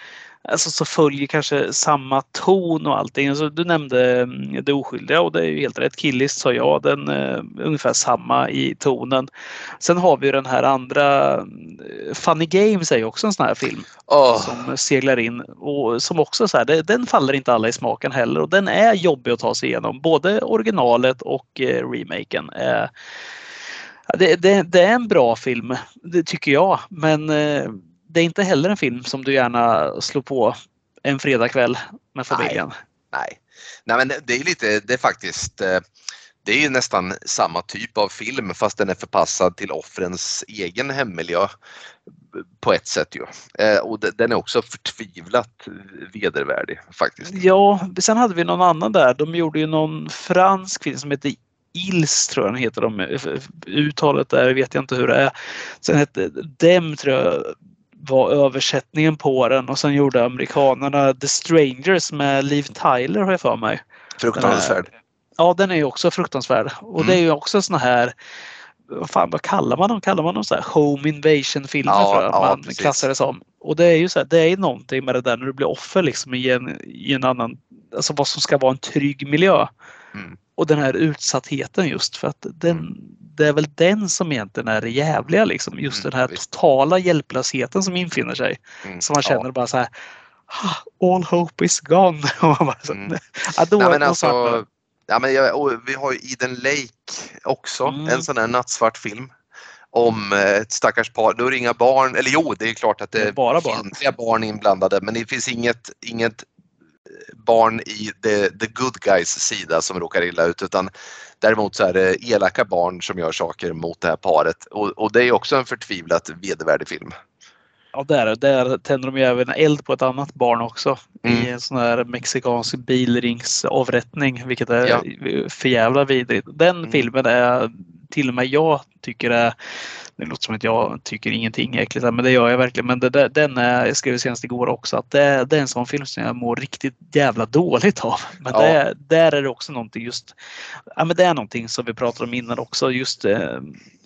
Alltså så följer kanske samma ton och allting. Alltså, du nämnde mm, Det oskyldiga och det är ju helt rätt. Killis sa jag, den är ungefär samma i tonen. Sen har vi ju den här andra eh, Funny Games är ju också en sån här film Åh, som seglar in och som också så här, det, den faller inte alla i smaken heller och den är jobbig att ta sig igenom. Både originalet och eh, remaken. Eh, det, det, det är en bra film, det tycker jag. Men eh, det är inte heller en film som du gärna slår på en fredagkväll med familjen. nej. Nej men det är lite, det är faktiskt eh, det är ju nästan samma typ av film fast den är förpassad till offrens egen hemmiljö på ett sätt ju. Eh, Och de- den är också förtvivlat vedervärdig faktiskt. Ja, sen hade vi någon annan där. De gjorde ju någon fransk film som heter Ils tror jag den heter. De, uttalet där vet jag inte hur det är. Sen hette Dem tror jag var översättningen på den och sen gjorde amerikanerna The Strangers med Liv Tyler har jag för mig. Fruktansvärd. Ja, den är ju också fruktansvärd och Mm. det är ju också såna här vad fan, vad kallar man dem? Kallar man dem så här home invasion filmer Ja, tror jag ja, man precis. klassar det som. Och det är ju så här, det är någonting med det där när du blir offer liksom i en, i en annan, alltså vad som ska vara en trygg miljö. Mm. Och den här utsattheten just för att den, det är väl den som egentligen är det jävliga liksom. Just Mm, den här visst. totala hjälplösheten som infinner sig. Mm, Så man ja. känner bara så här "Ah, All hope is gone. Och man bara så, Mm. ja, då, Nej, men alltså, ja, men jag, och vi har ju Eden Lake också, Mm. en sån här nattsvart film om eh, ett stackars par. Då är det inga barn, eller jo det är klart att det, Det är bara barn. barn inblandade men det finns inget, inget eh, barn i the, the good guys sida som råkar illa ut utan Däremot så är det elaka barn som gör saker mot det här paret och, och det är också en förtvivlat vedervärdig film. Ja, där, där tänder de ju även eld på ett annat barn också Mm. i en sån här mexikansk bilringsavrättning, vilket är Ja. för jävla vidrigt. Den Mm. filmen är till och med jag tycker är det låter som att jag tycker ingenting äckligt, men det gör jag verkligen. Men det, där- den är, jag skrev senast igår också, att det, det är en sån film som jag mår riktigt jävla dåligt av. Men Ja. det, där är det också någonting just, ja men det är någonting som vi pratade om innan också, just eh,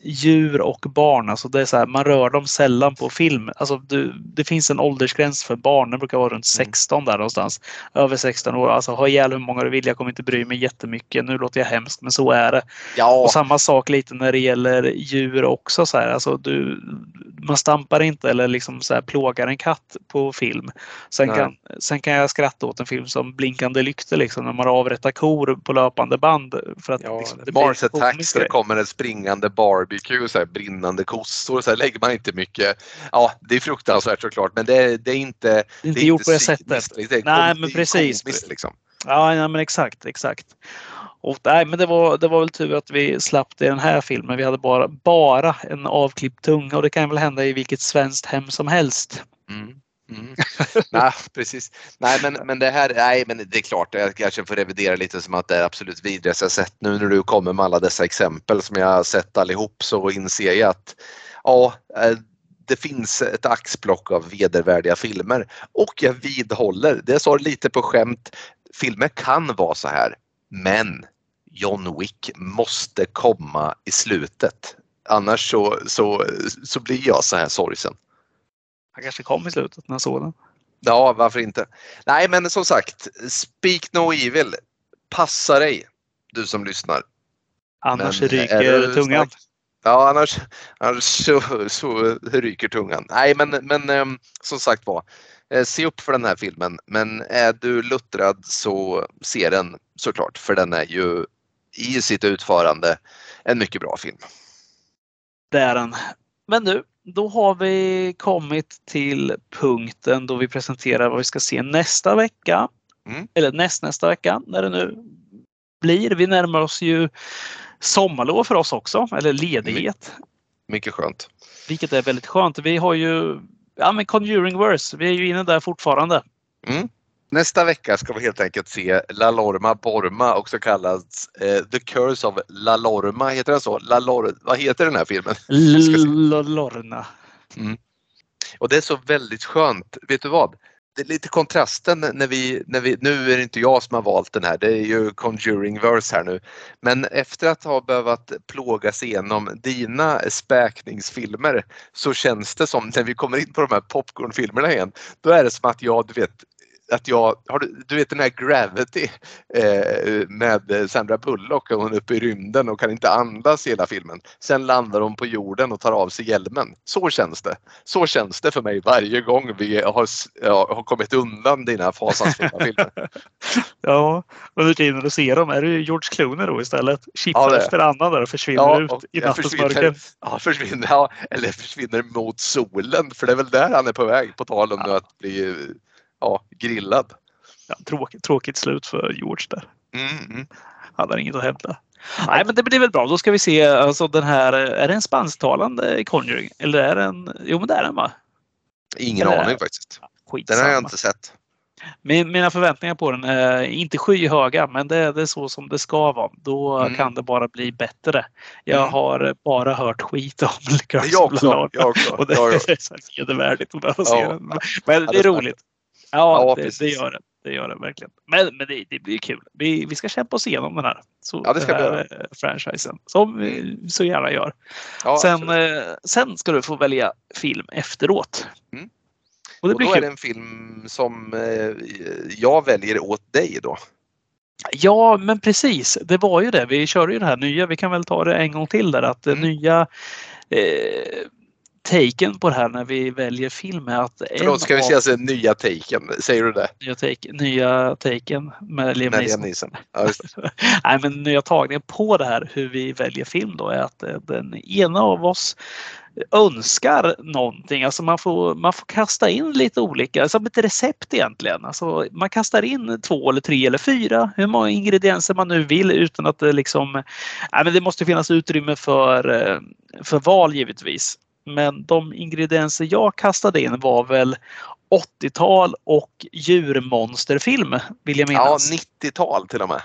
djur och barn. Alltså det är så här, man rör dem sällan på film. Alltså du, det finns en åldersgräns för barn, den brukar vara runt Mm. 16 där någonstans. Över 16 år, alltså ha ihjäl hur många du vill, jag kommer inte bry mig jättemycket. Nu låter jag hemskt, men så är det. Ja, Och samma sak lite när det gäller djur också. Så här. Alltså du, man stampar inte eller liksom så här plågar en katt på film. Sen Nej. kan, sen kan jag skratta åt en film som Blinkande lyktor liksom, när man avrättar kor på löpande band. För att, ja liksom, det Mars Attacks där det kommer en springande barbecue, så här, brinnande kossor, så här, lägger man inte mycket. Ja, det är fruktansvärt såklart men det, det är inte Det är inte gjort på det sättet. Det är, Nej, men det är precis. komiskt, liksom. Ja, ja men exakt, exakt. Och, nej, men det var, det var väl tur att vi slapp det i den här filmen. Vi hade bara, bara en avklippt tunga och det kan väl hända i vilket svenskt hem som helst. Mm. Mm. nej, precis. Nej, men, men det här, nej, men det är klart, jag kanske får revidera lite som att det är absolut vidrigaste jag sett. Nu när du kommer med alla dessa exempel som jag har sett allihop så inser jag att ja, eh, det finns ett axplock av vedervärdiga filmer och jag vidhåller, det sa lite på skämt, filmer kan vara så här, men John Wick måste komma i slutet. Annars så, så, så blir jag så här sorgsen. Han kanske kom i slutet när jag såg den. Ja, varför inte? Nej, men som sagt, Speak No Evil. Passa dig, du som lyssnar. Annars Men ryker tungan. stark? Ja, annars, annars så, så ryker tungan. Nej, men, men ehm, som sagt var, se upp för den här filmen. Men är du luttrad så se den såklart, för den är ju i sitt utförande en mycket bra film. Det är den. Men nu, då har vi kommit till punkten då vi presenterar vad vi ska se nästa vecka. Mm. Eller näst nästa vecka, när det nu blir. Vi närmar oss ju sommarlov för oss också, eller ledighet. Mycket skönt. Vilket är väldigt skönt. Vi har ju ja, men Conjuring Verse. Vi är ju inne där fortfarande. Mm. Nästa vecka ska vi helt enkelt se La Lorma Borma, också kallad eh, The Curse of La Lorma. Heter den så? La Lor vad heter den här filmen? Se. Lorna. Och det är så väldigt skönt. Vet du vad? Det är lite kontrasten när vi, när vi, nu är det inte jag som har valt den här, det är ju Conjuring Verse här nu. Men efter att ha behövt plågas igenom dina späkningsfilmer så känns det som när vi kommer in på de här popcornfilmerna igen, då är det som att jag, du vet, att jag, har du, du vet den här Gravity eh, med Sandra Bullock och hon är uppe i rymden och kan inte andas hela filmen. Sen landar hon på jorden och tar av sig hjälmen. Så känns det. Så känns det för mig varje gång vi har, ja, har kommit undan dina fasansfulla filmer. Ja, under tiden du ser dem är det George Clooney då istället. Chippar Ja, efter annan där och försvinner Ja, ut och i nattens mörker. ja, försvinner, ja, eller försvinner mot solen för det är väl där han är på väg på tal om nu att bli ja, grillad. Ja, tråkigt, tråkigt slut för George där. Mm. Han har inget att hämta. Nej, men det blir väl bra. Då ska vi se alltså den här. Är det en spansktalande Conjuring? Eller är det en? Jo, men det är den va? Ingen Eller- aning faktiskt. Den Skitsamma. har jag inte sett. Min, mina förväntningar på den är inte skyhöga, men det, är- det är så som det ska vara. Då Mm. kan det bara bli bättre. Jag Mm. har bara hört skit om Curse Jag också. Jag också. Och det Ja, ja. är så här vedervärdigt att behöva se Ja. den. Men- det är det roligt. Ja, Ja, det, det gör det. Det gör det verkligen. Men, men det, det blir kul. Vi, vi ska kämpa oss igenom den här. Så, Ja, det ska den vi här eh, franchisen. Som vi så gärna gör. Ja, sen, eh, sen ska du få välja film efteråt. Mm. Och det och blir då kul. är det en film som eh, jag väljer åt dig då. Ja, men precis. Det var ju det. Vi körde ju det här nya. Vi kan väl ta det en gång till där. Att Mm. nya eh, taken på det här när vi väljer film är att Förlåt, ska vi säga så nya taken? Säger du det? nya, take, nya taken med Liam Neeson. Ja. Nej, men nya tagningen på det här hur vi väljer film då är att eh, den ena av oss önskar någonting. Alltså man får, man får kasta in lite olika, som ett recept egentligen. Alltså man kastar in två eller tre eller fyra, hur många ingredienser man nu vill utan att det liksom... Nej, men det måste finnas utrymme för, eh, för val givetvis. Men de ingredienser jag kastade in var väl 80-tal och djurmonsterfilm vill jag minnas. Ja, 90-tal till och med.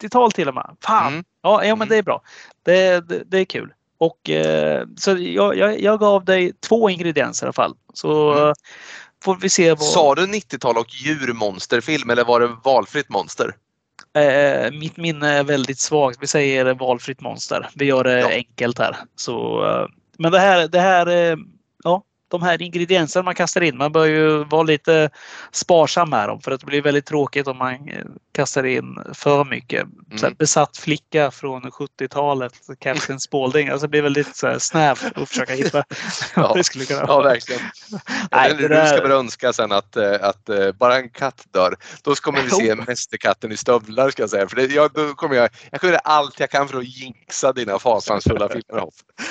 90-tal till och med. Fan! Mm. Ja, ja, men Mm. det är bra. Det, det, det är kul. Och, eh, så jag, jag, jag gav dig två ingredienser i alla fall. Så Mm. eh, får vi se vad... Sa du 90-tal och djurmonsterfilm eller var det valfritt monster? Eh, mitt minne är väldigt svagt. Vi säger valfritt monster. Vi gör det Ja. enkelt här. Så, eh, men det här, det här eh, ja, de här ingredienserna man kastar in. Man bör ju vara lite sparsam med dem för att det blir väldigt tråkigt om man eh, kastar in för mycket. Så här, Mm. besatt flicka från 70-talet, Captain Spaulding. Alltså det blir väldigt så här, snävt att försöka hitta Ja. det skulle kunna Ja, verkligen. Nej, Eller det Du ska där- väl önska sen att, eh, att eh, bara en katt dör. Då kommer vi se. Mästerkatten i stövlar ska jag säga. För det, jag, då kommer jag, jag kommer göra allt jag kan för att jinxa dina fasansfulla filmer.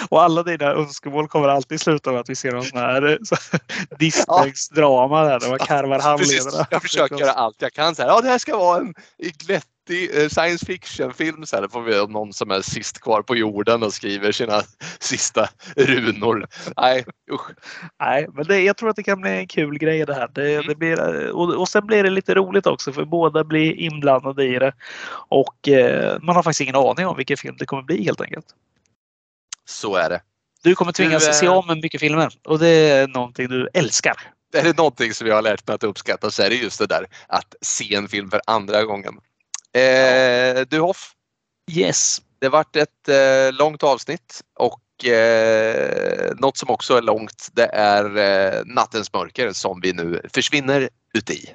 Och alla dina önskemål kommer alltid sluta med att vi ser någon sån här eh, så- diskbänksdrama där, där man karvar handlederna. jag försöker göra allt jag kan. Så här, ja, det här ska vara en glättig eh, science fiction-film. Så här, får vi någon som är sist kvar på jorden och skriver sina sista runor. Nej, usch. Nej, men det, jag tror att det kan bli en kul grej det här. Det, Mm. det blir, eh, och, och sen blir det lite roligt också för båda blir inblandade i det. Och eh, man har faktiskt ingen aning om vilken film det kommer bli helt enkelt. Så är det. Du kommer tvingas Du, eh, se om mycket filmer och det är någonting du älskar. Är det någonting som jag har lärt mig att uppskatta så är det just det där att se en film för andra gången. Eh, du Hoff, Yes. det vart ett eh, långt avsnitt och eh, något som också är långt det är eh, Nattens mörker som vi nu försvinner ut i.